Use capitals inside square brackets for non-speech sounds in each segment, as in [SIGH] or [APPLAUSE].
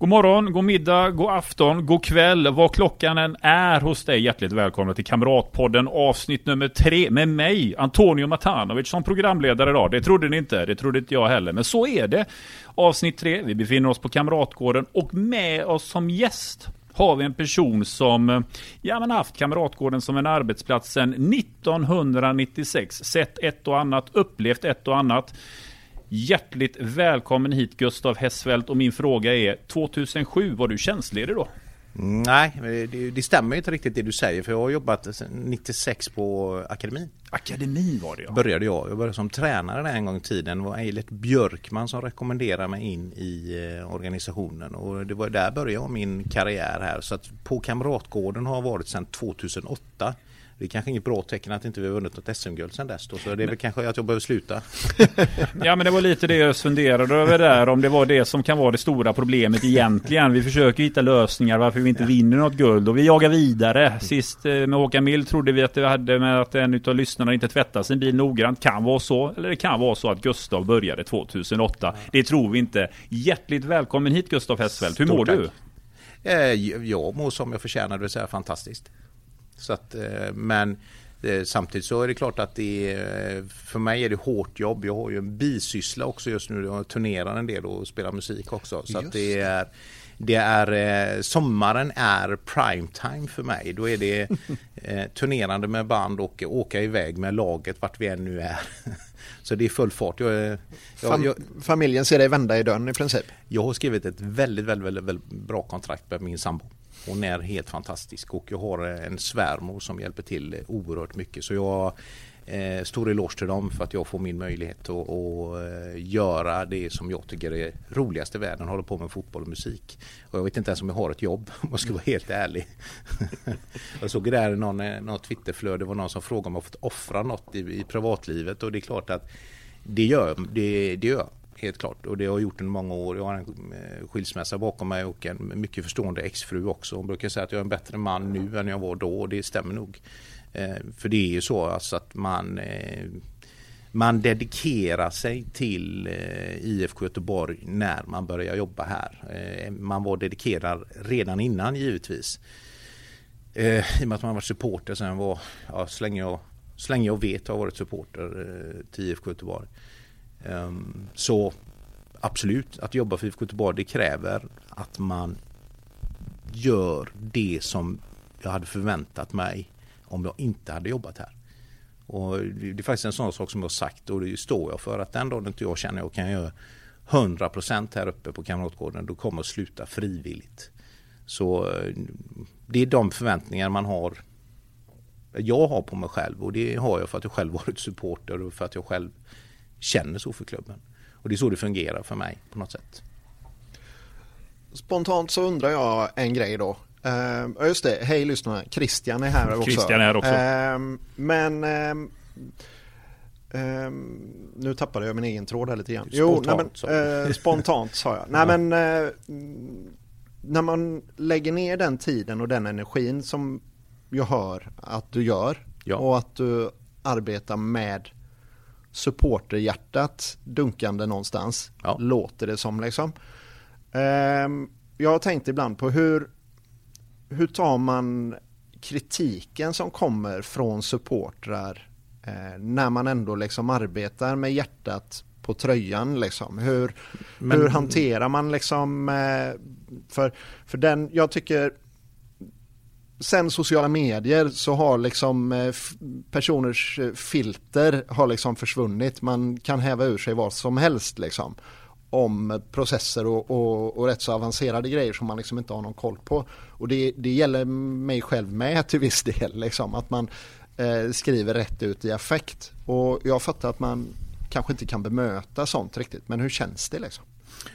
God morgon, god middag, god afton, god kväll, vad klockan än är hos dig. Hjärtligt välkomna till Kamratpodden avsnitt nummer tre med mig, Antonio Matanovic som programledare idag. Det trodde ni inte, det trodde inte jag heller, men så är det. Avsnitt tre, vi befinner oss på Kamratgården och med oss som gäst har vi en person som eh, ja, men haft Kamratgården som en arbetsplats sedan 1996. Sett ett och annat, upplevt ett och annat. Hjärtligt välkommen hit Gustav Hessfeldt och min fråga är 2007, var du tjänstledig då? Nej, det, det, stämmer inte riktigt det du säger för jag har jobbat 96 på akademin. Akademin var det ja. Började jag. Jag började som tränare där en gång i tiden. Det var Eilert Björkman som rekommenderade mig in i eh, organisationen och det var där började jag min karriär här. Så att på Kamratgården har jag varit sedan 2008. Det är kanske inget bra tecken att inte vi har vunnit något SM-guld sedan dess då, så det är väl kanske att jag behöver sluta. [LAUGHS] ja men det var lite det jag funderade över där, om det var det som kan vara det stora problemet egentligen. Vi försöker hitta lösningar varför vi inte vinner något guld och vi jagar vidare. Sist eh, med Håkan Mild trodde vi att det hade med att en av lyssnarna inte tvättade sin bil noggrant. Kan vara så, eller det kan vara så att Gustav började 2008. Det tror vi inte. Hjärtligt välkommen hit Gustav Hessfeldt. Hur mår du? Eh, jag mår som jag förtjänar, det vill säga fantastiskt. Så att, eh, men eh, samtidigt så är det klart att det är, för mig är det hårt jobb. Jag har ju en bisyssla också just nu. Jag turnerar en del och spelar musik också. Så det är det är, eh, sommaren är primetime för mig. Då är det [LAUGHS] turnerande med band och åka iväg med laget vart vi än nu är. [LAUGHS] Så det är full fart. Jag, jag, Fam jag, familjen ser dig vända i dörren i princip? Jag har skrivit ett väldigt, väldigt, väldigt, väldigt bra kontrakt med min sambo. Hon är helt fantastisk och jag har en svärmor som hjälper till oerhört mycket. Så jag eh, stor eloge till dem för att jag får min möjlighet att, att eh, göra det som jag tycker är roligast i världen, hålla på med fotboll och musik. Och jag vet inte ens om jag har ett jobb [LAUGHS] om jag ska vara helt ärlig. [LAUGHS] jag såg där någon, någon något Twitterflöde, det var någon som frågade om jag fått offra något i, i privatlivet och det är klart att det gör, det, det gör helt klart. Och det har jag gjort under många år. Jag har en eh, skilsmässa bakom mig och en mycket förstående exfru också. Hon brukar säga att jag är en bättre man nu än jag var då och det stämmer nog. Eh, för det är ju så alltså att man eh, man dedikerar sig till IFK Göteborg när man börjar jobba här. Man var dedikerad redan innan givetvis. I och med att man var supporter sen var, ja, så, länge jag, så länge jag vet har jag varit supporter till IFK Göteborg. Ehm, så absolut, att jobba för IFK Göteborg det kräver att man gör det som jag hade förväntat mig om jag inte hade jobbat här. Och det är faktiskt en sån sak som jag har sagt och det står jag för att den dagen inte jag känner att jag kan göra 100% här uppe på Kamratgården då kommer jag sluta frivilligt. Så eh, det är de förväntningar man har jag har på mig själv och det har jag för att jag själv varit supporter och för att jag själv känner så för klubben. Och det är så det fungerar för mig på något sätt. Spontant så undrar jag en grej då. Uh, just det, hej lyssnarna, Christian är här också. Christian är här också. Uh, men uh, nu tappade jag min egen tråd här lite grann. Spontant, jo, nej, men, spontant sa jag. Nej men när man lägger ner den tiden och den energin som jag hör att du gör ja. och att du arbetar med supporterhjärtat dunkande någonstans. Ja. Låter det som liksom. Um, jag har tänkt ibland på hur, hur tar man kritiken som kommer från supportrar eh, när man ändå liksom arbetar med hjärtat på tröjan liksom. Hur, Men... hur hanterar man liksom eh, för, för den, jag tycker sen sociala medier så har liksom eh, personers eh, filter har liksom försvunnit. Man kan häva ur sig vad som helst liksom. Om processer och, och, och rätt så avancerade grejer som man liksom inte har någon koll på. Och det, det gäller mig själv med [LAUGHS] till viss del liksom. Att man eh, skriver rätt ut i affekt. Och jag fattar att man kanske inte kan bemöta sånt riktigt. Men hur känns det liksom?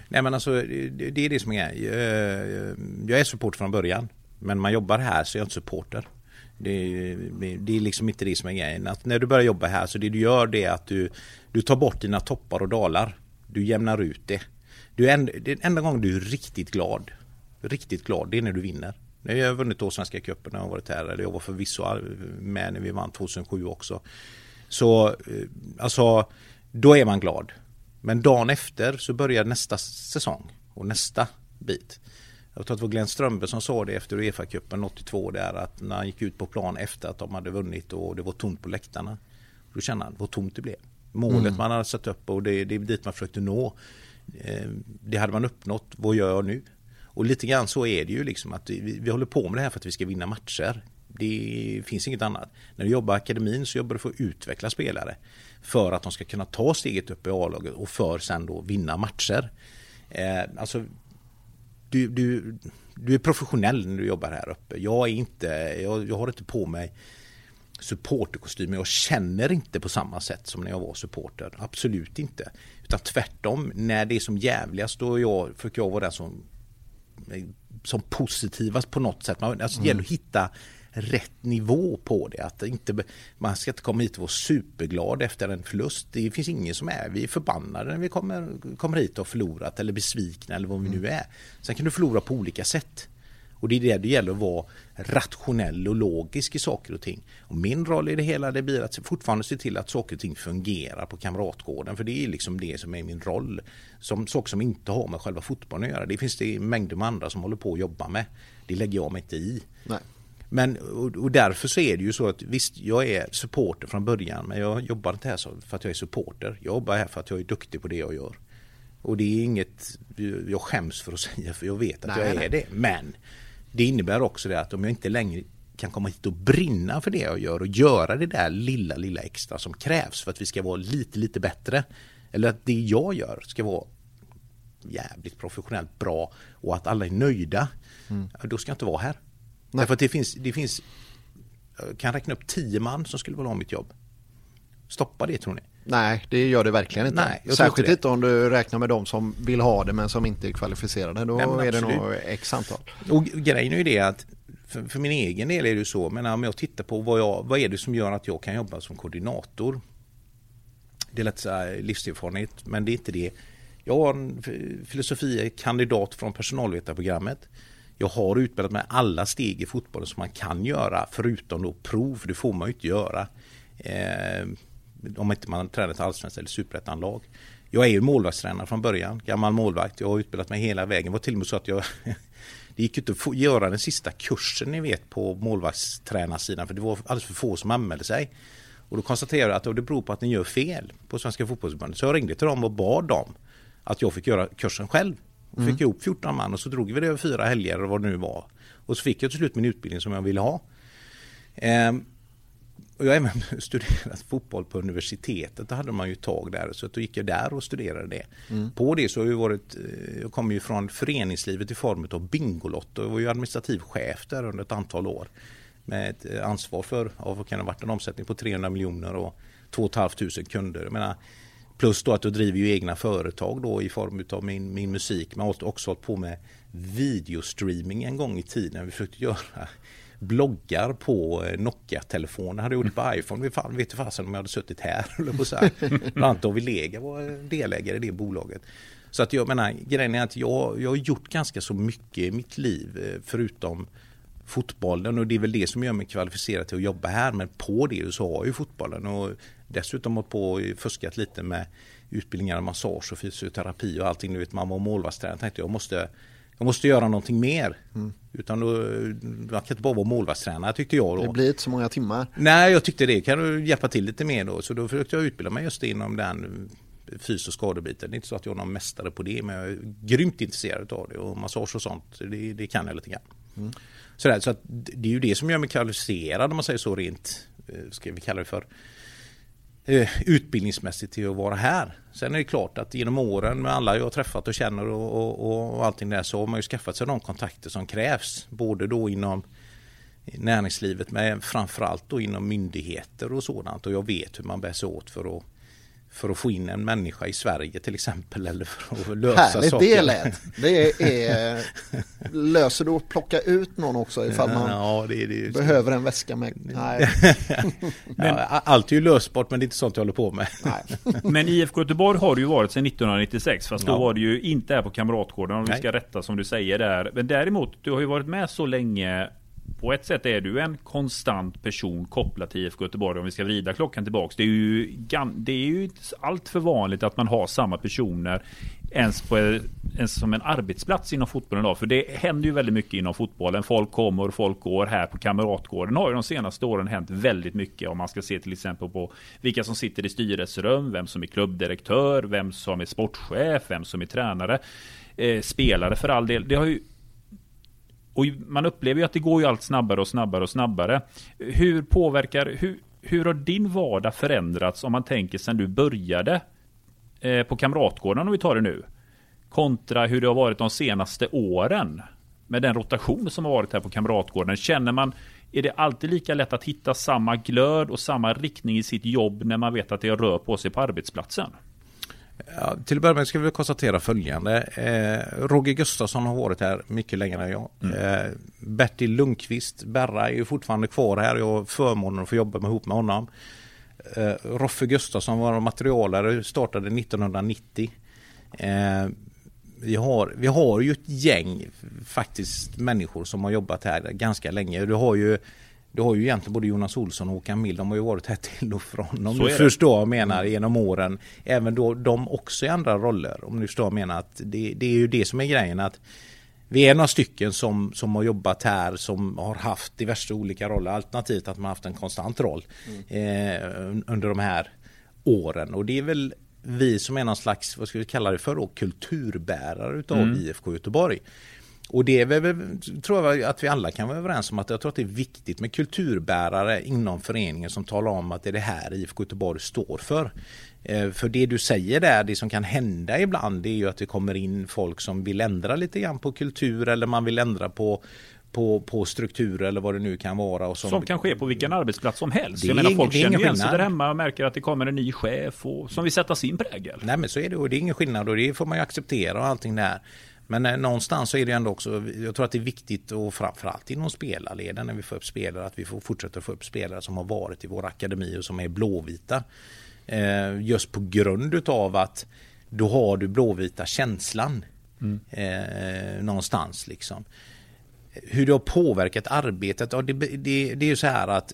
Nej men alltså det, det är det som är eh, Jag är support från början. Men man jobbar här så är jag inte supporter. Det, det, är liksom inte det som är grejen. Att när du börjar jobba här så det du gör det är att du, du tar bort dina toppar och dalar. Du jämnar ut det. Du är, det enda gången du är riktigt glad, riktigt glad, det är när du vinner. När jag har vunnit då Svenska cupen när jag har varit här, eller jag var förvisso med när vi vann 2007 också. Så eh, alltså, då är man glad. Men dagen efter så börjar nästa säsong och nästa bit. Jag tror att det var Glenn Strömberg som sa det efter Uefa-cupen 82 där att när han gick ut på plan efter att de hade vunnit och det var tomt på läktarna. Då kände han vad tomt det blev. Målet mm. man hade satt upp och det, det är dit man försökte nå. Eh, det hade man uppnått. Vad gör jag nu? Och lite grann så är det ju liksom att vi, vi håller på med det här för att vi ska vinna matcher. Det finns inget annat. När du jobbar i akademin så jobbar du för att utveckla spelare. För att de ska kunna ta steget upp i A-laget och för sen då vinna matcher. Eh, alltså, du, du, du är professionell när du jobbar här uppe. Jag är inte, jag, jag har inte på mig supporterkostym. Jag känner inte på samma sätt som när jag var supporter. Absolut inte. Utan tvärtom, när det är som jävligast då jag, försöker jag vara den som som positivast på något sätt. Man, alltså, det gäller att mm. hitta rätt nivå på det. Att inte, man ska inte komma hit och vara superglad efter en förlust. Det finns ingen som är. Vi är förbannade när vi kommer, kommer hit och förlorat eller besvikna eller vad vi nu mm. är. Sen kan du förlora på olika sätt. Och det är det det gäller att vara rationell och logisk i saker och ting. Och min roll i det hela det blir att fortfarande se till att saker och ting fungerar på Kamratgården. För det är liksom det som är min roll. Som saker som inte har med själva fotbollen att göra. Det finns det mängder med andra som håller på att jobba med. Det lägger jag mig inte i. Nej. Men och, och, därför så är det ju så att visst, jag är supporter från början men jag jobbar inte här för att jag är supporter. Jag jobbar här för att jag är duktig på det jag gör. Och det är inget jag skäms för att [LAUGHS] säga för jag vet att nej, jag är nej. det. Men det innebär också det att om jag inte längre kan komma hit och brinna för det jag gör och göra det där lilla, lilla extra som krävs för att vi ska vara lite, lite bättre. Eller att det jag gör ska vara jävligt professionellt bra och att alla är nöjda. Mm. Då ska jag inte vara här. Nej. Därför att det finns, det finns, jag kan räkna upp tio man som skulle vilja ha mitt jobb. Stoppa det tror ni? Nej, det gör det verkligen inte. Nej, Särskilt inte om du räknar med de som vill ha det men som inte är kvalificerade. Då Nej, är det nog x antal. Och grejen är ju det att för, för, min egen del är det så, men om jag tittar på vad, jag, vad är det som gör att jag kan jobba som koordinator. Det lätt säga livserfarenhet, men det är inte det. Jag har en filosofie kandidat från personalvetarprogrammet. Jag har utbildat mig alla steg i fotbollen som man kan göra förutom då prov, för det får man ju inte göra. Eh, om inte man tränar ett allsvenskt eller superettanlag. Jag är ju målvaktstränare från början, gammal målvakt. Jag har utbildat mig hela vägen. Det var till och med så att jag [LAUGHS] Det gick inte att få, göra den sista kursen ni vet på målvaktstränarsidan för det var alldeles för få som anmälde sig. Och då konstaterade jag att det beror på att ni gör fel på Svenska Fotbollförbundet. Så jag ringde till dem och bad dem att jag fick göra kursen själv. Och fick mm. ihop 14 man och så drog vi det över fyra helger och vad det nu var. Och så fick jag till slut min utbildning som jag ville ha. Ehm, och jag har även [LAUGHS] studerat fotboll på universitetet. Då hade man ju tag där. Så då gick jag där och studerade det. Mm. På det så har jag varit, eh, jag kommer ju från föreningslivet i form av Bingolotto. Jag var ju administrativ chef där under ett antal år. Med ett eh, ansvar för, vad kan det ha varit, en omsättning på 300 miljoner och 2 500 kunder. Jag menar, plus då att jag driver ju egna företag då i form av min, min musik. Men har också hållit på med videostreaming en gång i tiden. Vi försökte göra bloggar på eh, Nokia-telefoner. Hade gjort på iPhone. Vi fan, vet fasen om jag hade suttit här. [LAUGHS] Bland annat David Lega var delägare i det bolaget. Så att jag menar, grejen är att jag, jag har gjort ganska så mycket i mitt liv eh, förutom fotbollen och det är väl det som gör mig kvalificerad till att jobba här. Men på det så har jag ju fotbollen och dessutom hållit på och fuskat lite med utbildningar, massage och fysioterapi och allting. Du vet, man var målvaktstränare. tänkte jag måste jag måste göra någonting mer. Mm. Utan då, man kan inte bara vara målvaktstränare tyckte jag då. Det blir inte så många timmar. Nej, jag tyckte det. Kan du hjälpa till lite mer då? Så då försökte jag utbilda mig just inom den fys och skadebiten. Det är inte så att jag är någon mästare på det, men jag är grymt intresserad av det. Och massage och sånt, det, det kan jag lite grann. Mm. Sådär, så att det är ju det som gör mig kvalificerad om man säger så rent, eh, ska vi kalla det för, Eh, utbildningsmässigt till att vara här. Sen är det klart att genom åren med alla jag har träffat och känner och, och, och allting där så har man ju skaffat sig de kontakter som krävs. Både då inom näringslivet men framförallt då inom myndigheter och sådant. Och jag vet hur man bär sig åt för att för att få in en människa i Sverige till exempel eller för att lösa Härligt saker. det lät. Det är, löser du att plocka ut någon också ifall man ja, det, det, behöver en väska med? Nej. [LAUGHS] ja, allt är ju lösbart men det är inte sånt jag håller på med. Nej. [LAUGHS] men IFK Göteborg har det ju varit sedan 1996 fast ja. då var det ju inte här på Kamratgården om vi ska rätta som du säger där. Men däremot, du har ju varit med så länge på ett sätt är du en konstant person kopplad till IFK Göteborg om vi ska vrida klockan tillbaks. Det är ju, det är ju allt för vanligt att man har samma personer ens, på, ens som en arbetsplats inom fotbollen idag. För det händer ju väldigt mycket inom fotbollen. Folk kommer och folk går. Här på Kamratgården har ju de senaste åren hänt väldigt mycket. Om man ska se till exempel på vilka som sitter i styrelserum, vem som är klubbdirektör, vem som är sportchef, vem som är tränare. Eh, spelare för all del. Det har ju och man upplever ju att det går ju allt snabbare och snabbare och snabbare. Hur påverkar, hur, hur har din vardag förändrats om man tänker sedan du började eh, på Kamratgården om vi tar det nu? Kontra hur det har varit de senaste åren med den rotation som har varit här på Kamratgården. Känner man, är det alltid lika lätt att hitta samma glöd och samma riktning i sitt jobb när man vet att det rör på sig på arbetsplatsen? Ja, till att börja med ska vi konstatera följande. Eh, Roger Gustafsson har varit här mycket längre än jag. Mm. Eh, Bertil Lundqvist, Berra, är ju fortfarande kvar här. Jag har förmånen att få jobba med, ihop med honom. Eh, Roffe Gustafsson var materialare, startade 1990. Eh, vi, har, vi har ju ett gäng faktiskt människor som har jobbat här ganska länge. Du har ju du har ju egentligen både Jonas Olsson och Håkan Mild, de har ju varit här till och från. Om du förstår vad jag menar mm. genom åren. Även då de också i andra roller. Om du förstår vad jag menar. Att det, det är ju det som är grejen. att vi är några stycken som, som har jobbat här som har haft diverse olika roller. Alternativt att man haft en konstant roll mm. eh, under de här åren. Och det är väl vi som är någon slags, vad ska vi kalla det för då, kulturbärare utav mm. IFK Göteborg. Och det är väl, tror jag att vi alla kan vara överens om att jag tror att det är viktigt med kulturbärare inom föreningen som talar om att det är det här IFK Göteborg står för. Eh, för det du säger där, det som kan hända ibland, det är ju att det kommer in folk som vill ändra lite grann på kultur eller man vill ändra på på, på struktur eller vad det nu kan vara. Och som, som kan ske på vilken arbetsplats som helst. Jag menar folk känner igen sig där hemma och märker att det kommer en ny chef och, som vill sätta sin prägel. Nej men så är det och det är ingen skillnad och det får man ju acceptera och allting där. Men eh, någonstans så är det ändå också, jag tror att det är viktigt och framförallt inom spelarleden när vi får upp spelare, att vi får fortsätta få upp spelare som har varit i vår akademi och som är blåvita. Eh, just på grund utav att då har du blåvita känslan mm. eh, någonstans liksom. Hur det har påverkat arbetet, ja, det, det, det är ju så här att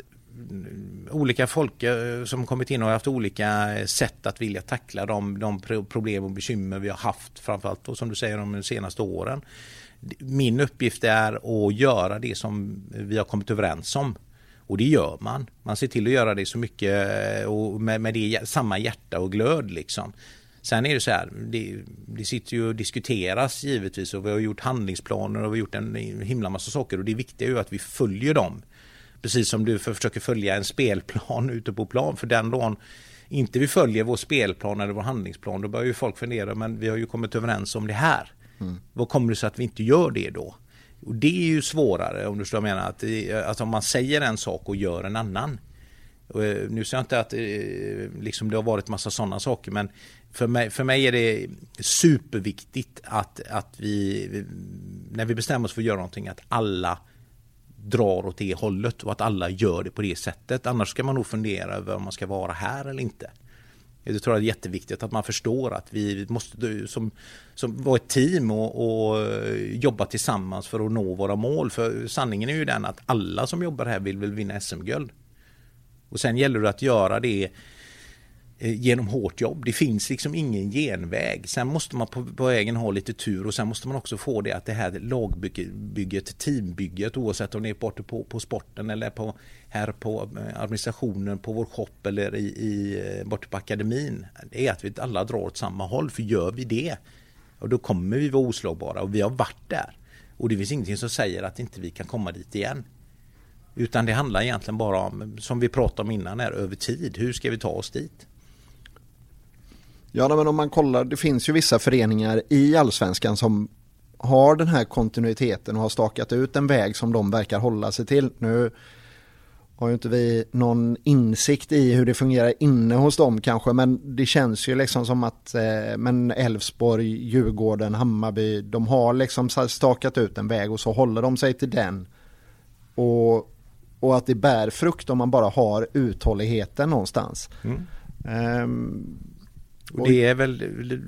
olika folk eh, som kommit in och haft olika eh, sätt att vilja tackla de, de problem och bekymmer vi har haft framförallt och som du säger de senaste åren. Min uppgift är att göra det som vi har kommit överens om. Och det gör man. Man ser till att göra det så mycket eh, och med, med det, samma hjärta och glöd liksom. Sen är det så här, det, det sitter ju och diskuteras givetvis och vi har gjort handlingsplaner och vi har gjort en himla massa saker och det viktiga är ju att vi följer dem. Precis som du försöker följa en spelplan [LAUGHS] ute på plan. För den dagen inte vi följer vår spelplan eller vår handlingsplan då börjar ju folk fundera men vi har ju kommit överens om det här. Mm. Vad kommer det sig att vi inte gör det då? Och det är ju svårare om du förstår vad jag menar. Att, alltså om man säger en sak och gör en annan. Och, eh, nu säger jag inte att eh, liksom det har varit massa sådana saker men för mig, för mig är det superviktigt att, att vi när vi bestämmer oss för att göra någonting att alla drar åt det hållet och att alla gör det på det sättet. Annars ska man nog fundera över om man ska vara här eller inte. Jag tror det är jätteviktigt att man förstår att vi måste som, som vara ett team och, och, eh, jobba tillsammans för att nå våra mål. För sanningen är ju den att alla som jobbar här vill väl vinna SM-guld. Och sen gäller det att göra det Eh, genom hårt jobb. Det finns liksom ingen genväg. Sen måste man på, på vägen ha lite tur och sen måste man också få det att det här lagbygget, teambygget oavsett om det är borta på, på sporten eller på, här på eh, administrationen på vår shop eller i, i, eh, borta på akademin. Det är att vi alla drar åt samma håll för gör vi det och då kommer vi vara oslagbara och vi har varit där. Och det finns ingenting som säger att inte vi kan komma dit igen. Utan det handlar egentligen bara om, som vi pratade om innan, här, över tid. Hur ska vi ta oss dit? Ja, men om man kollar, det finns ju vissa föreningar i allsvenskan som har den här kontinuiteten och har stakat ut en väg som de verkar hålla sig till. Nu har ju inte vi någon insikt i hur det fungerar inne hos dem kanske men det känns ju liksom som att eh, men Elfsborg, Djurgården, Hammarby de har liksom stakat ut en väg och så håller de sig till den. Och, och att det bär frukt om man bara har uthålligheten någonstans. Mm. Um, och det är väl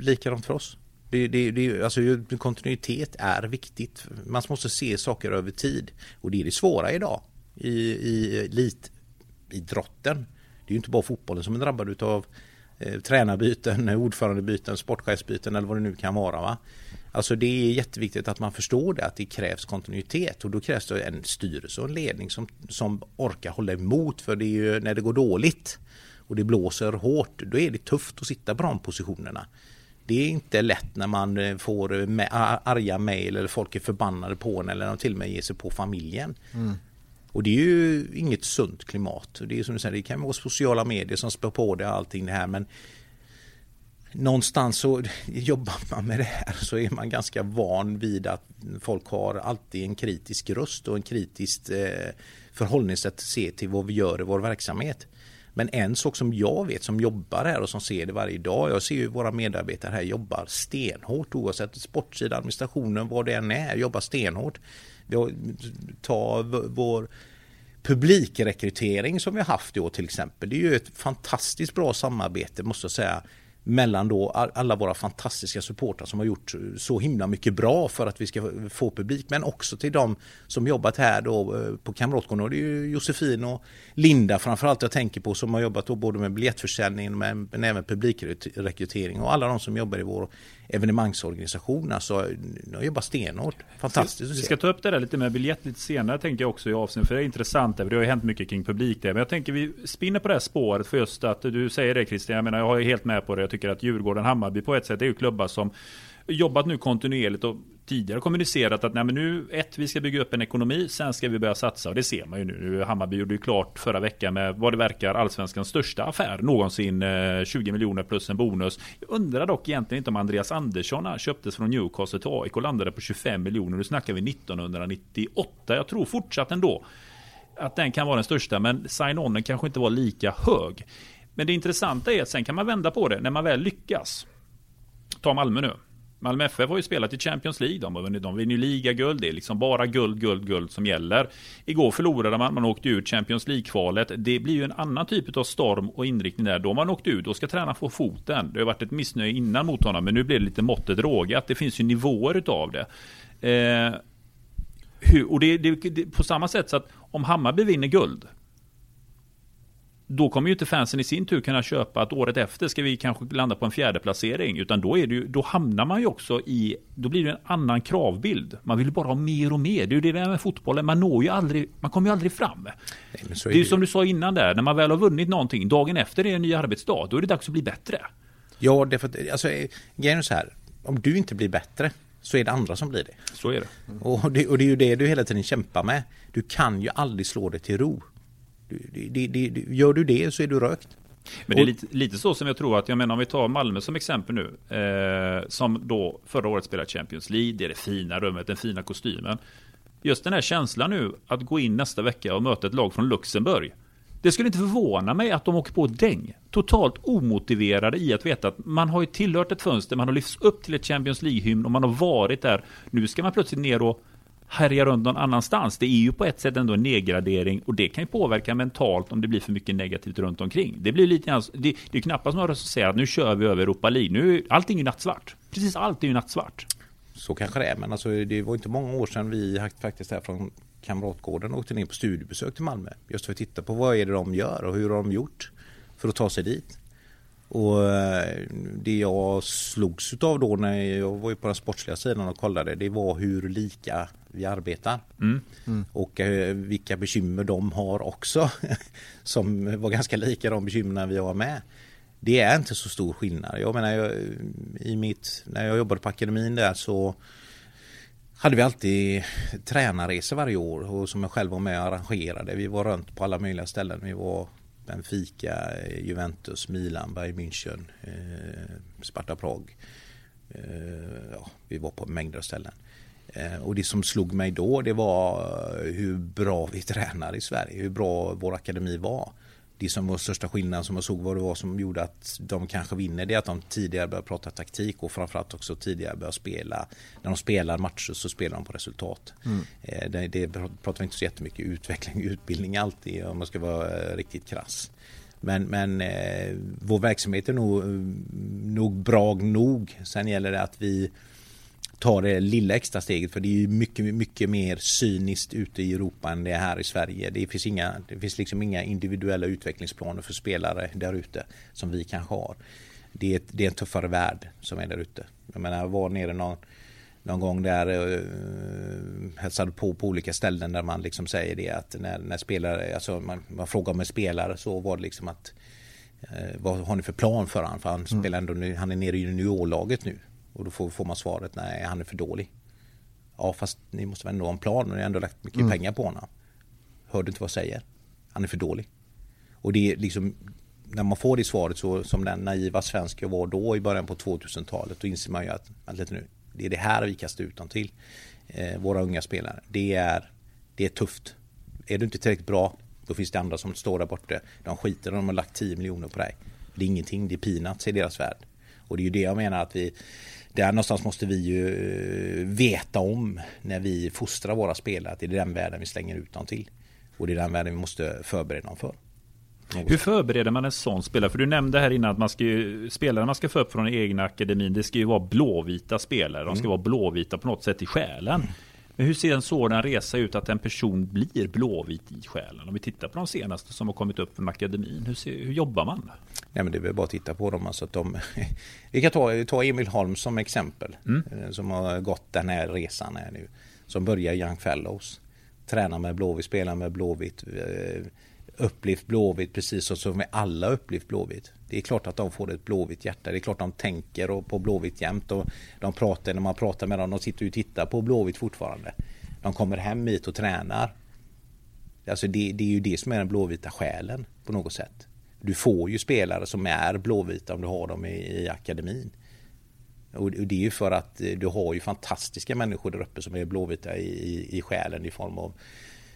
likadant för oss. Det, det, det, alltså, kontinuitet är viktigt. Man måste se saker över tid och det är det svåra idag i, i elitidrotten. Det är ju inte bara fotbollen som är drabbad av eh, tränarbyten, [LAUGHS] ordförandebyten, sportchefsbyten eller vad det nu kan vara. Va? Alltså det är jätteviktigt att man förstår det, att det krävs kontinuitet och då krävs det en styrelse och en ledning som, som orkar hålla emot för det är ju när det går dåligt och det blåser hårt, då är det tufft att sitta på de positionerna. Det är inte lätt när man eh, får arga mejl eller folk är förbannade på en eller de till och med ger sig på familjen. Mm. Och det är ju inget sunt klimat. Det är som du säger, det kan vara sociala medier som spär på det och allting det här men någonstans så [LAUGHS] jobbar man med det här så är man ganska van vid att folk har alltid en kritisk röst och en kritiskt eh, förhållningssätt att se till vad vi gör i vår verksamhet. Men en sak som jag vet som jobbar här och som ser det varje dag. Jag ser ju våra medarbetare här jobbar stenhårt oavsett sportsida, administrationen, vad det än är, jobbar stenhårt. Ta vår publikrekrytering som vi har haft i år till exempel. Det är ju ett fantastiskt bra samarbete måste jag säga mellan då alla våra fantastiska supportrar som har gjort så himla mycket bra för att vi ska få publik men också till de som jobbat här då eh, på Kamratgården. Det är ju Josefin och Linda framförallt jag tänker på som har jobbat då både med biljettförsäljning men även publikrekrytering och alla de som jobbar i vår evenemangsorganisation. Alltså, de jobbar stenhårt. Fantastiskt Vi ska ta upp det där lite med biljett lite senare tänker jag också i avsnitt för det är intressant. Det har ju hänt mycket kring publik där. Men jag tänker vi spinner på det här spåret för just att du säger det Christian. Jag menar jag är helt med på det. Jag tycker att Djurgården, Hammarby på ett sätt är ju klubbar som jobbat nu kontinuerligt och tidigare kommunicerat att nej, men nu, ett, vi ska bygga upp en ekonomi, sen ska vi börja satsa. Och det ser man ju nu. Hammarby gjorde ju klart förra veckan med vad det verkar allsvenskans största affär någonsin. Eh, 20 miljoner plus en bonus. Jag undrar dock egentligen inte om Andreas Andersson köptes från Newcastle till AIK och landade på 25 miljoner. Nu snackar vi 1998. Jag tror fortsatt ändå att den kan vara den största, men sign-onen kanske inte var lika hög. Men det intressanta är att sen kan man vända på det när man väl lyckas. Ta Malmö nu. Malmö FF har ju spelat i Champions League. De, har de vinner ju ligaguld. Det är liksom bara guld, guld, guld som gäller. Igår förlorade man. Man åkte ut Champions League-kvalet. Det blir ju en annan typ av storm och inriktning där. Då har man åkt ut. Då ska tränaren få foten. Det har varit ett missnöje innan mot honom. Men nu blir det lite måttet rågat. Det finns ju nivåer utav det. Eh, hur, och det, det, det, på samma sätt så att om Hammarby vinner guld då kommer ju inte fansen i sin tur kunna köpa att året efter ska vi kanske landa på en fjärde placering utan då, är det ju, då hamnar man ju också i, då blir det en annan kravbild. Man vill bara ha mer och mer. Det är ju det där med fotbollen, man når ju aldrig, man kommer ju aldrig fram. Nej, det är ju som du sa innan där, när man väl har vunnit någonting, dagen efter är det en ny arbetsdag, då är det dags att bli bättre. Ja, det för att, alltså, grejen är så här, om du inte blir bättre så är det andra som blir det. Så är det. Och det, och det är ju det du hela tiden kämpar med. Du kan ju aldrig slå dig till ro. Det, det, gör du det så är du rökt. Men det är lite, lite, så som jag tror att, jag menar om vi tar Malmö som exempel nu, eh, som då förra året spelade Champions League, det är det fina rummet, den fina kostymen. Just den här känslan nu att gå in nästa vecka och möta ett lag från Luxemburg. Det skulle inte förvåna mig att de åker på däng. Totalt omotiverade i att veta att man har ju tillhört ett fönster, man har lyfts upp till ett Champions League-hymn och man har varit där. Nu ska man plötsligt ner och härja runt någon annanstans. Det är ju på ett sätt ändå en nedgradering och det kan ju påverka mentalt om det blir för mycket negativt runt omkring. Det blir lite det, det är knappast några som säger att nu kör vi över Europa League. Nu, allting är ju nattsvart. Precis allt är ju nattsvart. Så kanske det är, men alltså, det var inte många år sedan vi faktiskt här från Kamratgården åkte ner på studiebesök till Malmö. Just för att titta på vad är det de gör och hur har de gjort för att ta sig dit. Och eh, det jag slogs av då när jag var på den sportsliga sidan och kollade det var hur lika vi arbetar. Mm. Mm. Och eh, vilka bekymmer de har också. [LAUGHS] som var ganska lika de bekymren vi har med. Det är inte så stor skillnad. Jag menar, jag, i mitt, när jag jobbade på akademin där så hade vi alltid tränarresor varje år och som jag själv var med och arrangerade. Vi var runt på alla möjliga ställen. Vi var Benfica, eh, Juventus, Milan, Bayern München, eh, Sparta Prag. Eh, ja, vi var på mängder av ställen. Eh, och det som slog mig då det var eh, hur bra vi [LAUGHS] tränar i Sverige, hur bra vår akademi var. Det som var största skillnaden som jag såg vad det var som gjorde att de kanske vinner det är att de tidigare började prata taktik och framförallt också tidigare började spela. När de spelar matcher så spelar de på resultat. Mm. Eh, det, det pratar vi inte så jättemycket utveckling och [LAUGHS] utbildning alltid om man ska vara riktigt krass. Men, men eh, vår verksamhet är nog, nog bra nog. Sen gäller det att vi tar det lilla extra steget för det är mycket, mycket mer cyniskt ute i Europa än det är här i Sverige. Det finns, inga, det finns liksom inga individuella utvecklingsplaner för spelare där ute som vi kanske har. Det är, det är en tuffare värld som är där ute. Jag menar, var nere någon, någon gång där och uh, hälsade på på olika ställen där man liksom säger det att när, när spelare, alltså man, man frågar med spelare så var det liksom att uh, vad har ni för plan för han? För han mm. spelar ändå nu, han är nere i juniorlaget nu. Och då får, får man svaret, nej han är för dålig. Ja fast ni måste väl ändå ha en plan och ni har ändå lagt mycket mm. pengar på honom. Hör du inte vad jag säger? Han är för dålig. Och det är liksom när man får det svaret så som den naiva svensk jag var då i början på 2000-talet då inser man ju att, att nu, det är det här vi kastar ut dem till. Eh, våra unga spelare. Det är, det är tufft. Är du inte tillräckligt bra då finns det andra som står där borta. De skiter om de har lagt 10 miljoner på dig. Det är ingenting, det är peanuts i deras värld. Och det är ju det jag menar att vi där någonstans måste vi ju eh, veta om när vi fostrar våra spelare att det är den världen vi slänger ut dem till. Och det är den världen vi måste förbereda dem för. Hur förbereder man en sån spelare? För du nämnde här innan att man ska ju, spelare man ska få upp från den egna akademin, det ska ju vara blåvita spelare. De ska mm. vara blåvita på något sätt i själen. Men hur ser en sådan resa ut att en person blir blåvit i själen? Om vi tittar på de senaste som har kommit upp från akademin, hur, ser, hur jobbar man? Nej, men det är väl bara att titta på dem. Alltså att de, [LAUGHS] vi kan ta, ta Emil Holm som exempel. Mm. Eh, som har gått den här resan här nu. Som börjar Young Fellows. Tränar med Blåvitt, spelar med Blåvitt. Upplevt Blåvitt precis som vi alla upplevt Blåvitt. Det är klart att de får ett blåvitt hjärta. Det är klart att de tänker på Blåvitt jämt. Och de pratar, när man pratar med dem, de sitter och tittar på Blåvitt fortfarande. De kommer hem hit och tränar. Alltså det, det är ju det som är den blåvita själen på något sätt. Du får ju spelare som är blåvita om du har dem i, i akademin. Och det är ju för att eh, du har ju fantastiska människor där uppe som är blåvita i, i, i själen i form av eh,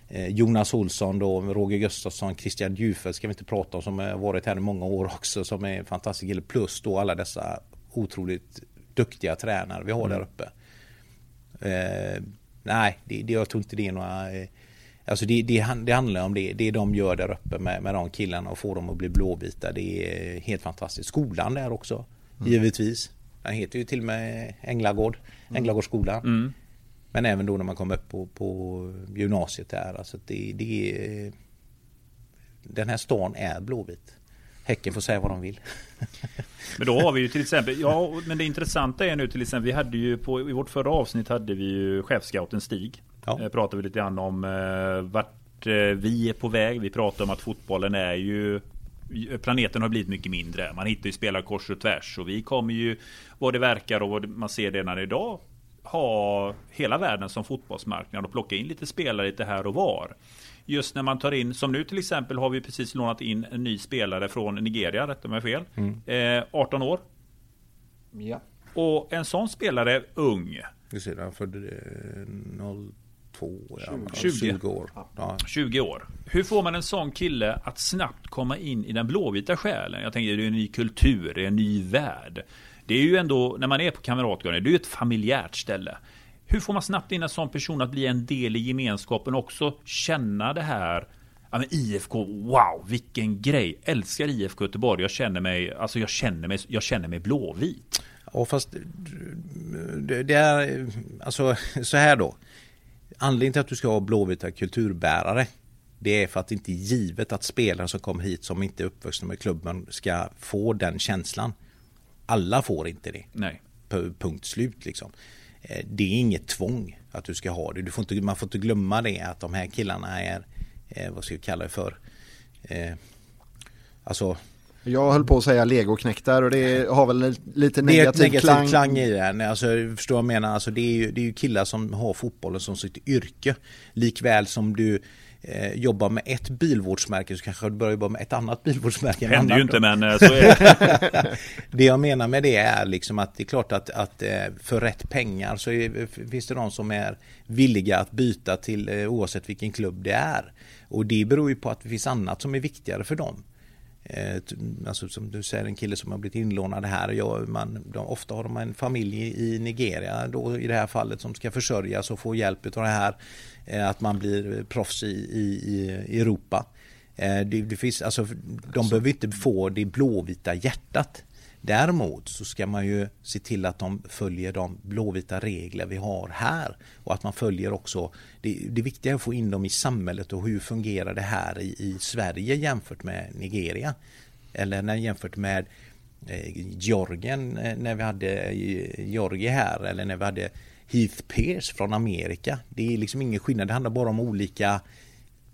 Jonas Olsson då, Roger Gustafsson, Christian Djufeld ska vi inte prata om som har varit här i många år också som är en fantastisk kille. Plus då alla dessa otroligt duktiga tränare vi har mm. där uppe. Eh, nej, det, det, jag tror inte det är några eh, Alltså det, det, det, handlar om det, det de gör där uppe med, med de killarna och få dem att bli blåvita. Det är helt fantastiskt. Skolan där också, mm. givetvis. Den heter ju till och med Änglagård, mm. Änglagårdsskolan. Mm. Men även då när man kommer upp på, på gymnasiet där. Alltså det, det den här stan är blåvit. Häcken får säga vad de vill. men då har vi ju till exempel, ja men det intressanta är nu till exempel, vi hade ju på, i vårt förra avsnitt hade vi ju chefscouten Stig. Ja. Eh, pratade vi lite grann om eh, vart eh, vi är på väg. Vi pratar om att fotbollen är ju Planeten har blivit mycket mindre. Man hittar ju spelare kors och tvärs. Och vi kommer ju, vad det verkar och vad man ser redan idag, ha hela världen som fotbollsmarknad och plocka in lite spelare lite här och var. Just när man tar in, som nu till exempel har vi precis lånat in en ny spelare från Nigeria, rätta mig fel. Mm. Eh, 18 år. Ja. Och en sån spelare ung. Du ser, han födde 02, ja, 20. 20 år. Ja. 20 år. Hur får man en sån kille att snabbt komma in i den blåvita själen? Jag tänker det är en ny kultur, det är en ny värld. Det är ju ändå, när man är på Kamratgården, det är ju ett familjärt ställe. Hur får man snabbt in en sån person att bli en del i gemenskapen och också känna det här Ja men IFK, wow vilken grej! Älskar IFK Göteborg. Jag känner mig, alltså jag känner mig, jag känner mig blåvit. Ja fast det är, alltså så här då. Anledningen till att du ska ha blåvita kulturbärare det är för att det inte är givet att spelare som kommer hit som inte är uppvuxna med klubben ska få den känslan. Alla får inte det. Nej. Punkt slut liksom. Eh, det är inget tvång att du ska ha det. Du får inte, man får inte glömma det att de här killarna är, eh, vad ska vi kalla det för? Eh, alltså jag höll på att säga legoknektar och det har väl lite negativ, negativ klang. klang i den. Alltså, förstår vad jag menar? Alltså, det, är ju, det är ju killar som har fotbollen som sitt yrke. Likväl som du eh, jobbar med ett bilvårdsmärke så kanske du börjar jobba med ett annat bilvårdsmärke. Det händer ju inte men eh, så är det. [LAUGHS] det jag menar med det är liksom att det är klart att, att eh, för rätt pengar så är, finns det de som är villiga att byta till eh, oavsett vilken klubb det är. Och det beror ju på att det finns annat som är viktigare för dem. Alltså som du säger en kille som har blivit inlånad här. Ja, man, de, ofta har de en familj i Nigeria då i det här fallet som ska försörjas och få hjälp av det här. Att man blir proffs i, i, i Europa. Det, det finns, alltså, de alltså. behöver inte få det blåvita hjärtat. Däremot så ska man ju se till att de följer de blåvita regler vi har här och att man följer också det, det viktiga är att få in dem i samhället och hur fungerar det här i, i Sverige jämfört med Nigeria eller när, jämfört med eh, Georgien eh, när vi hade eh, Georgie här eller när vi hade Heath Pierce från Amerika. Det är liksom ingen skillnad, det handlar bara om olika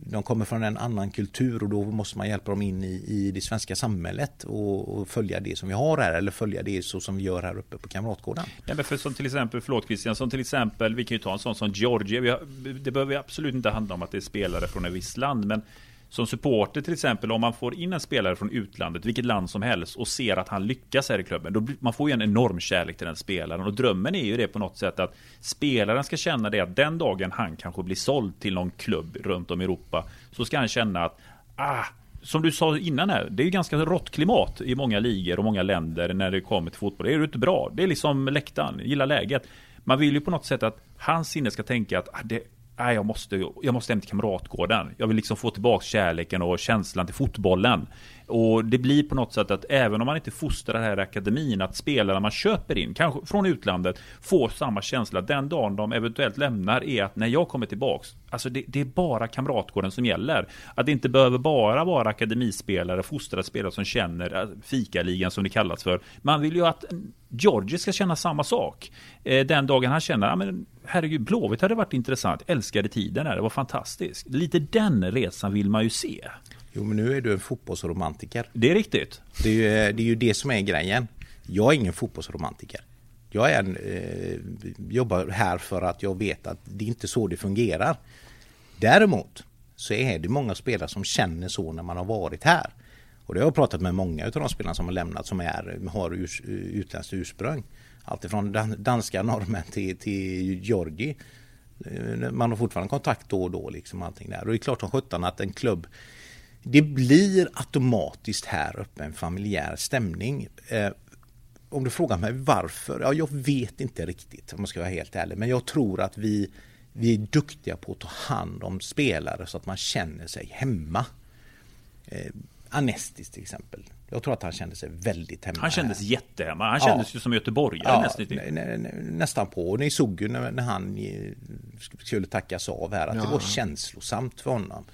de kommer från en annan kultur och då måste man hjälpa dem in i, i det svenska samhället och, och, följa det som vi har här eller följa det så som vi gör här uppe på Kamratgården. Ja, men för som till exempel, förlåt Christian, som till exempel, vi kan ju ta en sån som Georgie. Har, det behöver absolut inte handla om att det är spelare från ett visst land, men som supporter till exempel, om man får in en spelare från utlandet, vilket land som helst, och ser att han lyckas här i klubben, då man får ju en enorm kärlek till den spelaren. Och drömmen är ju det på något sätt att spelaren ska känna det att den dagen han kanske blir såld till någon klubb runt om i Europa, så ska han känna att ah, som du sa innan här, det är ju ganska rått klimat i många ligor och många länder när det kommer till fotboll. Det är ju inte bra. Det är liksom läktaren, gilla läget. Man vill ju på något sätt att hans sinne ska tänka att ah, det, nej, jag, måste, jag måste hem till Kamratgården. Jag vill liksom få tillbaka kärleken och känslan till fotbollen. Och det blir på något sätt att även om man inte fostrar här i akademin, att spelarna man köper in, kanske från utlandet, får samma känsla den dagen de eventuellt lämnar är att när jag kommer tillbaks, alltså det, det är bara Kamratgården som gäller. Att det inte behöver bara vara akademispelare, fostrade spelare som känner eh, fikaligan som det kallas för. Man vill ju att Georgie ska känna samma sak. Eh, den dagen han känner, ja men herregud, Blåvitt hade varit intressant, älskade tiden här, det var fantastiskt. Lite den resan vill man ju se. Jo men nu är du en fotbollsromantiker. Det är riktigt. Det är ju det, är ju det som är grejen. Jag är ingen fotbollsromantiker. Jag är en, eh, jobbar här för att jag vet att det är inte så det fungerar. Däremot så är det många spelare som känner så när man har varit här. Och det har jag pratat med många av de spelarna som har lämnat som är, har urs, utländskt ursprung. Alltifrån danska norrmän till, till Georgi. Eh, man har fortfarande kontakt då och då liksom allting där. Och det är klart som sjutton att en klubb det blir automatiskt här uppe en familjär stämning. Eh, om du frågar mig varför? Ja, jag vet inte riktigt om jag ska vara helt ärlig. Men jag tror att vi, vi är duktiga på att ta hand om spelare så att man känner sig hemma. Eh, Anestis till exempel. Jag tror att han kände sig väldigt hemma. Han kändes här. jättehemma. Han kändes ja. ju som göteborgare ja, nästan. Nä, nä, nästan på. Ni såg ju när, när han eh, skulle tackas av här att ja. det var känslosamt för honom.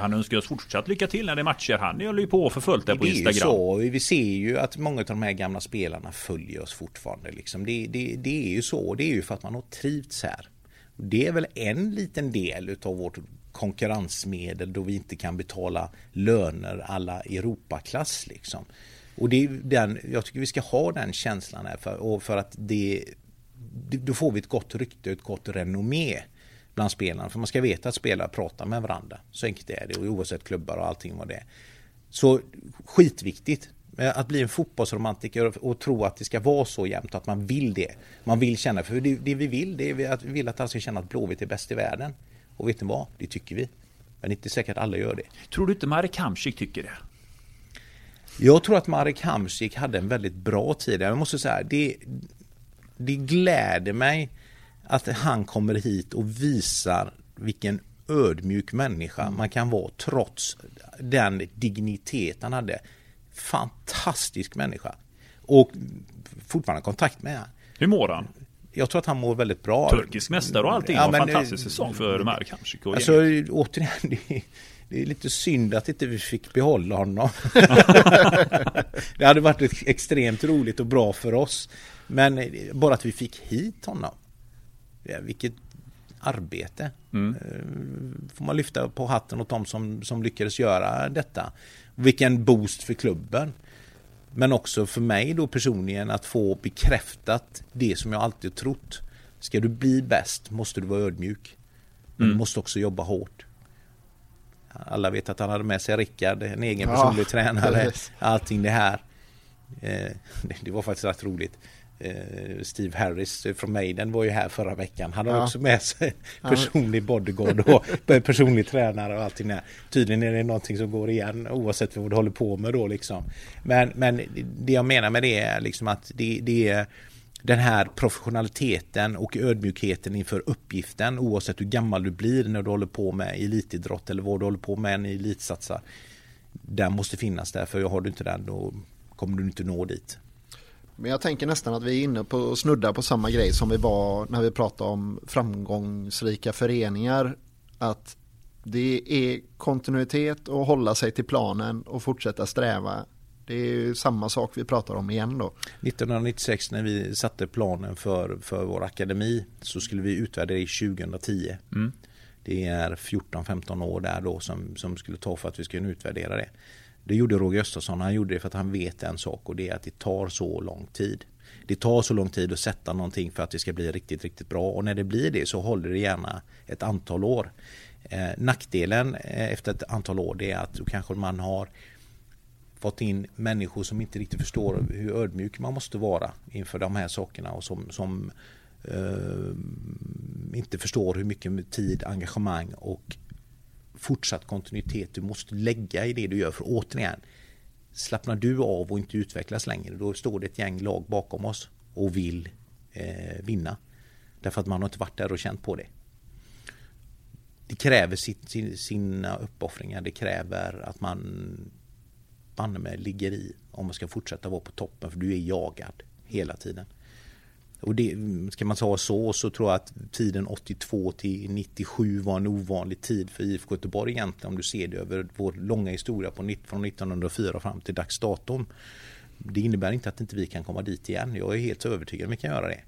Han önskar oss fortsatt lycka till när det är matcher. Han håller ju på för fullt där på Instagram. Det är så. Vi ser ju att många av de här gamla spelarna följer oss fortfarande. Liksom. Det, det, det är ju så. Det är ju för att man har trivts här. Det är väl en liten del av vårt konkurrensmedel då vi inte kan betala löner alla Europaklass. Liksom. Och det är den, jag tycker vi ska ha den känslan här för, för att det, då får vi ett gott rykte ett gott renommé bland spelarna. För man ska veta att spelare pratar med varandra. Så enkelt är det, oavsett klubbar och allting vad det är. Så skitviktigt. Att bli en fotbollsromantiker och tro att det ska vara så jämnt, att man vill det. Man vill känna, för det, det vi vill, det är att vi vill att alla ska känna att Blåvitt är bäst i världen. Och vet ni vad? Det tycker vi. Men det är inte säkert att alla gör det. Tror du inte Marek Hamsik tycker det? Jag tror att Marek Hamsik hade en väldigt bra tid. Jag måste säga, det, det gläder mig att han kommer hit och visar vilken ödmjuk människa man kan vara trots den dignitet han hade. Fantastisk människa. Och fortfarande kontakt med Hur mår han? Jag tror att han mår väldigt bra. Turkisk mästare och allting. Ja, en fantastisk säsong för Mark Hamsik. Alltså återigen, det är, det är lite synd att inte vi fick behålla honom. [LAUGHS] det hade varit extremt roligt och bra för oss. Men bara att vi fick hit honom. Vilket arbete. Mm. Eh, får man lyfta på hatten åt dem som, som lyckades göra detta. Vilken boost för klubben. Men också för mig då personligen att få bekräftat det som jag alltid trott. Ska du bli bäst måste du vara ödmjuk. Men mm. du måste också jobba hårt. Alla vet att han hade med sig Rickard, en egen personlig ja, tränare. Precis. Allting det här. Eh, det var faktiskt rätt roligt. Eh, Steve Harris från Maiden var ju här förra veckan. Han har ja. också med sig personlig bodyguard och [LAUGHS] personlig tränare och allting där. Tydligen är det någonting som går igen oavsett vad du håller på med då liksom. Men, men det jag menar med det är liksom att det, det är den här professionaliteten och ödmjukheten inför uppgiften oavsett hur gammal du blir när du håller på med elitidrott eller vad du håller på med en elitsatsar. Den måste finnas där för har du inte den då kommer du inte nå dit. Men jag tänker nästan att vi är inne på att snudda på samma grej som vi var när vi pratade om framgångsrika föreningar. Att det är kontinuitet och hålla sig till planen och fortsätta sträva. Det är samma sak vi pratar om igen då. 1996 när vi satte planen för, för vår akademi så skulle vi utvärdera i 2010. Mm. Det är 14-15 år där då som, som skulle ta för att vi skulle utvärdera det. Det gjorde Roger Östersson. Han gjorde det för att han vet en sak och det är att det tar så lång tid. Det tar så lång tid att sätta någonting för att det ska bli riktigt, riktigt bra och när det blir det så håller det gärna ett antal år. Eh, nackdelen eh, efter ett antal år det är att då kanske man har fått in människor som inte riktigt förstår hur ödmjuk man måste vara inför de här sakerna och som, som eh, inte förstår hur mycket tid, engagemang och fortsatt kontinuitet du måste lägga i det du gör. För återigen, slappnar du av och inte utvecklas längre, då står det ett gäng lag bakom oss och vill eh, vinna. Därför att man har inte varit där och känt på det. Det kräver sitt, sin, sina uppoffringar, det kräver att man banne mig ligger i om man ska fortsätta vara på toppen för du är jagad hela tiden. Och det, ska man ta så så tror jag att tiden 82 till 97 var en ovanlig tid för IFK Göteborg egentligen om du ser det över vår långa historia på, från 1904 fram till dags datum. Det innebär inte att inte vi kan komma dit igen. Jag är helt övertygad om att vi kan göra det.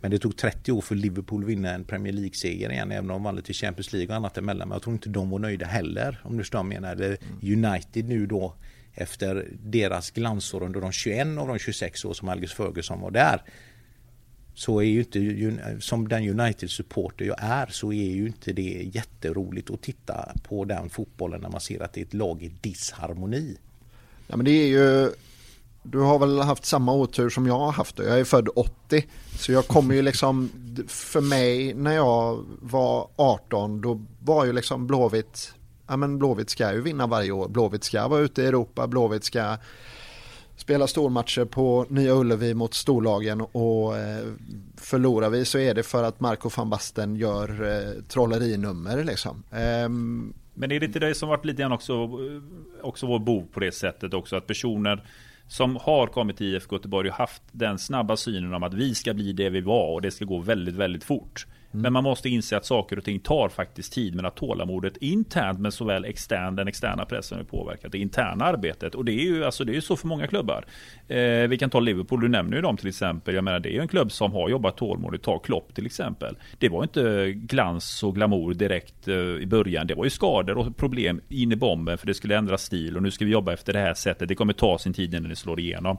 Men det tog 30 år för Liverpool att vinna en Premier League-seger igen även om de vann till Champions League och annat emellan. Men jag tror inte de var nöjda heller om du förstår vad jag menar. Eller United nu då efter deras glansår under de 21 av de 26 år som Algus Ferguson var där så är ju inte, som den United-supporter jag är, så är ju inte det jätteroligt att titta på den fotbollen när man ser att det är ett lag i disharmoni. Ja men det är ju, du har väl haft samma otur som jag har haft. Jag är född 80, så jag kommer ju liksom, för mig när jag var 18, då var ju liksom Blåvitt, ja men Blåvitt ska ju vinna varje år. Blåvitt ska vara ute i Europa, Blåvitt ska Spelar stormatcher på Nya Ullevi mot storlagen och eh, förlorar vi så är det för att Marco van Basten gör eh, trollerinummer liksom. Ehm, Men är det inte det som varit lite grann också, eh, också vår bov på det sättet också att personer som har kommit till IFK Göteborg och haft den snabba synen om att vi ska bli det vi var och det ska gå väldigt, väldigt fort. Mm. Men man måste inse att saker och ting tar faktiskt tid. Men att tålamodet internt men såväl extern, den externa pressen har påverkat det interna arbetet. Och det är ju alltså, det är så för många klubbar. Eh, vi kan ta Liverpool, du nämner ju dem till exempel. Jag menar det är ju en klubb som har jobbat tålmodigt. Ta Klopp till exempel. Det var inte glans och glamour direkt eh, i början. Det var ju skador och problem in i bomben för det skulle ändra stil och nu ska vi jobba efter det här sättet. Det kommer ta sin tid innan det slår igenom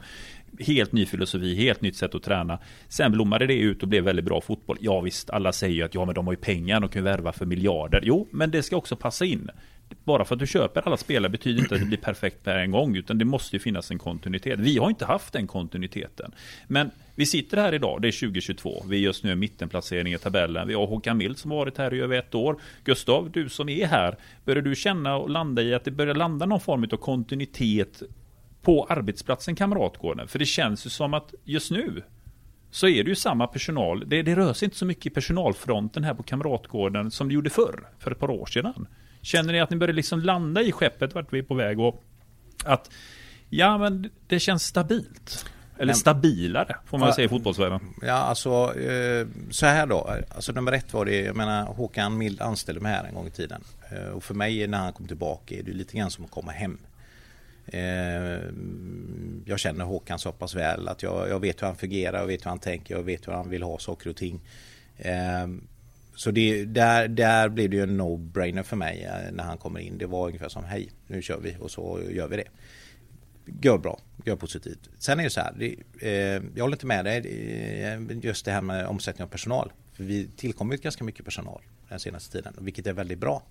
helt ny filosofi, helt nytt sätt att träna. Sen blommade det ut och blev väldigt bra fotboll. Ja visst, alla säger ju att ja men de har ju pengar, de kan värva för miljarder. Jo, men det ska också passa in. Bara för att du köper alla spelare betyder inte att det blir perfekt per en gång, utan det måste ju finnas en kontinuitet. Vi har inte haft den kontinuiteten. Men vi sitter här idag, det är 2022. Vi är just nu i mittenplacering i tabellen. Vi har Håkan Mild som har varit här i över ett år. Gustav, du som är här, börjar du känna och landa i att det börjar landa någon form av kontinuitet på arbetsplatsen Kamratgården. För det känns ju som att just nu så är det ju samma personal. Det, det rör sig inte så mycket i personalfronten här på Kamratgården som det gjorde förr, för ett par år sedan. Känner ni att ni börjar liksom landa i skeppet vart vi är på väg och att ja men det känns stabilt? Eller stabilare får man ja, säga i fotbollsvärlden. Ja alltså eh, så här då. Alltså nummer ett var det, jag menar Håkan Mild anställde mig här en gång i tiden. Eh, och för mig när han kom tillbaka är det lite grann som att komma hem. Eh, jag känner Håkan så pass väl att jag, jag, vet hur han fungerar, jag vet hur han tänker, jag vet hur han vill ha saker och ting. Eh, så det, där, där blev det ju en no-brainer för mig eh, när han kommer in. Det var ungefär som hej, nu kör vi och så gör vi det. Gör bra, gör positivt. Sen är det så här, det, jag håller inte med dig just det här med omsättning av personal. För vi tillkommit ganska mycket personal den senaste tiden, vilket är väldigt bra.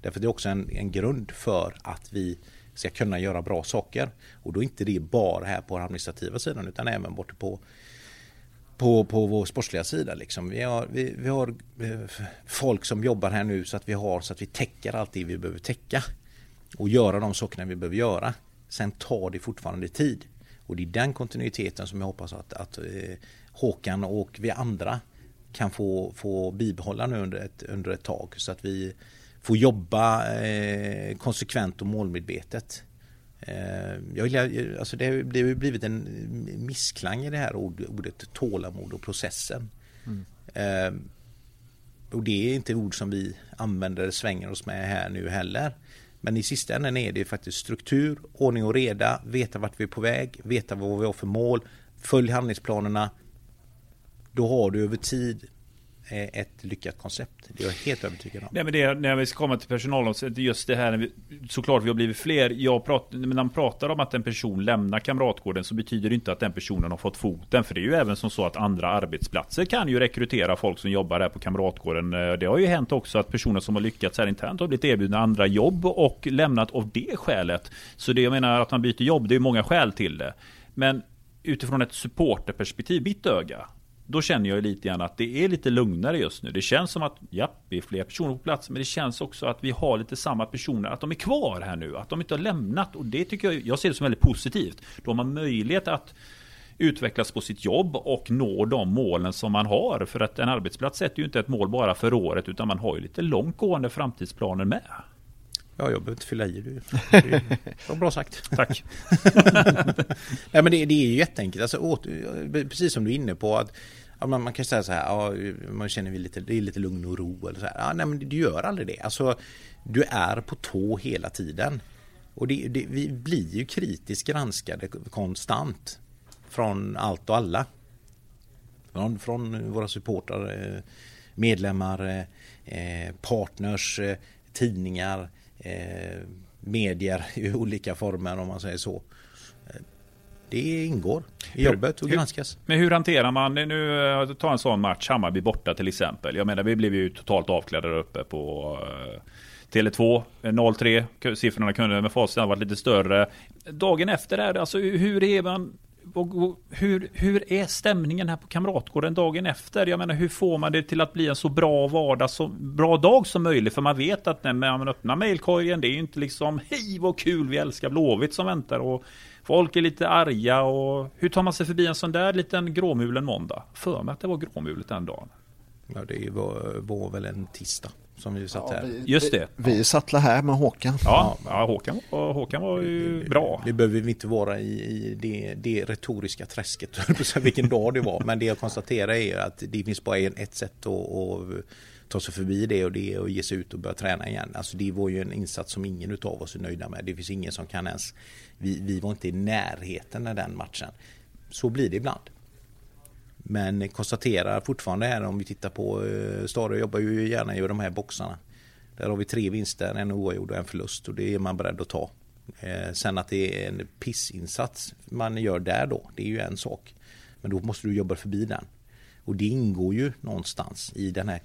Därför det är också en, en grund för att vi ska kunna göra bra saker. Och då är inte det bara här på den administrativa sidan utan även borta på på, på vår sportsliga sida. Liksom. Vi, har, vi, vi har eh, folk som jobbar här nu så att vi har så att vi täcker allt det vi behöver täcka. Och göra de sakerna vi behöver göra. Sen tar det fortfarande tid. Och det är den kontinuiteten som jag hoppas att, att eh, Håkan och vi andra kan få, få bibehålla nu under ett, under ett tag. Så att vi får jobba eh, konsekvent och målmedvetet. Eh, jag, alltså det har blivit en missklang i det här ordet tålamod och processen. Mm. Eh, och det är inte ord som vi använder, svänger oss med här nu heller. Men i sista änden är det faktiskt struktur, ordning och reda, veta vart vi är på väg, veta vad vi har för mål, följ handlingsplanerna. Då har du över tid ett lyckat koncept. Det är jag helt övertygad om. Nej, men det, när vi ska komma till personalomsättning, just det här, såklart vi har blivit fler. Jag pratar, när man pratar om att en person lämnar Kamratgården så betyder det inte att den personen har fått foten. För det är ju även som så att andra arbetsplatser kan ju rekrytera folk som jobbar här på Kamratgården. Eh, det har ju hänt också att personer som har lyckats här internt har blivit erbjudna andra jobb och lämnat av det skälet. Så det jag menar att man byter jobb, det är många skäl till det. Men utifrån ett supporterperspektiv, mitt öga, då känner jag lite grann att det är lite lugnare just nu. Det känns som att, ja, vi är fler personer på plats, men det känns också att vi har lite samma personer, att de är kvar här nu, att de inte har lämnat. Och det tycker jag, jag ser det som väldigt positivt. Då har man möjlighet att utvecklas på sitt jobb och nå de målen som man har. För att en arbetsplats sätter ju inte ett mål bara för året, utan man har ju lite långtgående framtidsplaner med. Ja, jag behöver inte fylla i [LAUGHS] det. Det var bra sagt. Tack. [LAUGHS] Nej, men det, det, är ju jätteenkelt. Alltså, precis som du är inne på. att ja, man, man, kan säga så här, ja, man känner vi lite, det är lite lugn och ro. Eller så här. Ja, nej, men du gör aldrig det. Alltså, du är på tå hela tiden. Och det, det, vi blir ju kritiskt granskade konstant. Från allt och alla. Från, från våra supportrar, eh, medlemmar, eh, partners, eh, tidningar eh, medier [LAUGHS] i olika former om man säger så. Eh, det ingår i jobbet och granskas. Men hur hanterar man det nu? Eh, ta en sån match, Hammarby borta till exempel. Jag menar vi blev ju totalt avklädda där uppe på Tele2 0-3. Siffrorna kunde med facit ha varit lite större. Dagen efter är det alltså hur är man hur, hur är stämningen här på Kamratgården dagen efter? Jag menar, hur får man det till att bli en så bra vardag, så bra dag som möjligt? För man vet att när man öppnar mailkorgen, det är ju inte liksom hej vad kul, vi älskar Blåvitt som väntar och folk är lite arga och hur tar man sig förbi en sån där liten gråmulen måndag? För mig att det var gråmulet den dagen. Ja, det var, var väl en tisdag som vi satt ja, här. Vi, Just det. Vi, vi satt här med Håkan. Ja, ja Håkan, Håkan var ju vi, bra. Vi behöver inte vara i, i det, det retoriska träsket, [LAUGHS] vilken dag det var. Men det jag konstaterar är att det finns bara ett sätt att, att ta sig förbi det och det är att ge sig ut och börja träna igen. Alltså det var ju en insats som ingen utav oss är nöjda med. Det finns ingen som kan ens... Vi, vi var inte i närheten av den matchen. Så blir det ibland. Men konstaterar fortfarande här om vi tittar på eh, Stare jobbar ju gärna i de här boxarna. Där har vi tre vinster, en oavgjord och en förlust och det är man beredd att ta. Eh, sen att det är en pissinsats man gör där då, det är ju en sak. Men då måste du jobba förbi den. Och det ingår ju någonstans i den här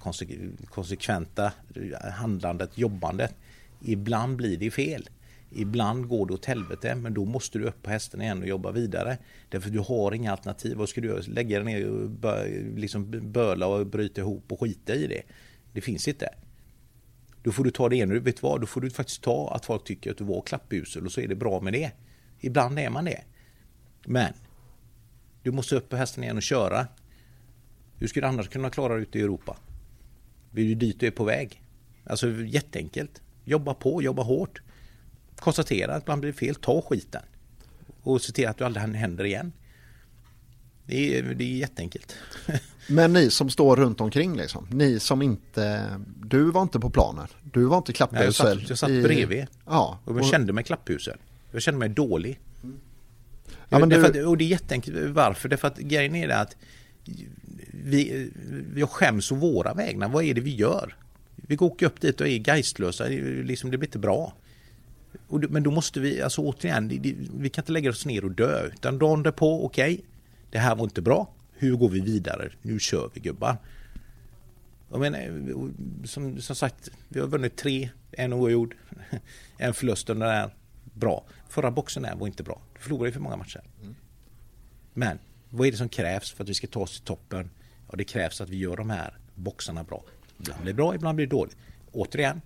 konsekventa eh, handlandet, jobbandet. Ibland blir det fel. Ibland går det åt helvete men då måste du upp på hästen igen och jobba vidare. Därför du har inga alternativ. Vad ska du göra? Lägga dig ner och bö, liksom böla och bryta ihop och skita i det. Det finns inte. Då får du ta det ena. Vet du vad? Då får du faktiskt ta att folk tycker att du var klappusel och så är det bra med det. Ibland är man det. Men du måste upp på hästen igen och köra. Hur ska du annars kunna klara dig ute i Europa? Det är ju dit du är på väg. Alltså jätteenkelt. Jobba på, jobba hårt konstatera att man blir fel, ta skiten. Och se till att det aldrig händer igen. Det är, det är jätteenkelt. [LAUGHS] Men ni som står runt omkring liksom, ni som inte, du var inte på planen, du var inte klappusel. Jag satt, jag satt bredvid ja, och jag kände mig klappusel. Jag kände mig dålig. Ja, men du... att, och det är jätteenkelt, varför? Därför att grejen är det att vi, vi skäms å våra vägnar. Vad är det vi gör? Vi åker upp dit och är geistlösa, liksom, det blir inte bra men då måste vi, alltså återigen, vi kan inte lägga oss ner och dö. Utan dagen därpå, okej, okay, det här var inte bra. Hur går vi vidare? Nu kör vi gubbar. Jag menar, som, som sagt, vi har vunnit tre, en oavgjord, [LAUGHS] en förlust under det här. Bra. Förra boxen där var inte bra. Du förlorade ju för många matcher. Mm. Men vad är det som krävs för att vi ska ta oss till toppen? Ja, det krävs att vi gör de här boxarna bra. Ibland blir det bra, ibland blir det dåligt. Återigen,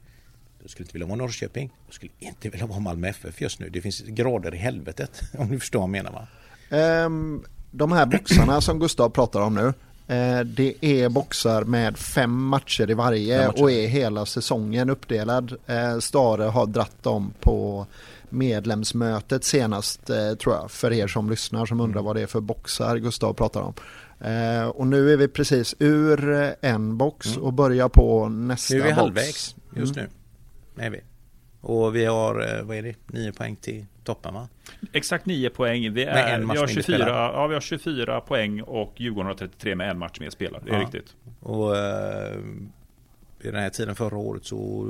jag skulle inte vilja vara Norrköping. Jag skulle inte vilja vara Malmö FF just nu. Det finns grader i helvetet [LAUGHS] om du förstår vad jag menar va? Um, de här boxarna [CLEARS THROAT] som Gustav pratar om nu. Eh, det är boxar med fem matcher i varje matcher. och är hela säsongen uppdelad. Eh, Stare har dratt dem på medlemsmötet senast eh, tror jag. För er som lyssnar som undrar mm. vad det är för boxar Gustav pratar om. Och nu är vi precis ur en box mm. och börjar på nästa box. Nu är vi box. halvvägs just mm. nu. Är vi. Och vi har, vad är det, nio poäng till toppen va? Exakt 9 poäng. Vi, är, vi, har 24, ja, vi har 24 poäng och Djurgården har 33 med en match mer spelad. Det är ja. riktigt. Och eh, vid den här tiden förra året så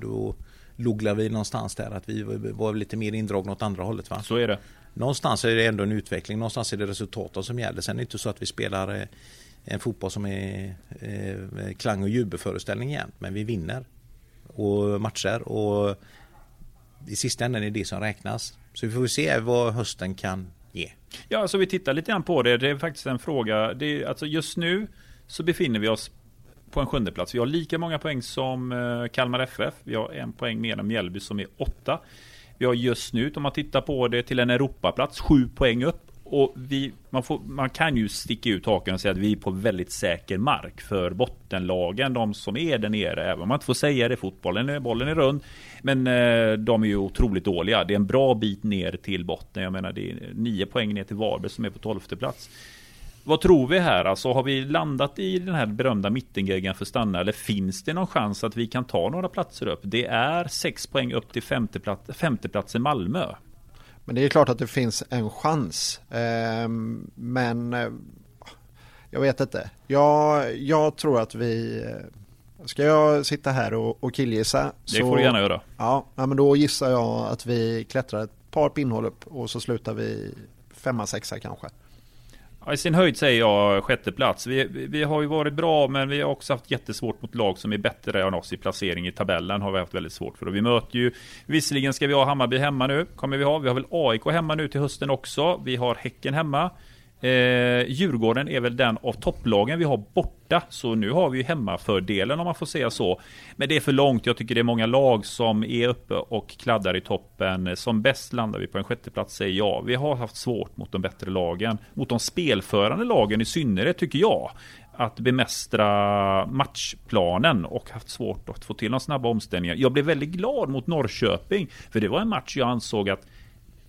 då logglade vi någonstans där att vi var lite mer indragna åt andra hållet va? Så är det. Någonstans är det ändå en utveckling. Någonstans är det resultaten som gäller. Sen är det inte så att vi spelar eh, en fotboll som är eh, klang och jubelföreställning igen. Men vi vinner och matcher och i sista änden är det som räknas. Så vi får se vad hösten kan ge. Ja, så alltså vi tittar lite grann på det. Det är faktiskt en fråga. Det är, alltså just nu så befinner vi oss på en sjunde plats. Vi har lika många poäng som eh, Kalmar FF. Vi har en poäng mer än Mjällby som är åtta. Vi har just nu, om man tittar på det, till en Europaplats, sju poäng upp. Och vi, man, får, man kan ju sticka ut hakan och säga att vi är på väldigt säker mark för bottenlagen, de som är där nere. Även om man inte får säga det, fotbollen, bollen är rund. Men eh, de är ju otroligt dåliga. Det är en bra bit ner till botten. Jag menar det är nio poäng ner till Varberg som är på tolfte plats. Vad tror vi här? Alltså har vi landat i den här berömda mittengeggan för stanna? Eller finns det någon chans att vi kan ta några platser upp? Det är sex poäng upp till femteplatsen femteplats i Malmö. Men det är klart att det finns en chans. Ehm, men eh, jag vet inte. Jag, jag tror att vi... Eh, ska jag sitta här och, och killgissa? Det får du gärna göra. Ja, men då gissar jag att vi klättrar ett par pinnhål upp och så slutar vi femma, sexa kanske. I sin höjd säger jag sjätte plats. Vi, vi, har ju varit bra, men vi har också haft jättesvårt mot lag som är bättre än oss i placering i tabellen. Har vi haft väldigt svårt för. Och vi möter ju, visserligen ska vi ha Hammarby hemma nu, kommer vi ha. Vi har väl AIK hemma nu till hösten också. Vi har Häcken hemma. Eh, Djurgården är väl den av topplagen vi har borta. Så nu har vi ju hemmafördelen om man får säga så. Men det är för långt. Jag tycker det är många lag som är uppe och kladdar i toppen. Eh, som bäst landar vi på en sjätteplats säger jag. Vi har haft svårt mot de bättre lagen. Mot de spelförande lagen i synnerhet tycker jag att bemästra matchplanen och haft svårt att få till några snabba omställningar. Jag blev väldigt glad mot Norrköping, för det var en match jag ansåg att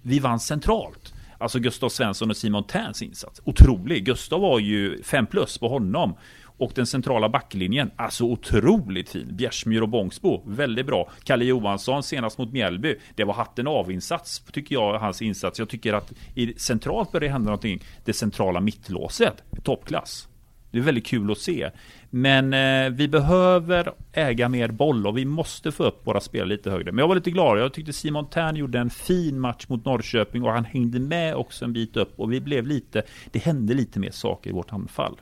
vi vann centralt. Alltså Gustav Svensson och Simon Terns insats. Otrolig. Gustav var ju 5 plus på honom. Och den centrala backlinjen, alltså otroligt fin. Bjärsmyr och Bångsbo, väldigt bra. Kalle Johansson senast mot Mjällby, det var hatten av-insats, tycker jag, hans insats. Jag tycker att i, centralt börjar det hända någonting. Det centrala mittlåset, toppklass. Det är väldigt kul att se. Men eh, vi behöver äga mer boll och vi måste få upp våra spel lite högre. Men jag var lite glad. Jag tyckte Simon Tern gjorde en fin match mot Norrköping och han hängde med också en bit upp och vi blev lite, det hände lite mer saker i vårt anfall.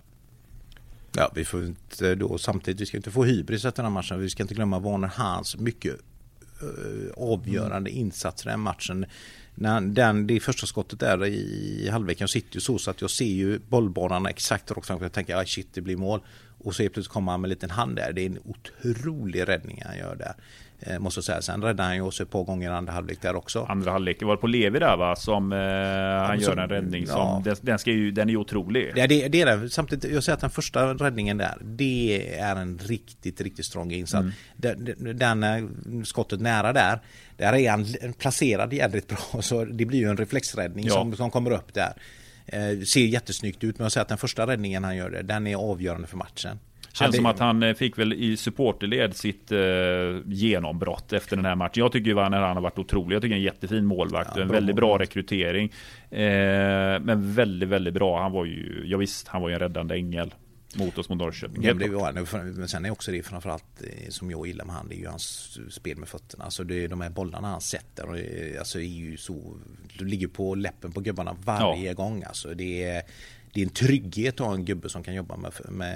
Ja, vi får inte då samtidigt, vi ska inte få hybris efter den här matchen. Vi ska inte glömma Warner Hans mycket uh, avgörande mm. insatser i den matchen när den, det första skottet där i halvlek, jag sitter ju så så att jag ser ju bollbanan exakt rakt framför. Jag tänker att shit det blir mål. Och så plötsligt kommer han med en liten hand där. Det är en otrolig räddning han gör där. Eh, måste jag säga. Sen räddade han ju oss ett par gånger i andra halvlek där också. Andra halvlek, det var på Levi där va? Som eh, han som, gör en räddning som, ja. den, den, ska ju, den är ju otrolig. Ja, det, det är det. Samtidigt, jag säger att den första räddningen där, det är en riktigt, riktigt strong insats. Mm. Den, den, den, skottet nära där, där är han placerad jävligt bra. [LAUGHS] Så det blir ju en reflexräddning ja. som, som kommer upp där. Eh, ser jättesnyggt ut men jag säger att den första räddningen han gör, den är avgörande för matchen. Känns som att han eh, fick väl i supporterled sitt eh, genombrott efter den här matchen. Jag tycker ju att han har varit otrolig. Jag tycker en jättefin målvakt. Ja, en väldigt bra rekrytering. Eh, men väldigt, väldigt bra. Han var ju, ja visst, han var ju en räddande ängel mot oss mot Norrköping. Ja, det, men sen är också det framförallt eh, som jag gillar med han, det är ju hans spel med fötterna. Alltså det är de här bollarna han sätter. Och, alltså är ju så, du ligger på läppen på gubbarna varje ja. gång. Alltså det är, det är en trygghet att ha en gubbe som kan jobba med, med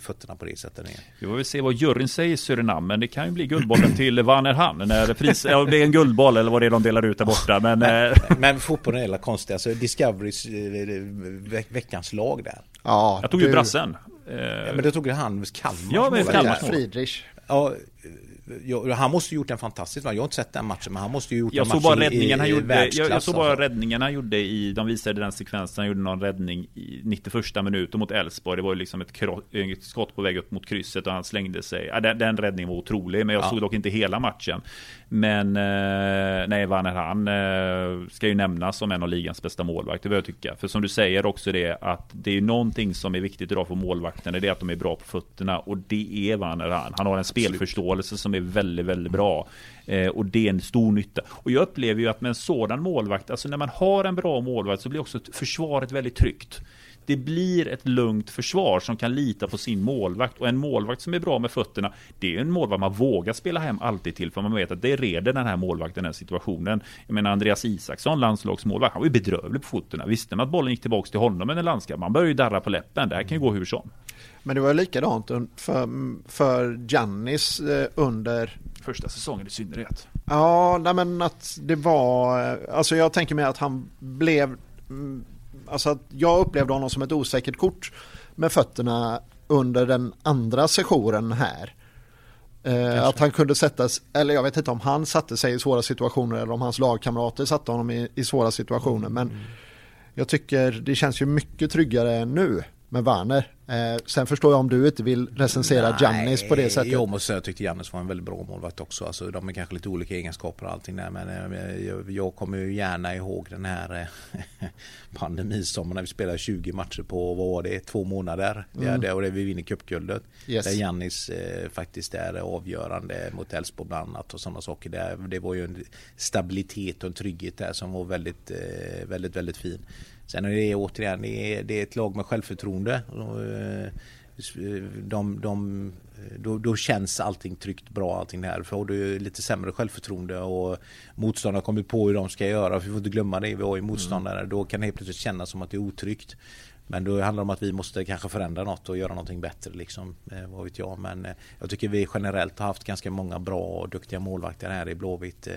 fötterna på det sättet. Vi får väl se vad juryn säger i Surinam, men det kan ju bli guldbollen till Vannerhan när pris, ja, det är en guldboll eller vad det är de delar ut där borta. Men, men, men fotbollen är hela konstigt, alltså Discoverys eh, veckans lag där. Ja, jag tog ju brassen. Ja, men det tog ju han Kalmar. Ja, men Kalmar. Friedrich. Ja, han måste ju gjort en fantastisk match. Jag har inte sett den matchen men han måste ju gjort jag en match bara räddningen i, han gjorde, jag, jag såg bara alltså. räddningen han gjorde i, de visade den sekvensen, han gjorde någon räddning i 91 minuten mot Elfsborg. Det var ju liksom ett, ett, skott på väg upp mot krysset och han slängde sig. Ja, den, den räddningen var otrolig, men jag ja. såg dock inte hela matchen. Men eh, nej, Vanner han eh, ska ju nämnas som en av ligans bästa målvakter, vad jag tycka. För som du säger också det att det är någonting som är viktigt idag för målvakterna, det är att de är bra på fötterna och det är Vanner han. Han har en spelförståelse som är väldigt, väldigt bra. Eh, och det är en stor nytta. Och jag upplever ju att med en sådan målvakt, alltså när man har en bra målvakt så blir också försvaret väldigt tryggt det blir ett lugnt försvar som kan lita på sin målvakt. Och en målvakt som är bra med fötterna, det är en målvakt man vågar spela hem alltid till. För man vet att det reder den här målvakten den här situationen. Jag menar Andreas Isaksson, landslagsmålvakt, han var ju bedrövlig på fötterna. Visste man att bollen gick tillbaka till honom en landskamp, man börjar ju darra på läppen. Det här kan ju gå hur som. Men det var likadant för, för Giannis eh, under Första säsongen i synnerhet. Ja, nej men att det var, eh, alltså jag tänker mig att han blev Alltså att jag upplevde honom som ett osäkert kort med fötterna under den andra sessionen här. Eh, att han kunde sättas, eller jag vet inte om han satte sig i svåra situationer eller om hans lagkamrater satte honom i, i svåra situationer. Men mm. jag tycker det känns ju mycket tryggare nu med Werner. Eh, sen förstår jag om du inte vill recensera Jannis på det sättet. Jag måste säga jag tyckte Jannis var en väldigt bra målvakt också. Alltså, de är kanske lite olika egenskaper och allting där. Men eh, jag, jag kommer ju gärna ihåg den här eh, [LAUGHS] pandemisommaren när vi spelade 20 matcher på, vad var det, två månader. Mm. Det, och det vi vinner cupguldet. Yes. Där Jannis eh, faktiskt är avgörande mot Elfsborg bland annat och sådana saker. Där. Det var ju en stabilitet och en trygghet där som var väldigt, eh, väldigt, väldigt fin. Sen är det återigen, det är, det är ett lag med självförtroende. Eh, de, de, då, då, känns allting tryggt bra allting där. För du lite sämre självförtroende och motståndare kommer på hur de ska göra. För vi får inte glömma det, vi har ju motståndare. Mm. Då kan det helt plötsligt kännas som att det är otryggt. Men då handlar det om att vi måste kanske förändra något och göra någonting bättre liksom. Eh, vad vet jag. Men eh, jag tycker vi generellt har haft ganska många bra och duktiga målvakter här i Blåvitt.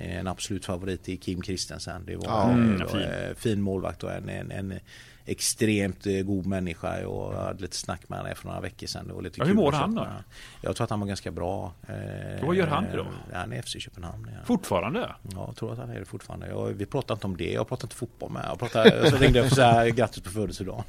Eh, en absolut favorit i Kim Christensen. Det var, ja, mm, fin. fin målvakt och en, en, en extremt eh, god människa. Jag hade lite snack med honom för några veckor sedan. Det var lite ja, hur mår han då? Jag tror att han var ganska bra. Eh, vad gör han då? Han är FC Köpenhamn. Ja. Fortfarande? Ja, jag tror att han är det fortfarande. Jag, vi pratar inte om det. Jag pratar inte fotboll med. Jag pratade, så ringde jag och sa grattis på födelsedagen.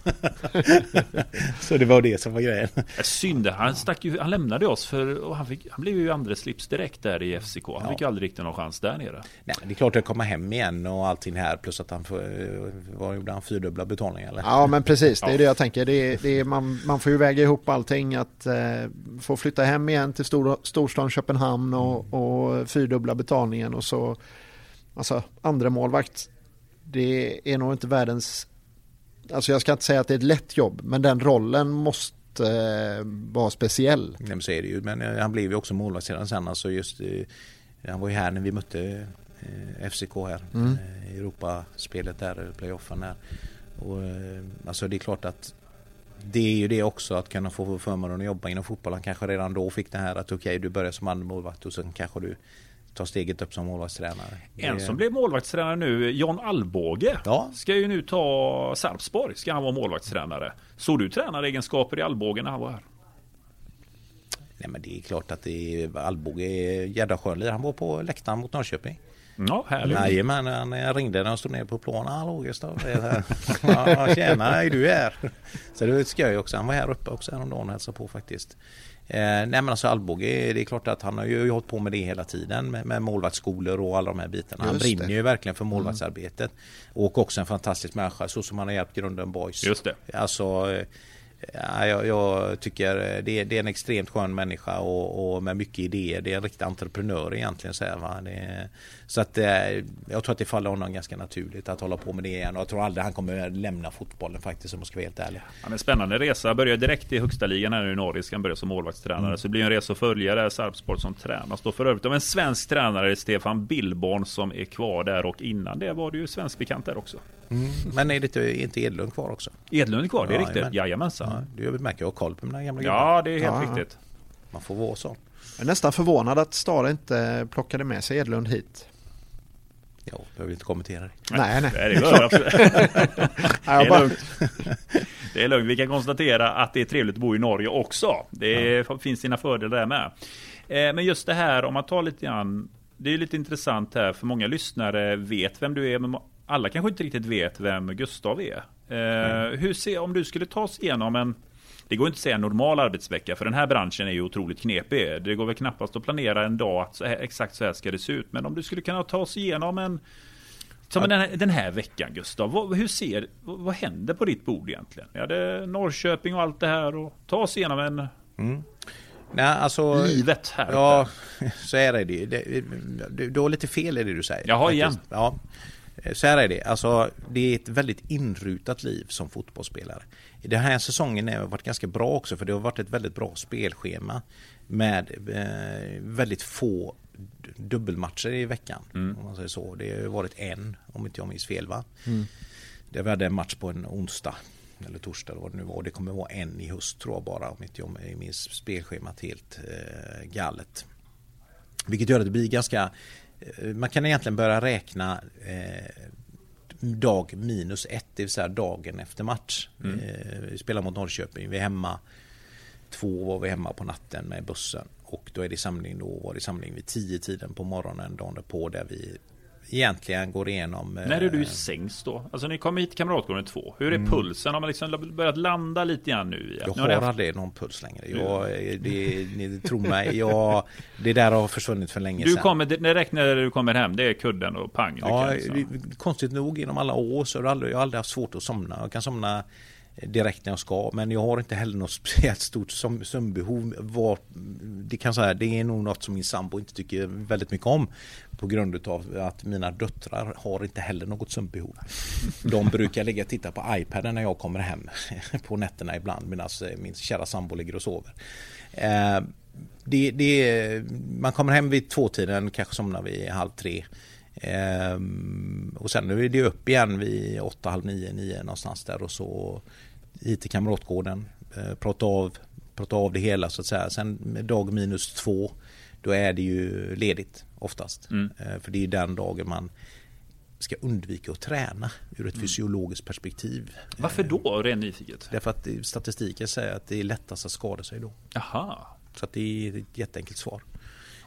[LAUGHS] så det var det som var grejen. Synd, han, stack ju, han lämnade oss för han, fick, han blev ju andra slips direkt där i FCK. Han ja. fick ju aldrig riktigt någon chans där nere. Nej, det är klart att komma hem igen och allting här plus att han vad gjorde han, fyrdubbla betalningar eller? Ja men precis, det är ja. det jag tänker. Det är, det är, man, man får ju väga ihop allting. Att eh, få flytta hem igen till stor, storstan Köpenhamn och, mm. och fyrdubbla betalningen och så alltså andra målvakt. Det är nog inte världens, alltså jag ska inte säga att det är ett lätt jobb, men den rollen måste eh, vara speciell. Nej, men så är det ju, men eh, han blev ju också målvakt sedan sen. Alltså just, eh, han var ju här när vi mötte eh, FCK här. Mm. Europaspelet där, playoffen där. Och, eh, alltså det är klart att det är ju det också att kunna få förmånen att jobba inom fotboll. Han kanske redan då fick det här att okej okay, du börjar som andra målvakt och sen kanske du tar steget upp som målvaktstränare. En som blev målvaktstränare nu, John Alvbåge, ja. ska ju nu ta Sarpsborg, ska han vara målvaktstränare. Såg du tränaregenskaper i Alvbåge när han var här? Nej men det är klart att det är Alvbåge är skön Han var på läktaren mot Norrköping. Ja, härligt. Jajamän, han ringde när han stod ner på planen. Hallå Gustav. ja, tjena, är du här? Så det ska jag också. Han var här uppe också häromdagen och hälsade på faktiskt. Eh, nej men alltså Alvbåge, det är klart att han har ju hållit på med det hela tiden med, med målvaktsskolor och alla de här bitarna. Han Just brinner det. ju verkligen för målvaktsarbetet. Mm. Och också en fantastisk människa så som han har hjälpt grunden Boys. Just det. Alltså Ja, jag, jag tycker det är, det är, en extremt skön människa och, och, med mycket idéer. Det är en riktig entreprenör egentligen. Så, här, va? Det, så att eh, jag tror att det faller honom ganska naturligt att hålla på med det igen. Och jag tror aldrig han kommer lämna fotbollen faktiskt om jag ska vara helt ärlig. Ja, men spännande resa. Börjar direkt i högsta ligan här nu i Norge. Ska han börja som målvaktstränare. Mm. Så det blir en resa att följa där Sarpsborg som tränas då för övrigt av en svensk tränare Stefan Billborn som är kvar där och innan det var det ju svensk bekant där också. Mm. Men är det inte Edlund kvar också? Edlund kvar, det är ja, riktigt. Jajamensan. Ja, du märker jag har koll på mina gamla gubbar. Ja, det är helt ja. riktigt. Man får vara så. Jag är nästan förvånad att Stare inte plockade med sig Edlund hit. Ja, behöver inte kommentera det. Nej, nej. nej det, gör absolut. det, är lugnt. [LAUGHS] [LAUGHS] [LAUGHS] det är lugnt. Vi kan konstatera att det är trevligt att bo i Norge också. Det ja. finns sina fördelar där med. Eh, men just det här om man tar lite grann. Det är lite intressant här för många lyssnare vet vem du är. Men alla kanske inte riktigt vet vem Gustav är. Mm. Hur ser, om du skulle ta oss igenom en det går inte att säga normal arbetsvecka för den här branschen är ju otroligt knepig. Det går väl knappast att planera en dag att så här, exakt så här ska det se ut. Men om du skulle kunna ta oss igenom en som den, här, den här veckan Gustav, vad, hur ser, vad, vad händer på ditt bord egentligen? Ja, det är Norrköping och allt det här och ta oss igenom en mm. Nej, alltså, Livet här Ja, [LAUGHS] så är det. det, du, du har lite fel i det du säger. Jaha, igen. Ja. Så här är det, alltså det är ett väldigt inrutat liv som fotbollsspelare. Den här säsongen har varit ganska bra också för det har varit ett väldigt bra spelschema med eh, väldigt få dubbelmatcher i veckan. Mm. Om man säger så. Det har varit en, om inte jag minns fel va? Mm. Det vi hade en match på en onsdag eller torsdag eller vad det nu var. Det kommer vara en i höst tror jag bara om inte jag minns spelschemat helt eh, galet. Vilket gör att det blir ganska Eh, man kan egentligen börja räkna eh, dag minus ett, det vill säga dagen efter match. Mm. Eh, vi spelar mot Norrköping, vi är hemma två var vi hemma på natten med bussen och då är det samling då var det samling vid tio tiden på morgonen dagen på där vi egentligen går igenom. När är du i eh, sängs då? Alltså ni kommer hit Kamratgården 2. Hur är mm. pulsen? Har man liksom börjat landa lite grann nu? Jag har, har aldrig någon puls längre. Jag, det, ni tror mig, jag, det där har försvunnit för länge du sedan. Kommer, det räcker när du kommer hem, det är kudden och pang. Ja, konstigt nog genom alla år så har jag aldrig, jag har aldrig haft svårt att somna. Jag kan somna direkt när jag ska. Men jag har inte heller något [LAUGHS] speciellt stort sömnbehov. Var, det kan säga, det är nog något som min sambo inte tycker väldigt mycket om. På grund av att mina döttrar har inte heller något sömnbehov. De brukar ligga och titta på iPaden när jag kommer hem [LAUGHS] på nätterna ibland medan eh, min kära sambo ligger och sover. Eh, det, det, man kommer hem vid tvåtiden, kanske somnar vid halv tre. Um, och sen är det upp igen vid åtta, halv nio, nio någonstans där och så hit till Kamratgården, eh, prata, av, prata av det hela så att säga. Sen dag minus två, då är det ju ledigt oftast. Mm. Eh, för det är den dagen man ska undvika att träna ur ett mm. fysiologiskt perspektiv. Varför då, ren nyfiket? Därför att statistiken säger att det är lättast att skada sig då. Aha. Så att det är ett jätteenkelt svar.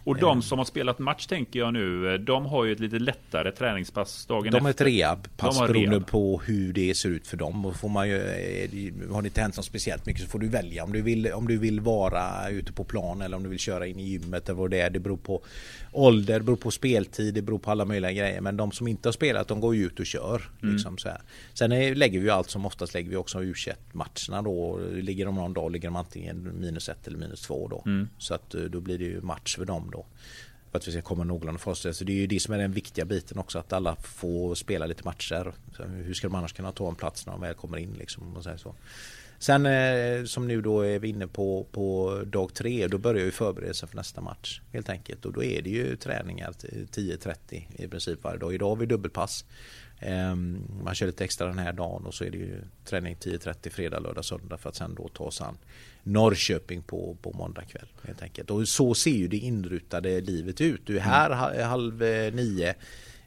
Och de eh. som har spelat match tänker jag nu, de har ju ett lite lättare träningspass dagen De har ett rehabpass beroende på hur det ser ut för dem. Och får man ju, eh, har det inte hänt något speciellt mycket så får du välja om du vill, om du vill vara ute på plan eller om du vill köra in i gymmet eller vad det är. Det beror på ålder, det beror på speltid, det beror på alla möjliga grejer. Men de som inte har spelat de går ju ut och kör. Mm. Liksom så här. Sen är, lägger vi allt som oftast lägger vi också u matcherna då. Ligger de någon dag ligger de antingen minus ett eller minus två då. Mm. Så att eh, då blir det ju match för dem då. För att vi ska komma någorlunda först. Så det är ju det som är den viktiga biten också. Att alla får spela lite matcher. Så hur ska de annars kunna ta en plats när de väl kommer in liksom. Och så. Sen eh, som nu då är vi inne på, på dag tre. Då börjar vi förbereda sig för nästa match. Helt enkelt. Och då är det ju träningar 10-30 i princip varje dag. Idag har vi dubbelpass. Ehm, man kör lite extra den här dagen och så är det ju träning 10.30 fredag, lördag, söndag för att sen då ta sig an Norrköping på, på måndag kväll. Helt enkelt. Och så ser ju det inrutade livet ut. Du är här mm. halv eh, nio.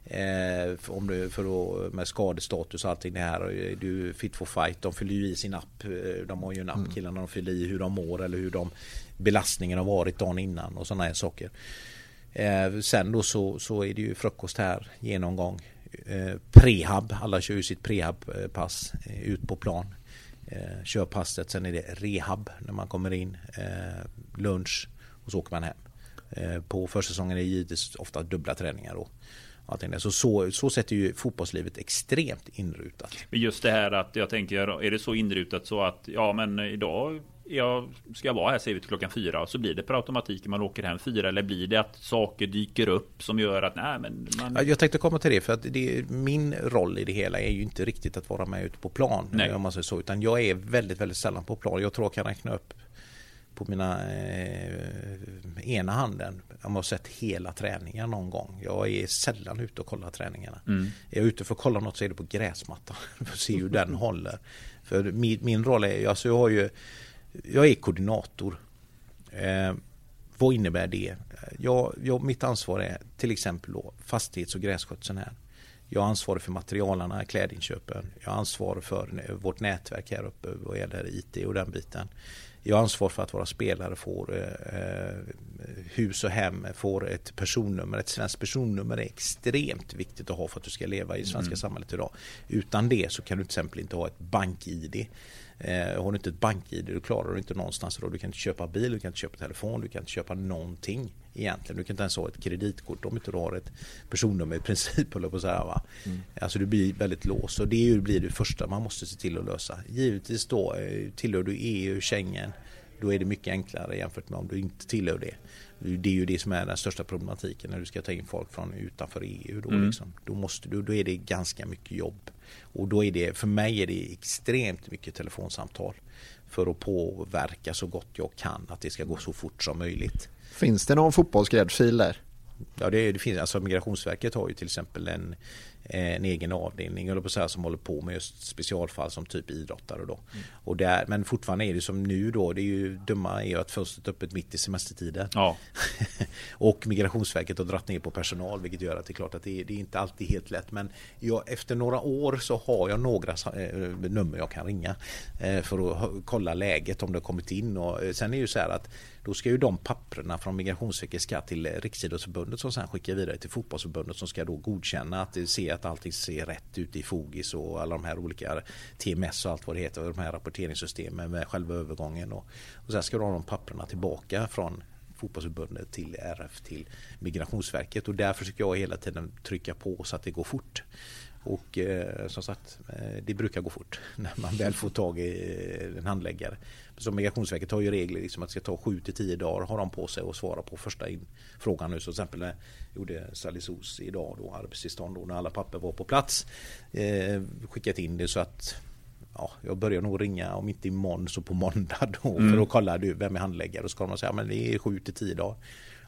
Eh, om du, för då, med skadestatus och allting det här. Du fit for fight. De fyller ju i sin app. Eh, de har ju en app mm. killarna. De fyller i hur de mår eller hur de belastningen har varit dagen innan och sådana här saker. Eh, sen då så, så är det ju frukost här, genomgång eh, prehab. Alla kör ju sitt prehab-pass eh, ut på plan. Eh, kör passet, sen är det rehab när man kommer in. Eh, lunch och så åker man hem. Eh, på försäsongen är det givetvis ofta dubbla träningar då. Så, så, så sätt är ju fotbollslivet extremt inrutat. Men just det här att jag tänker, är det så inrutat så att ja men idag jag ska vara här säger vi till klockan fyra och så blir det per automatik man åker hem fyra eller blir det att saker dyker upp som gör att nej men man... Jag tänkte komma till det för att det, min roll i det hela är ju inte riktigt att vara med ute på plan nej. om man säger så utan jag är väldigt väldigt sällan på plan. Jag tror jag kan räkna upp på mina eh, ena handen. Jag har sett hela träningen någon gång. Jag är sällan ute och kollar träningarna. Mm. Är jag ute för att kolla något så är det på gräsmattan. [LAUGHS] för att se hur den håller. För min, min roll är, alltså jag har ju jag är koordinator. Eh, vad innebär det? Jag, jag, mitt ansvar är till exempel då fastighets och grässkötseln här. Jag har ansvar för materialarna, klädinköpen. Jag har ansvar för vårt nätverk här uppe vad gäller IT och den biten. Jag har ansvar för att våra spelare får eh, hus och hem, får ett personnummer. Ett svenskt personnummer är extremt viktigt att ha för att du ska leva i det svenska mm. samhället idag. Utan det så kan du till exempel inte ha ett bank-id. Eh, har du inte ett bank-id då klarar du inte någonstans. Då. Du kan inte köpa bil, du kan inte köpa telefon, du kan inte köpa någonting egentligen. Du kan inte ens ha ett kreditkort om inte du har ett personnummer i princip. På så här, va? Mm. Alltså du blir väldigt låst och det blir det första man måste se till att lösa. Givetvis då eh, tillhör du EU, Schengen då är det mycket enklare jämfört med om du inte tillhör det. Det är ju det som är den största problematiken när du ska ta in folk från utanför EU. Då, mm. liksom. då, måste du, då är det ganska mycket jobb. Och då är det, för mig är det extremt mycket telefonsamtal för att påverka så gott jag kan att det ska gå så fort som möjligt. Finns det någon fotbollsgräddfil där? Ja det, det, finns, alltså Migrationsverket har ju till exempel en, en egen avdelning eller på så här, som håller på med just specialfall som typ idrottare. Då. Mm. Och där, men fortfarande är det som nu då, det är ju dumma är ju att fönstret är öppet mitt i semestertiden. Ja. [LAUGHS] och Migrationsverket har dratt ner på personal vilket gör att det är klart att det, det är inte alltid helt lätt. Men jag, efter några år så har jag några eh, nummer jag kan ringa eh, för att kolla läget om det har kommit in. Och, eh, sen är det ju så här att då ska ju de papperna från Migrationsverket ska till Riksidrottsförbundet som sen skickar vidare till fotbollsförbundet som ska då godkänna att se att allting ser rätt ut i Fogis och alla de här olika TMS och allt vad det heter, de här rapporteringssystemen med själva övergången och, och sen ska du ha de papperna tillbaka från fotbollsförbundet till RF till Migrationsverket och därför försöker jag hela tiden trycka på så att det går fort. Och eh, som sagt, eh, det brukar gå fort [LAUGHS] när man väl får tag i eh, en handläggare. Så Migrationsverket har ju regler liksom att det ska ta 7 till 10 dagar har de på sig att svara på första in frågan nu. Så till exempel när gjorde Salisos idag då arbetstillstånd då när alla papper var på plats. Eh, skickat in det så att ja, jag börjar nog ringa om inte imorgon så på måndag då mm. för att kolla du, vem är handläggare och så ska de säga men det är 7 till 10 dagar.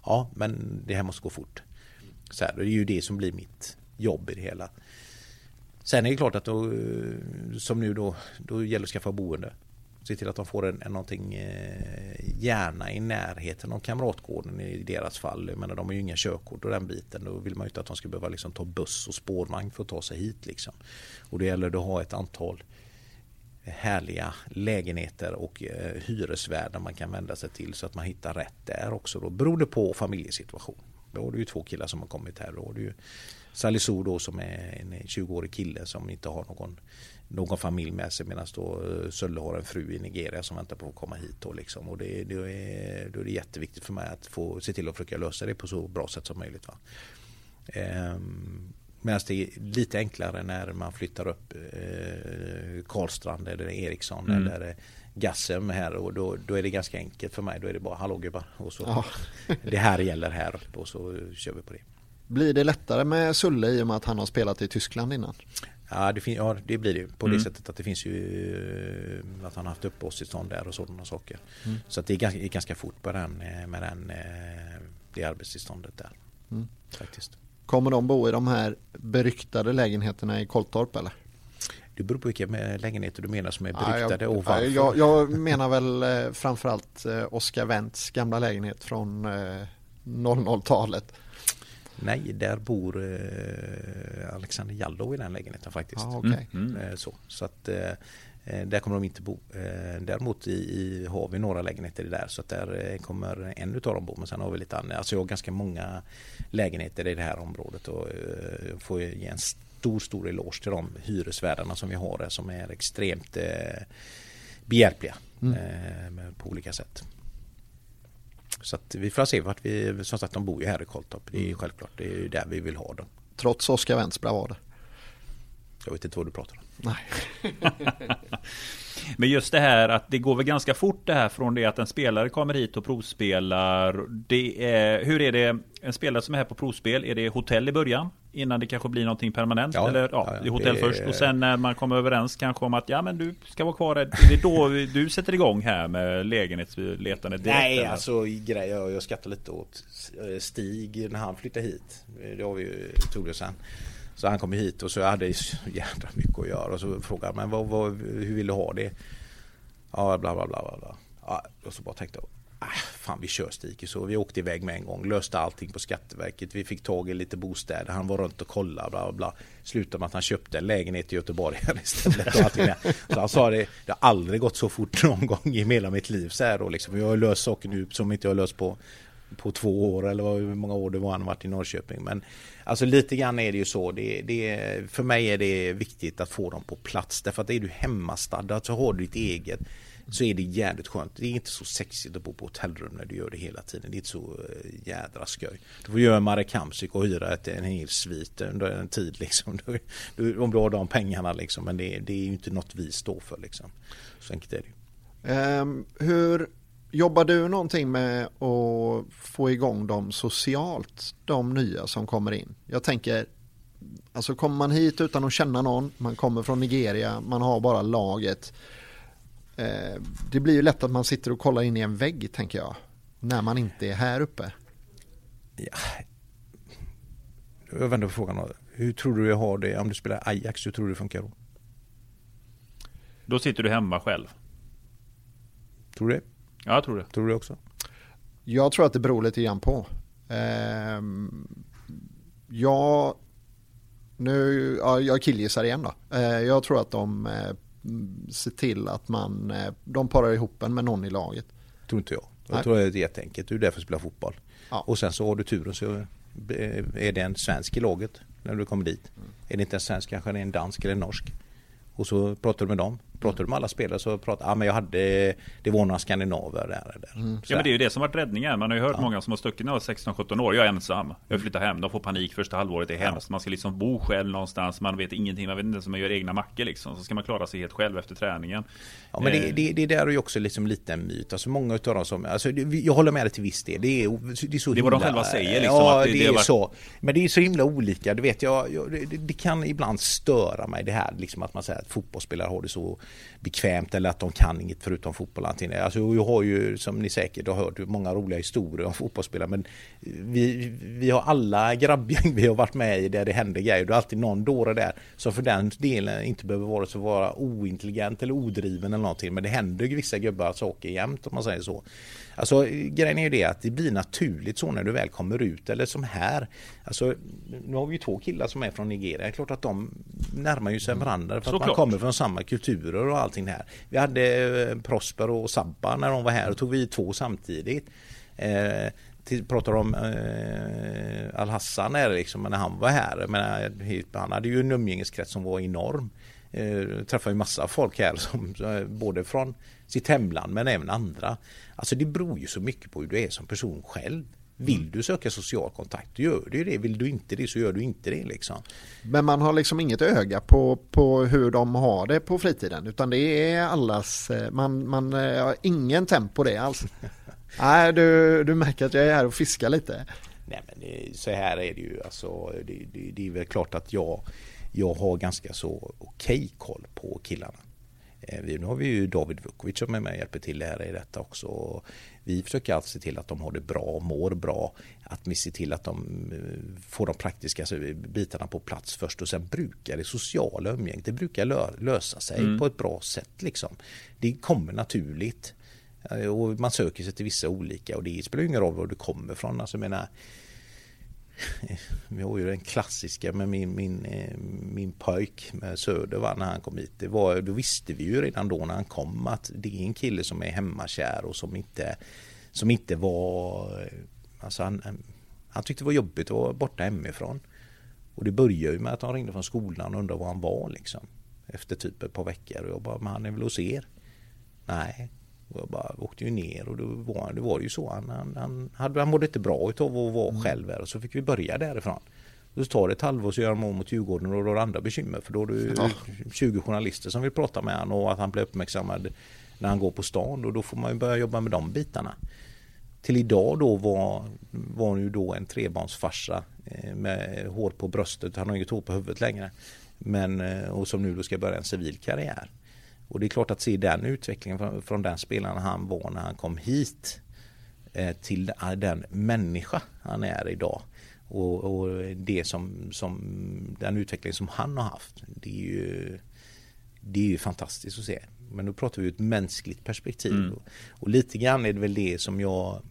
Ja men det här måste gå fort. Så här, det är ju det som blir mitt jobb i det hela. Sen är det klart att då, som nu då, då gäller det att skaffa boende. Se till att de får en, en någonting eh, gärna i närheten av kamratgården i deras fall. Jag menar, de har ju inga körkort och den biten. Då vill man ju inte att de ska behöva liksom ta buss och spårvagn för att ta sig hit. Liksom. Och det gäller att ha ett antal härliga lägenheter och eh, hyresvärdar man kan vända sig till så att man hittar rätt där också. Då, beroende på familjesituation. Då är det ju två killar som har kommit här. Då har du ju Salisu då som är en 20-årig kille som inte har någon, någon familj med sig medan då eh, Sölle har en fru i Nigeria som väntar på att komma hit. Då, liksom. och det, det är, då är det jätteviktigt för mig att få se till att försöka lösa det på så bra sätt som möjligt. Va? Ehm, Medan det är lite enklare när man flyttar upp eh, Karlstrand eller Eriksson mm. eller Gassem här och då, då är det ganska enkelt för mig. Då är det bara hallå gubbar och så ja. [LAUGHS] det här gäller här och så kör vi på det. Blir det lättare med Sulle i och med att han har spelat i Tyskland innan? Ja det, ja, det blir det på mm. det sättet att det finns ju att han har haft uppehållstillstånd där och sådana saker. Mm. Så att det är ganska, ganska fort på den, eh, med den, eh, det arbetstillståndet där. Mm. Faktiskt. Kommer de bo i de här beryktade lägenheterna i Kolltorp eller? Det beror på vilka lägenheter du menar som är beryktade ja, jag, och varför. Jag, jag menar väl eh, framförallt Oscar Wendts gamla lägenhet från 00-talet. Nej, där bor eh, Alexander Jallow i den lägenheten faktiskt. Ah, okay. mm. mm. så, så att eh, eh, där kommer de inte bo. Däremot i, i, har vi några lägenheter där så att där kommer en utav dem bo. Men sen har vi lite annat. Alltså jag har ganska många lägenheter i det här området och får ge en stor, stor eloge till de hyresvärdarna som vi har där som är extremt behjälpliga mm. på olika sätt. Så att vi får se vart vi, som sagt de bor ju här i Kolltorp. Det är mm. självklart, det är där vi vill ha dem. Trots Oskar Wendts bravader. Jag vet inte vad du pratar om. Nej. [LAUGHS] [LAUGHS] Men just det här att det går väl ganska fort det här från det att en spelare kommer hit och provspelar. Det är, hur är det, en spelare som är här på provspel, är det hotell i början? Innan det kanske blir någonting permanent? Ja, eller ja, ja, det är hotell Det- först och sen när man kommer överens kanske om att ja men du ska vara kvar här. Det är då du sätter igång här med lägenhetsletande direkt? Nej, eller? alltså grej, jag, jag skrattar lite åt eh, Stig när han flyttade hit. Det har vi ju tog det sen. Så han kom hit och så jag hade så jävla mycket att göra och så frågade han men vad, vad, hur vill du ha det? Ja, bla bla bla bla. bla. Ja, och så bara tänkte jag, ah, fan vi kör Stig. Så vi åkte iväg med en gång, löste allting på Skatteverket. Vi fick tag i lite bostäder, han var runt och kollade, bla bla bla. Slutade med att han köpte en lägenhet i Göteborg istället. Och allting. Så han sa det, det har aldrig gått så fort någon gång i hela mitt liv. Så här då, liksom. Jag har löst saker nu som inte jag har löst på på två år eller hur många år det var han varit i Norrköping. Men alltså lite grann är det ju så. Det, det, för mig är det viktigt att få dem på plats. Därför att är du hemmastaddad så alltså, har du ditt eget så är det jävligt skönt. Det är inte så sexigt att bo på hotellrum när du gör det hela tiden. Det är inte så eh, jädra skoj. Du får göra Marek Hamsik och hyra ett, en hel svit under en tid liksom. [LAUGHS] Du, du, om du har de pengarna liksom. Men det, det är ju inte något vi står för liksom. Så enkelt är det ju. Um, hur jobbar du någonting med att få igång dem socialt, de nya som kommer in? Jag tänker, alltså kommer man hit utan att känna någon, man kommer från Nigeria, man har bara laget. Eh, det blir ju lätt att man sitter och kollar in i en vägg, tänker jag, när man inte är här uppe. Jag vänder på frågan. Hur tror du jag har det om du spelar Ajax? Hur tror du det funkar då? Då sitter du hemma själv. Tror du det? Ja, jag tror det. Tror du också? Jag tror att det beror lite grann på. Ehm, jag, nu, ja, jag killgissar igen då. Eh, jag tror att de eh, ser till att man, eh, de parar ihop en med någon i laget. Tror inte jag. Jag Nej. tror det är jätteenkelt. Du är där för att spela fotboll. Ja. Och sen så har du turen så är det en svensk i laget när du kommer dit. Är det inte en svensk kanske det är en dansk eller en norsk. Och så pratar du med dem. Pratar du med alla spelare så pratar ja men jag hade Det var några skandinaver där. där. Så Ja men det är ju det som varit räddningen. Man har ju hört många som har stuckit när de var 16-17 år. Jag är ensam. Jag flyttar hem. De får panik första halvåret. Det är hemskt. Man ska liksom bo själv någonstans. Man vet ingenting. Man vet inte ens om man gör egna mackor liksom. Så ska man klara sig helt själv efter träningen. Ja men det, Eh, det, det där är ju också liksom lite en myt. Alltså många utav dem som, alltså jag håller med dig till viss del. Det är, det är så Det är vad de själva säger, liksom, Ja att det, det- är varit- så. Men det är så himla olika. Du vet jag, jag det, det kan ibland störa mig det här liksom att man säger att fotbollsspelare har det så bekvämt eller att de kan inget förutom fotboll. Antingen. Alltså jag har ju som ni säkert har hört många roliga historier om fotbollsspelare men vi, vi har alla grabbgäng [LAUGHS] vi har varit med i där det händer grejer. Det är alltid någon dåre där som för den delen inte behöver vara så vara ointelligent eller odriven eller någonting. Men det händer ju vissa gubbar saker jämt om man säger så. Alltså grejen är ju det att det blir naturligt så när du väl kommer ut eller som här. Alltså nu har vi ju två killar som är från Nigeria. Det är klart att de närmar ju sig varandra för att man Såklart. kommer från samma kulturer och allting här. Vi hade eh, Prosper och Sabba när de var här och tog vi två samtidigt. Eh, till, pratar om eh, Al-Hassan liksom när han var här. Jag menar, han hade ju en umgängeskrets som var enorm. Eh, träffade ju massa folk här som, eh, både från sitt hemland men även andra. Alltså det beror ju så mycket på hur du är som person själv. Vill du söka social kontakt, då gör du det. Vill du inte det så gör du inte det liksom. Men man har liksom inget öga på, på hur de har det på fritiden utan det är allas, eh, man, man eh, har ingen tempo det alls. [LAUGHS] Nej, du, du märker att jag är här och fiskar lite. Nej men så här är det ju alltså. Det, det, det är väl klart att jag, jag har ganska så okej koll på killarna. Eh, vi, nu har vi ju David Vukovic som är med och hjälper till här i detta också. Vi försöker alltid se till att de har det bra, mår bra. Att vi ser till att de eh, får de praktiska bitarna på plats först och sen brukar det sociala umgänget, det brukar lö, lösa sig på ett bra sätt liksom. Det kommer naturligt. Eh, Och man söker sig till vissa olika och det spelar ingen roll var du kommer ifrån. Alltså jag menar, [LAUGHS] vi har ju den klassiska med min, min, eh, min pojk med Söder va, när han kom hit. Det var, då visste vi ju redan då när han kom att det är en kille som är hemmakär och som inte, som inte var... Eh, alltså han, han- han tyckte det var jobbigt att vara borta hemifrån. Och det började ju med att han ringde från skolan och undrade var han var liksom. Efter typ ett par veckor och jag bara, men han är väl hos er? Nej. Och jag bara åkte ju ner och då var, det var ju så. Han, han, han, hade, han mådde inte bra utav att vara själv här och så fick vi börja därifrån. Så tar det ett halvår så gör han mål mot Djurgården och då har du andra bekymmer för då har du ja. 20 journalister som vill prata med honom och att han blir uppmärksammad när han går på stan och då får man ju börja jobba med de bitarna. Till idag då var, var ju då en trebarnsfarsa eh, med hår på bröstet, han har inget hår på huvudet längre. Men, eh, och som nu då ska börja en civil karriär. Och det är klart att se den utvecklingen från, från den spelaren han var när han kom hit eh, till den människa han är idag. Och, och, det som, som den utveckling som han har haft. Det är ju, det är ju fantastiskt att se. Men då pratar vi ur ett mänskligt perspektiv. Mm. Och, och, lite grann är det väl det som jag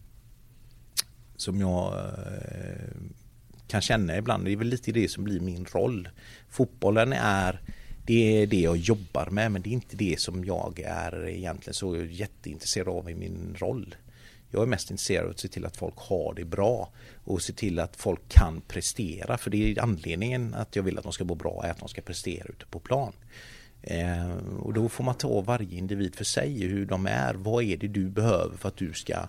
som jag eh, kan känna ibland. Det är väl lite det som blir min roll. Fotbollen är det är det jag jobbar med men det är inte det som jag är egentligen så jätteintresserad av i min roll. Jag är mest intresserad av att se till att folk har det bra och se till att folk kan prestera. För det är anledningen att jag vill att de ska må bra är att de ska prestera ute på plan. Eh, och då får man ta varje individ för sig, hur de är. Vad är det du behöver för att du ska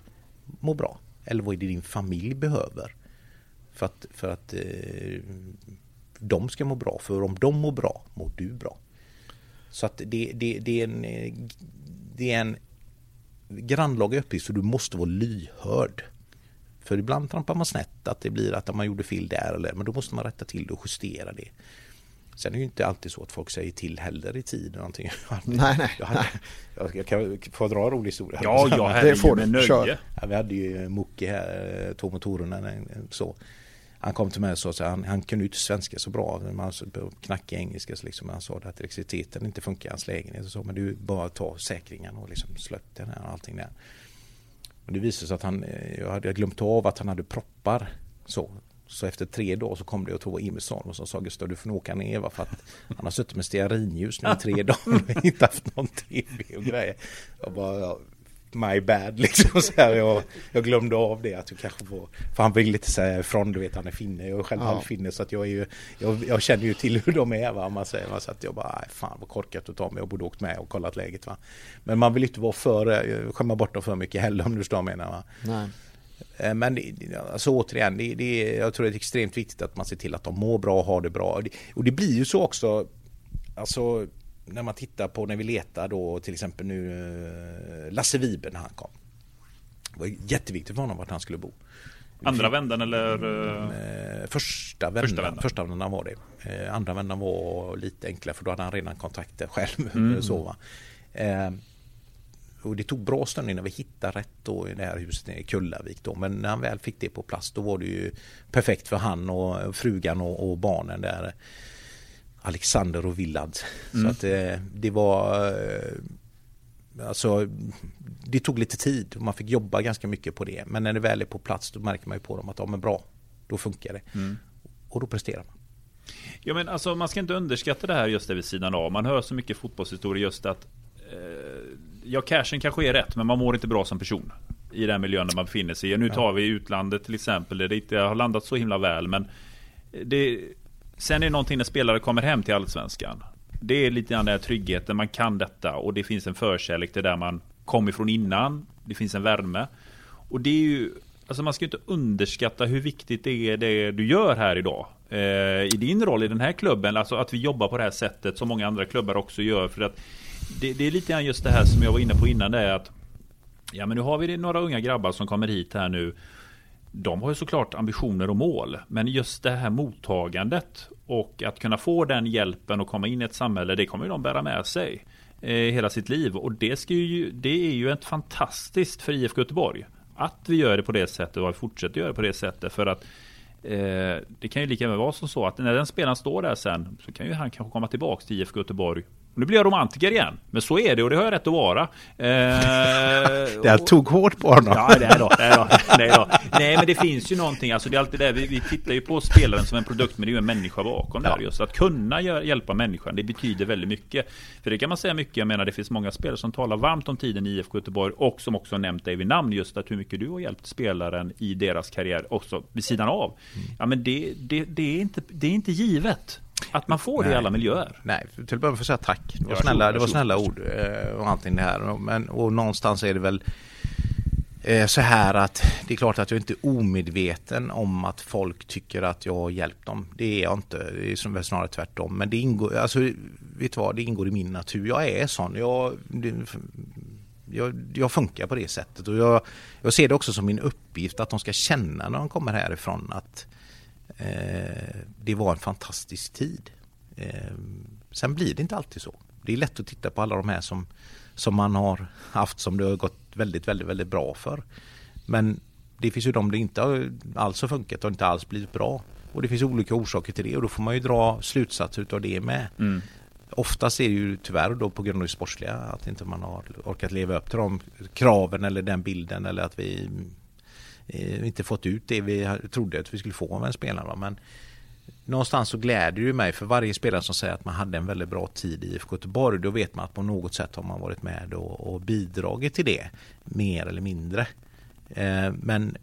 må bra? Eller vad är det din familj behöver? För att, för att eh, de ska må bra. För om de mår bra, mår du bra. Så att det, det, det, är, en, det är en grannlaga uppgift så du måste vara lyhörd. För ibland trampar man snett att det blir att man gjorde fel där eller men då måste man rätta till det och justera det. Sen är det ju inte alltid så att folk säger till heller i tid. Någonting. [LAUGHS] Nej, nej. Jag, hade, jag, jag kan få dra en rolig historia. Ja, ja [LAUGHS] det får du. Nöje. Ja, vi hade ju Mocke här, eh, två motorerna så. Han kom till mig och sa att han, han kunde inte svenska så bra. Man knackig engelska så liksom, han sa att elektriciteten inte funkar i hans lägenhet. Och så, men du bara ta säkringen och liksom slött den här och allting där. Men det visade sig att han, eh, jag hade glömt av att han hade proppar. Så, så efter tre dagar så kom det och tog Emilsson och så sa Gustav du får nog åka ner va, för att han har suttit med stearinljus nu i tre [LAUGHS] dagar och inte haft någon tv och grejer. Jag bara, my bad [LAUGHS] liksom. Så här, jag, jag glömde av det att du kanske får, för han vill lite säga ifrån, du vet han är finne, jag är själv ja. finne så att jag är ju, jag, jag, känner ju till hur de är va, man säger, va? så att jag bara, fan vad korkat att ta mig, jag borde åkt med och kollat läget va. Men man vill inte vara för, eh, skämma bort dem för mycket heller om du förstår vad jag menar va. Nej. Eh, men alltså återigen, det, det, jag tror det är extremt viktigt att man ser till att de mår bra och har det bra. Och det blir ju så också, alltså när man tittar på när vi letar då till exempel nu eh, Lasse Vibe när han kom. Det var jätteviktigt för honom vart han skulle bo. Andra vändan eller? Eh, första vändan, första vändan. Första vändan var det. Andra vändan var lite enklare för då hade han redan kontakter själv. Mm. [LAUGHS] så, va? Och det tog bra stund innan vi hittade rätt då i det här huset i Kullavik då. Men när han väl fick det på plats då var det ju perfekt för han och frugan och, och barnen där. Alexander och Willard. Mm. Så att det, eh, det var eh, Alltså det tog lite tid och man fick jobba ganska mycket på det. Men när det väl är på plats då märker man ju på dem att ja men bra, då funkar det. Mm. Och då presterar man. Ja men alltså man ska inte underskatta det här just det vid sidan av. Man hör så mycket fotbollshistoria just att eh, Ja cashen kanske är rätt men man mår inte bra som person. I den miljön där man befinner sig. Nu tar vi utlandet till exempel där det inte har landat så himla väl men det, Sen är det någonting när spelare kommer hem till Allsvenskan. Det är lite grann den här tryggheten, man kan detta och det finns en förkärlek till där man kom ifrån innan. Det finns en värme. Och det är ju, alltså man ska inte underskatta hur viktigt det är det du gör här idag. Eh, I din roll i den här klubben, alltså att vi jobbar på det här sättet som många andra klubbar också gör. För att det, det är lite grann just det här som jag var inne på innan, det är att Ja men nu har vi några unga grabbar som kommer hit här nu de har ju såklart ambitioner och mål. Men just det här mottagandet och att kunna få den hjälpen och komma in i ett samhälle, det kommer ju de bära med sig eh, hela sitt liv. Och det, ska ju, det är ju ett fantastiskt för IFK Göteborg. Att vi gör det på det sättet och fortsätter göra det på det sättet. För att eh, det kan ju lika väl vara som så att när den spelaren står där sen så kan ju han kanske komma tillbaks till IFK Göteborg nu blir jag romantiker igen. Men så är det och det har jag rätt att vara. Eh, [LAUGHS] det här tog hårt på honom. Ja, det är då, det är då, nej, då. nej, men det finns ju någonting. Alltså, det är alltid det. Vi, vi tittar ju på spelaren som en produkt, men det är ju en människa bakom ja. där. Just att kunna hjälpa människan, det betyder väldigt mycket. För det kan man säga mycket. Jag menar, det finns många spelare som talar varmt om tiden i IFK Göteborg och som också nämnt dig vid namn just att hur mycket du har hjälpt spelaren i deras karriär också vid sidan av. Mm. Ja, men det, det, det, är inte, det är inte givet. Att man får det i alla miljöer? Nej, till att börja med får jag säga tack. Det var, snälla, det var snälla ord eh, och allting det här. Men, och någonstans är det väl eh, så här att det är klart att jag inte är omedveten om att folk tycker att jag har hjälpt dem. Det är jag inte. Det är snarare tvärtom. Men det ingår, alltså, vet vad, det ingår i min natur. Jag är sån. Jag, jag, jag funkar på det sättet och jag, jag ser det också som min uppgift att de ska känna när de kommer härifrån att det var en fantastisk tid. Eh, sen blir det inte alltid så. Det är lätt att titta på alla de här som, som man har haft som det har gått väldigt, väldigt, väldigt bra för. Men det finns ju de det inte alls har funkat och inte alls blivit bra. Och det finns olika orsaker till det och då får man ju dra slutsatser av det med. Mm. Oftast är det ju tyvärr då på grund av det sportsliga att inte man har orkat leva upp till de kraven eller den bilden eller att vi eh, inte fått ut det vi trodde att vi skulle få av en spelare. Men någonstans så gläder det mig för varje spelare som säger att man hade en väldigt bra tid i IFK Göteborg. Då vet man att på något sätt har man varit med och, och bidragit till det mer eller mindre. Eh, men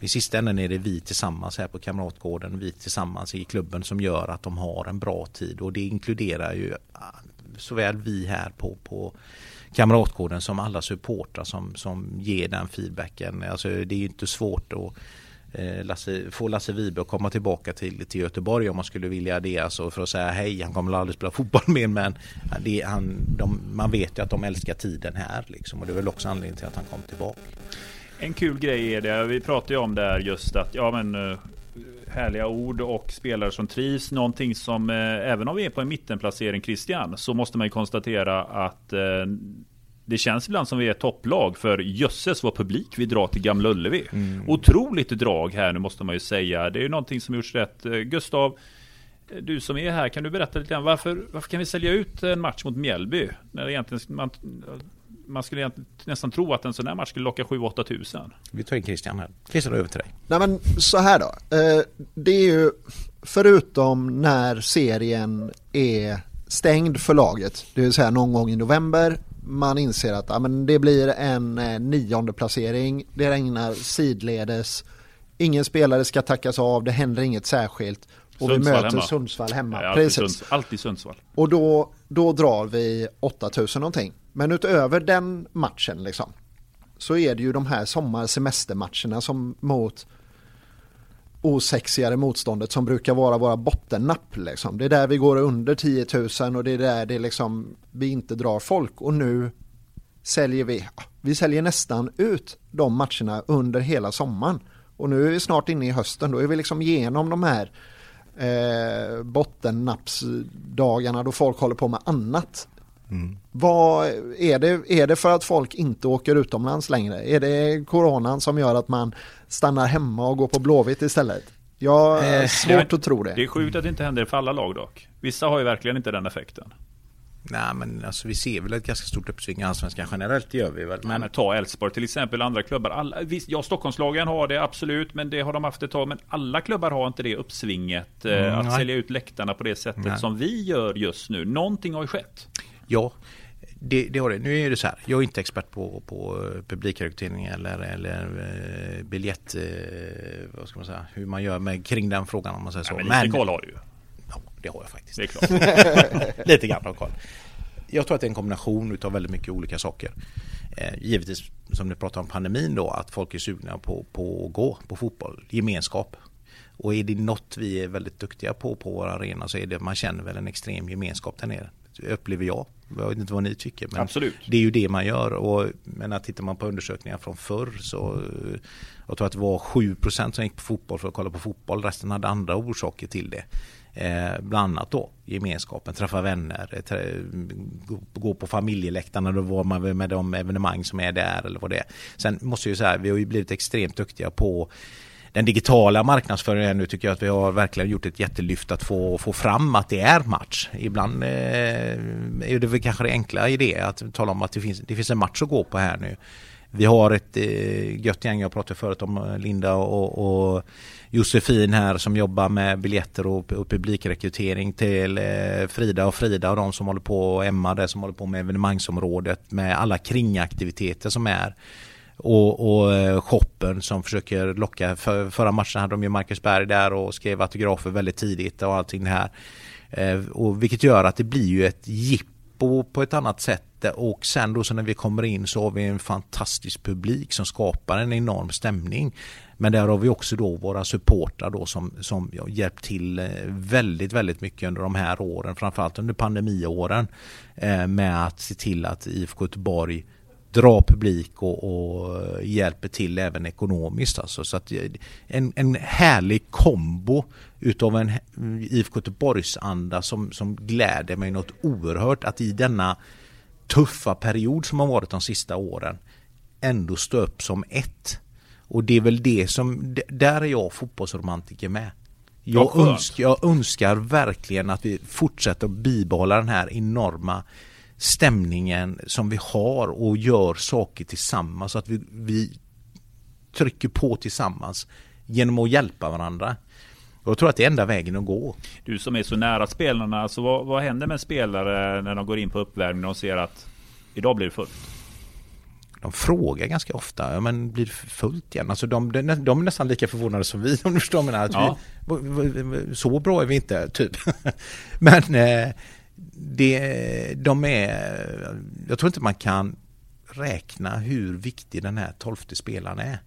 i sista änden är det vi tillsammans här på Kamratgården, vi tillsammans i klubben som gör att de har en bra tid och det inkluderar ju ah, såväl vi här på, på Kamratkoden som alla supportrar som, som ger den feedbacken. Alltså det är ju inte svårt att eh, Lasse, få Lasse Wibe att komma tillbaka till, till Göteborg om man skulle vilja det. Alltså för att säga hej, han kommer aldrig spela fotboll [LAUGHS] mer men det, han, de, man vet ju att de älskar tiden här liksom, och det är väl också anledningen till att han kom tillbaka. En kul grej är det, vi pratade ju om det här just att, ja men eh, härliga ord och spelare som trivs. Någonting som, eh, även om vi är på en mittenplacering Christian, så måste man ju konstatera att eh, det känns ibland som vi är ett topplag för jösses vad publik vi drar till Gamla Ullevi. Mm. Otroligt drag här nu måste man ju säga. Det är ju någonting som gjorts rätt. Gustav, du som är här, kan du berätta lite grann varför, varför kan vi sälja ut en match mot Mjällby? När egentligen man, man skulle nästan tro att en sån här match skulle locka 7-8 tusen. Vi tar in Christian här. Christian över till dig. Nej men så här då. Eh, det är ju förutom när serien är stängd för laget, det vill säga någon gång i november. Man inser att ja, men det blir en eh, nionde placering. Det regnar sidledes. Ingen spelare ska tackas av, det händer inget särskilt. Och Sundsvall vi möter hemma. Sundsvall hemma. Ja, alltid, Precis. Sunds, alltid Sundsvall. Och då, då drar vi 8000 någonting. Men utöver den matchen liksom så är det ju de här sommarsemestermatcherna som mot osexigare motståndet som brukar vara våra bottennapp. Liksom. Det är där vi går under 10 000 och det är där det liksom, vi inte drar folk och nu säljer vi, vi säljer nästan ut de matcherna under hela sommaren. Och nu är vi snart inne i hösten, då är vi liksom igenom de här eh, bottennappsdagarna då folk håller på med annat. Mm. Vad är det, är det för att folk inte åker utomlands längre? Är det coronan som gör att man stannar hemma och går på Blåvitt istället? Jag har eh, svårt att tro det. Det är sjukt att det inte händer för alla lag dock. Vissa har ju verkligen inte den effekten. Nej men alltså vi ser väl ett ganska stort uppsving i Allsvenskan generellt, det gör vi väl. Men... men ta Elfsborg till exempel, andra klubbar. Alla, visst, ja, Stockholmslagen har det absolut, men det har de haft ett tag. Men alla klubbar har inte det uppsvinget. Eh, mm, att nej. sälja ut läktarna på det sättet nej. som vi gör just nu. Någonting har ju skett. Ja, det, det, har det. Nu är det så här, jag är inte expert på, på publikrekrytering eller, eller eh, biljett, eh, vad ska man säga, hur man gör med, kring den frågan om man säger så. Ja, men lite koll har du ju. Ja, det har jag faktiskt. Det är klart. [LAUGHS] lite grann har koll. Jag tror att det är en kombination av väldigt mycket olika saker. Eh, givetvis, som ni pratar om pandemin då, att folk är sugna på, på att gå på fotboll, gemenskap. Och är det något vi är väldigt duktiga på på vår arena så är det att man känner väl en extrem gemenskap där nere upplever jag. Jag vet inte vad ni tycker. Men Absolut. Det är ju det man gör. Och, men tittar man på undersökningar från förr så jag tror att det var 7% som gick på fotboll för att kolla på fotboll. Resten hade andra orsaker till det. Eh, bland annat då gemenskapen, träffa vänner, trä, gå på familjeläktarna, då var man med de evenemang som är där eller vad det är. Sen måste jag säga, vi har ju blivit extremt duktiga på den digitala marknadsföringen nu tycker jag att vi har verkligen gjort ett jättelyft att få, få fram att det är match. Ibland eh, är det väl kanske det enkla i det att tala om att det finns, det finns en match att gå på här nu. Vi har ett eh, gött gäng, jag pratade förut om eh, Linda och, och Josefin här som jobbar med biljetter och, och publikrekrytering till eh, Frida och Frida och de som håller på och Emma där som håller på med evenemangsområdet med alla kringaktiviteter som är och, och eh, shoppen som försöker locka. För, förra matchen hade de ju Marcus Berg där och skrev autografer väldigt tidigt och allting det här. Eh, och vilket gör att det blir ju ett jippo på ett annat sätt och sen då så när vi kommer in så har vi en fantastisk publik som skapar en enorm stämning. Men där har vi också då våra supportrar då som, som hjälpt till eh, väldigt, väldigt mycket under de här åren, framförallt under pandemiåren eh, med att se till att IFK Göteborg drar publik och, och, hjälper till även ekonomiskt. Alltså. Så att en, en härlig kombo utav en IFK Göteborgsanda som, som gläder mig något oerhört att i denna tuffa period som har varit de sista åren ändå stå upp som ett. Och det är väl det som, där är jag fotbollsromantiker med. Jag, önskar, jag önskar verkligen att vi fortsätter att bibehålla den här enorma stämningen som vi har och gör saker tillsammans så att vi, vi trycker på tillsammans genom att hjälpa varandra. Jag tror att det är enda vägen att gå. Du som är så nära spelarna, alltså vad, vad händer med spelare när de går in på uppvärmning och ser att idag blir det fullt? De frågar ganska ofta, ja, men blir det fullt igen? Alltså de, de, de är nästan lika förvånade som vi [LAUGHS] om du förstår mig. Att ja. vi, så bra är vi inte, typ. [LAUGHS] men eh, det, de är, jag tror inte man kan räkna hur viktig den här tolfte spelaren är.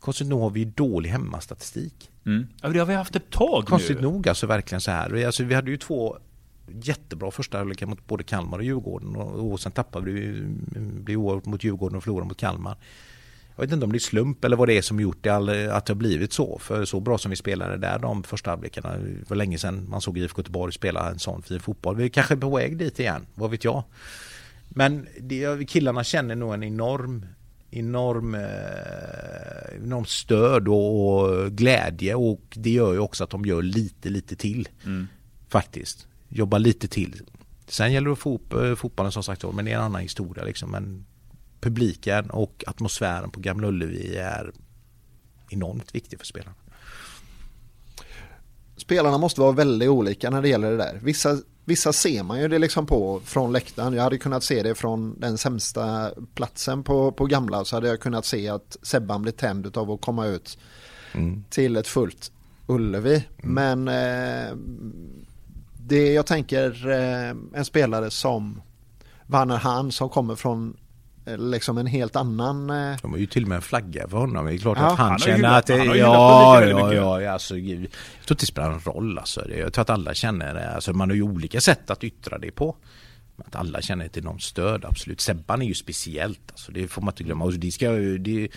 Konstigt nog har vi dålig hemmastatistik. Mm. Ja, det har vi haft ett tag Konstigt nu. nog alltså verkligen så här. Alltså, vi hade ju två jättebra första halvlekar mot både Kalmar och Djurgården och, och sen tappade vi, vi oavgjort mot Djurgården och förlorade mot Kalmar. Jag vet inte om det är slump eller vad det är som gjort det, att det har blivit så. För så bra som vi spelade där de första halvlekarna. Det var länge sedan man såg IFK Göteborg spela en sån fin fotboll. Vi är kanske är på väg dit igen, vad vet jag. Men det, killarna känner nog en enorm enorm, eh, enorm stöd och, och, glädje och det gör ju också att de gör lite, lite till. Mm. Faktiskt. Jobbar lite till. Sen gäller det att få upp eh, fotbollen som sagt men det är en annan historia liksom. Men publiken och atmosfären på Gamla Ullevi är enormt viktig för spelarna. Spelarna måste vara väldigt olika när det gäller det där. Vissa, vissa ser man ju det liksom på från läktaren. Jag hade kunnat se det från den sämsta platsen på, på Gamla så hade jag kunnat se att Sebban blir tänd av att komma ut mm. till ett fullt Ullevi. Mm. Men eh, det jag tänker eh, en spelare som Vanner Han som kommer från liksom en helt annan... Eh, De har ju till och med en flagga för honom. Det är klart ja, att han, han känner att... Det, ja, ja, ja, alltså, jag tror inte det spelar en roll alltså. Jag tror att alla känner det. Alltså, man har ju olika sätt att yttra det på. Att alla känner ett enormt stöd, absolut. Sebban är ju speciellt, alltså, det får man inte glömma. Och det, ska, det,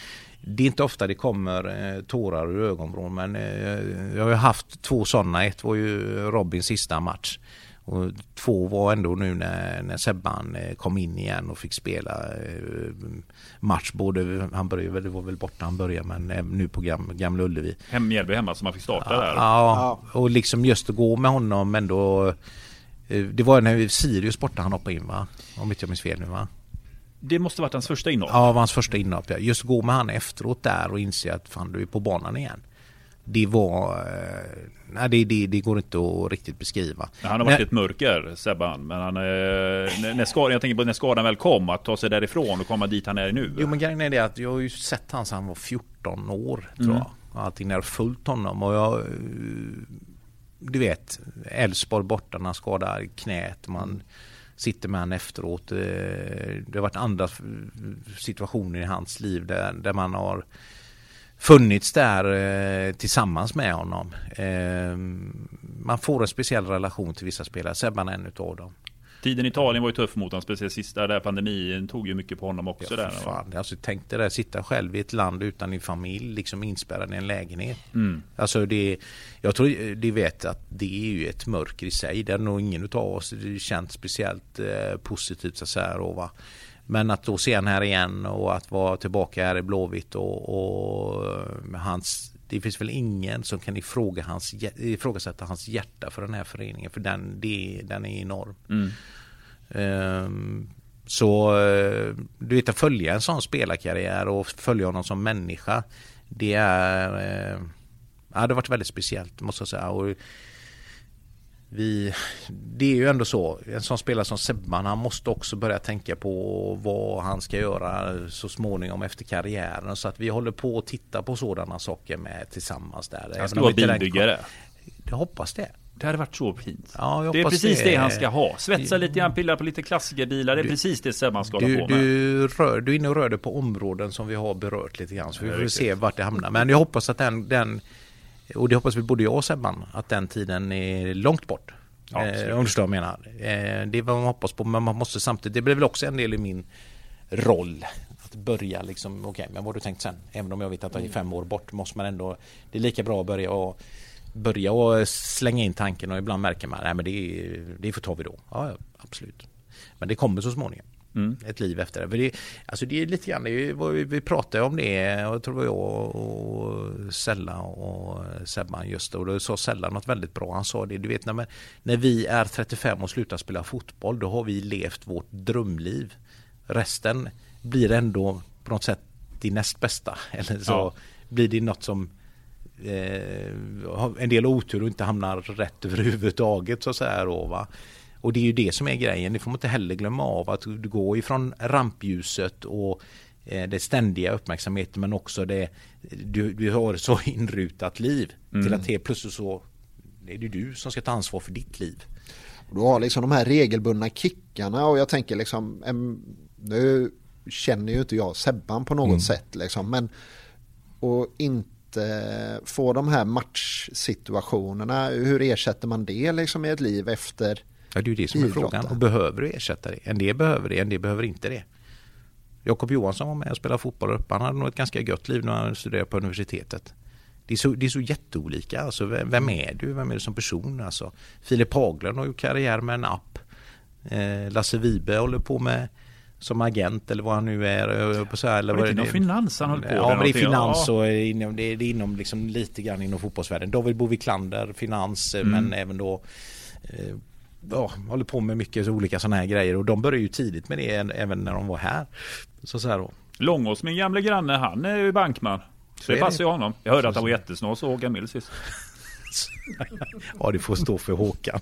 det är inte ofta det kommer eh, tårar ur ögonvrån men eh, jag har ju haft två sådana. Ett var ju Robins sista match. Och två var ändå nu när, när Sebban eh, kom in igen och fick spela eh, match. Både, han började, det var väl borta han började men eh, nu på Gam, Gamla Ullevi. Hem, Mjällby hemma som han fick starta ja, där. Ja, och liksom just att gå med honom ändå. Det var när Sirius borta han hoppade in va? Om inte jag minns fel nu va? Det måste varit hans första inhopp. Ja, var hans första inhopp. Just att gå med han efteråt där och inse att fan du är på banan igen det var... Eh, nej, det, det, det, går inte att riktigt beskriva. Han har varit men, ett mörker, Sebban. Men han, när, när skadan, jag tänker på när skadan väl kom, att ta sig därifrån och komma dit han är nu. Jo, men grejen är det att jag har ju sett han sedan han var 14 år, tror mm. jag. Allting jag följt honom och jag... Du vet, Elfsborg borta när han skadar knät. Man sitter med honom efteråt. Eh, det har varit andra situationer i hans liv där, där man har funnits där eh, tillsammans med honom. Eh, man får en speciell relation till vissa spelare. Sebban är en utav dem. Tiden i Italien var ju tuff mot honom, speciellt sista där pandemin tog ju mycket på honom också. Ja, där, fan. Alltså, tänk dig där, sitta själv i ett land utan din familj, liksom inspärrad i en lägenhet. Mm. Alltså det, jag tror de vet att det är ju ett mörker i sig. Det är nog ingen utav oss känt speciellt eh, positivt så säga. Då, va? Men att då se han här igen och att vara tillbaka här i Blåvitt och, och eh, hans det finns väl ingen som kan ifråga hans, ifrågasätta hans hjärta för den här föreningen för den, det, den är enorm. Mm. Um, så eh, du vet att följa en sån spelarkarriär och följa honom som människa det är uh, ja, det har varit väldigt speciellt måste jag säga. Och vi, det är ju ändå så, en sån spelare som Sebban han måste också börja tänka på vad han ska göra så småningom efter karriären. Så att vi håller på att titta på sådana saker med tillsammans där. Han ska vara bilbyggare. Jag hoppas det. Det hade varit så fint. Ja, det är precis det, det, han ska ha. Svetsa lite grann, pilla på lite klassikerbilar. Det är du, precis det Sebban ska du, hålla på med. Du, rör, du är inne och rör dig på områden som vi har berört lite grann. Så vi får se vart det hamnar. Men jag hoppas att den, den och det hoppas vi både jag och Sebban, att den tiden är långt bort. Ja, eh, om du förstår vad jag menar. Eh, det är vad man hoppas på, men man måste samtidigt, det blir väl också en del i min roll. Att börja liksom, okej, okay, men vad har du tänkt sen? Även om jag vet att det är fem år bort måste man ändå, det är lika bra att börja och börja och slänga in tanken och ibland märker man, nej men det, det får ta vi då. Ja, absolut. Men det kommer så småningom. Mm. Ett liv efter det. För det, alltså det är lite grann, det är, vi, pratade om det, och jag tror jag och Sella och Sebban just och då sa Sella något väldigt bra. Han sa det, du vet när, när vi är 35 och slutar spela fotboll, då har vi levt vårt drömliv. Resten blir ändå på något sätt det näst bästa. [LAUGHS] Eller så ja. blir det något som eh, en del otur och inte hamnar rätt överhuvudtaget så att säga då, va. Och det är ju det som är grejen. Det får man inte heller glömma av att du går ifrån rampljuset och eh, det ständiga uppmärksamheten men också det du, du har så inrutat liv mm. till att helt plötsligt så är det du som ska ta ansvar för ditt liv. Du har liksom de här regelbundna kickarna och jag tänker liksom nu känner ju inte jag Sebban på något mm. sätt liksom men och inte få de här matchsituationerna hur ersätter man det liksom i ett liv efter Ja, det är ju det som är frågan. Och behöver du ersätta det? En del behöver det, en del behöver inte det. Jakob Johansson var med och spelade fotboll uppe. Han hade nog ett ganska gött liv när han studerade på universitetet. Det är så, det är så jätteolika. Alltså, vem är du? Vem är du som person? Alltså, Filip Haglund har gjort karriär med en app. Eh, Lasse Vibe håller på med som agent eller vad han nu är. På så här, eller var det inom finans han höll på Ja, men det är finans och inom, det är, inom liksom lite grann inom fotbollsvärlden. David Boviklander, finans, mm. men även då eh, ja, håller på med mycket olika sådana här grejer och de började ju tidigt med det även när de var här. Så så här då. Långås, min gamla granne, han är ju bankman. Så det passar ju honom. Jag hörde att han var jättesnål så Håkan Mild sist. [LAUGHS] ja, det får stå för Håkan.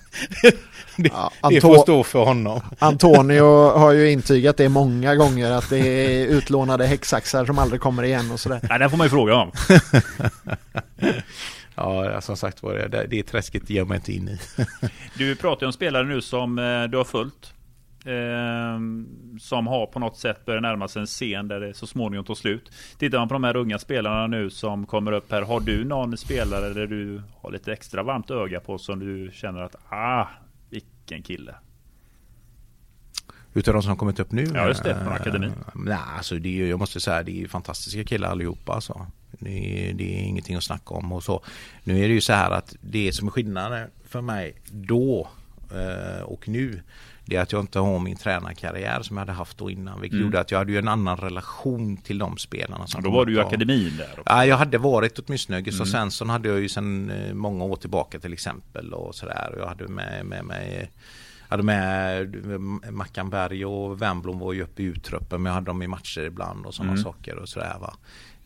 det, [LAUGHS] ja, det får stå för honom. Antonio [LAUGHS] har ju intygat det många gånger att det är utlånade häcksaxar som aldrig kommer igen och sådär. Nej, det får man ju fråga om. Ja, som sagt var, det, det träsket ger mig inte in i. [LAUGHS] du pratar ju om spelare nu som eh, du har följt. Eh, som har på något sätt börjat närma sig en scen där det så småningom tar slut. Tittar man på de här unga spelarna nu som kommer upp här. Har du någon spelare där du har lite extra varmt öga på som du känner att ah, vilken kille. Utav de som har kommit upp nu? Ja just det, från akademin. Uh, nej, alltså det är, jag måste säga det är fantastiska killar allihopa alltså. Det är, det ingenting att snacka om och så. Nu är det ju så här att det som är skillnaden för mig då uh, och nu det är att jag inte har min tränarkarriär som jag hade haft då innan. Vilket mm. gjorde att jag hade ju en annan relation till de spelarna. Som då var du ju akademin där. Också. Ja, jag hade varit åtminstone. Gustav mm. Svensson hade jag ju sedan eh, många år tillbaka till exempel. Och sådär. Jag hade med mig hade med Mackan Berg och Wernbloom var ju uppe i uttruppen men jag hade dem i matcher ibland och sådana mm. saker och sådär va.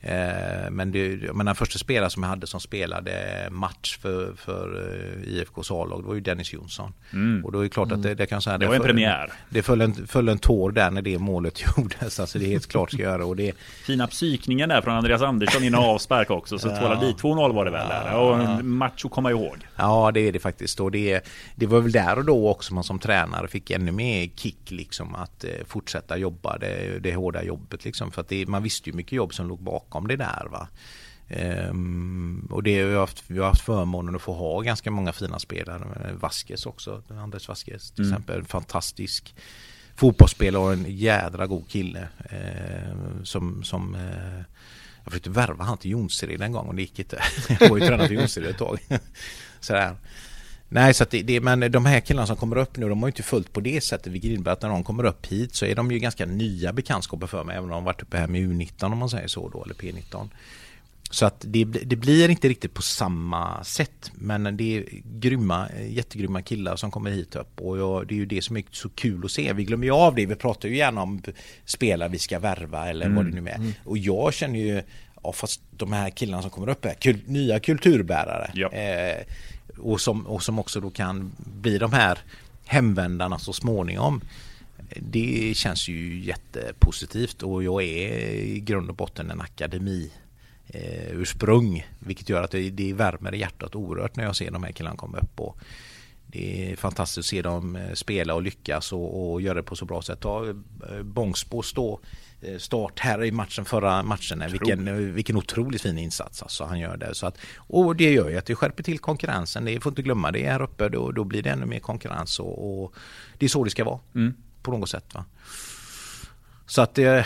Eh, men det, men den första spelaren som jag hade som spelade match för, för eh, IFKs A-lag det var ju Dennis Jonsson. Mm. Och då är det klart att det, det kan säga Det var en premiär. Det föll en, föll en tår där när det målet [LAUGHS] gjordes. Alltså det är helt klart ska göra. Och det... Fina psykningen där från Andreas Andersson innan avspark också. Så ja. tvåla dit 2-0 var det väl där. Och en match att komma ihåg. Ja det är det faktiskt. Och det, det var väl där och då också man som tränare fick ännu mer kick liksom att eh, fortsätta jobba det, det hårda jobbet liksom. För att det, man visste ju mycket jobb som låg bakom bakom det där. Va? Um, och det, vi, har haft, vi har haft förmånen att få ha ganska många fina spelare. Vaskes också, Andres Vaskes till mm. exempel. Fantastisk fotbollsspelare och en jädra god kille. Eh, som, som eh, jag försökte värva han till Jonsered en gång och det gick inte. [LAUGHS] jag var ju tränare för Jonsered ett tag. [LAUGHS] Sådär. Nej, så att det, det, men de här killarna som kommer upp nu, de har ju inte följt på det sättet, vilket innebär att när de kommer upp hit så är de ju ganska nya bekantskaper för mig, även om de har varit uppe här med U19 om man säger så då, eller P19. Så att det, det, blir inte riktigt på samma sätt. Men det är grymma, jättegrymma killar som kommer hit upp. Och jag, det är ju det som är så kul att se. Vi glömmer ju av det. Vi pratar ju gärna om spelare vi ska värva eller mm. vad det nu är. Mm. Och jag känner ju, ja, fast de här killarna som kommer upp är kul, nya kulturbärare. Ja. Eh, och som, och som också då kan bli de här hemvändarna så småningom. Det känns ju jättepositivt och jag är i grund och botten en akademi eh, ursprung. Vilket gör att det, det värmer i hjärtat oerhört när jag ser de här killarna komma upp. Och det är fantastiskt att se dem eh, spela och lyckas och, och göra det på så bra sätt. Ta eh, Bångsbo stå start här i matchen förra matchen. Vilken, vilken otroligt fin insats alltså han gör det. Så att, och det gör ju att det skärper till konkurrensen. Det får inte glömma det här uppe. Då, då blir det ännu mer konkurrens och, och det är så det ska vara. Mm. På något sätt. Va? Så att det,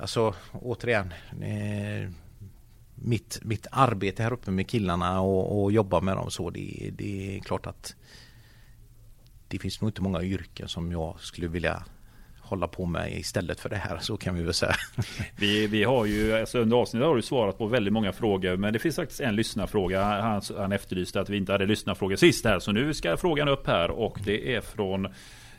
alltså återigen. Eh, mitt, mitt arbete här uppe med killarna och, och jobba med dem så det, det är klart att det finns nog inte många yrken som jag skulle vilja hålla på med istället för det här. Så kan vi väl säga. [LAUGHS] Vi, vi har ju, alltså under avsnittet har du svarat på väldigt många frågor. Men det finns faktiskt en lyssnarfråga. Han, han efterlyste att vi inte hade lyssnarfrågor sist här. Så nu ska frågan upp här och det är från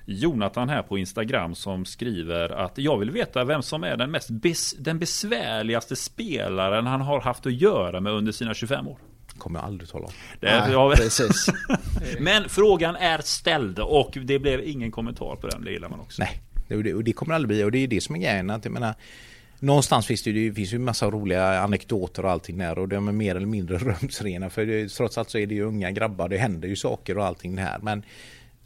Jonathan här på Instagram som skriver att jag vill veta vem som är den mest bes, den besvärligaste spelaren han har haft att göra med under sina 25 år kommer jag aldrig tala om. Det, Nej, ja, precis. [LAUGHS] Men frågan är ställd och det blev ingen kommentar på den. Det gillar man också. Nej, och det, kommer aldrig bli och det är det som är grejen. Att jag menar, Någonstans finns det, det finns ju massa roliga anekdoter och allting där och de är mer eller mindre [LAUGHS] rumsrena för det, trots allt så är det ju unga grabbar, det händer ju saker och allting där men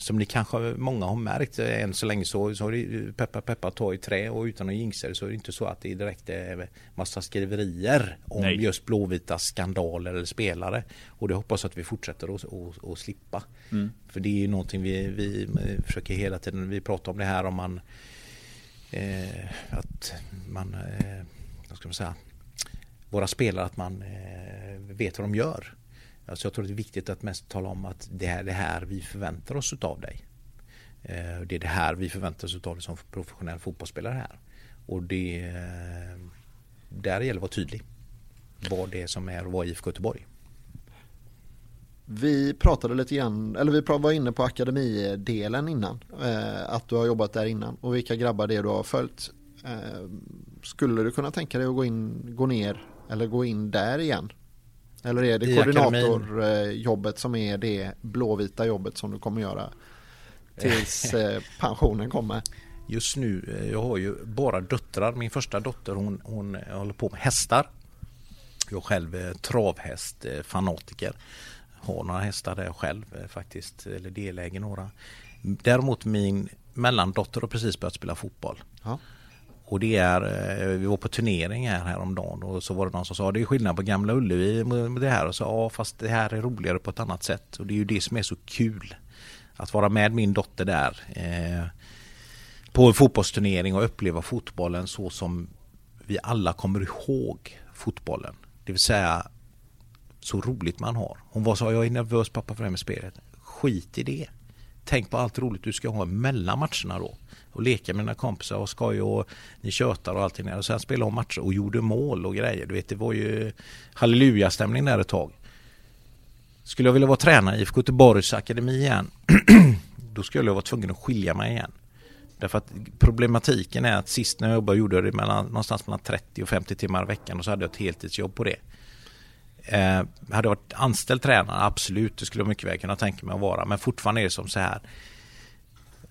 som ni kanske många har märkt eh, än så länge så, så peppa peppa ta i trä och utan att jinxa så är det inte så att det direkt är massa skriverier om Nej. just blåvita skandaler eller spelare. Och det hoppas att vi fortsätter att, att, att slippa. Mm. För det är ju någonting vi, vi försöker hela tiden, vi pratar om det här om man eh, att man, eh, vad ska man säga, våra spelare att man eh, vet vad de gör. Alltså jag tror det är viktigt att mest tala om att det är det här vi förväntar oss av dig. Eh, det är det här vi förväntar oss av dig som professionell fotbollsspelare här. Och det, eh, där gäller att vara tydlig. Vad det är som är att vara IFK Göteborg. Vi pratade lite grann, eller vi var inne på akademidelen innan. Eh, att du har jobbat där innan och vilka grabbar det är du har följt. Skulle du kunna tänka dig att gå, in, gå ner eller gå in där igen? Eller är det koordinatorjobbet som är det blåvita jobbet som du kommer göra tills [LAUGHS] eh, pensionen kommer? Just nu, eh, jag har ju bara döttrar. Min första dotter hon, hon håller på med hästar. Jag själv travhästfanatiker. Har några hästar där själv faktiskt, eller deläger några. Däremot min mellandotter har precis börjat spela fotboll. Ja. Och det är, eh, vi var på turnering här häromdagen och så var det någon som sa det är skillnad på Gamla Ullevi med det här och så ja fast det här är roligare på ett annat sätt och det är ju det som är så kul. Att vara med min dotter där eh, på en fotbollsturnering och uppleva fotbollen så som vi alla kommer ihåg fotbollen. Det vill säga så roligt man har. Hon var så, jag är nervös pappa för det här med spelet. Skit i det. Tänk på allt roligt du ska ha mellan matcherna då och leka med dina kompisar och skoja och ni tjötar och allting där. Och sen spelade om matcher och gjorde mål och grejer. Du vet, det var ju halleluja-stämning där ett tag. Skulle jag vilja vara tränare i IFK Göteborgs akademi igen [CLEARS THROAT] då skulle jag vara tvungen att skilja mig igen. Därför att problematiken är att sist när jag jobbade gjorde jag det mellan, någonstans mellan 30 och 50 timmar i veckan och så hade jag ett heltidsjobb på det. Eh, hade jag varit anställd tränare, absolut, det skulle jag mycket väl kunna tänka mig att vara. Men fortfarande är det som så här.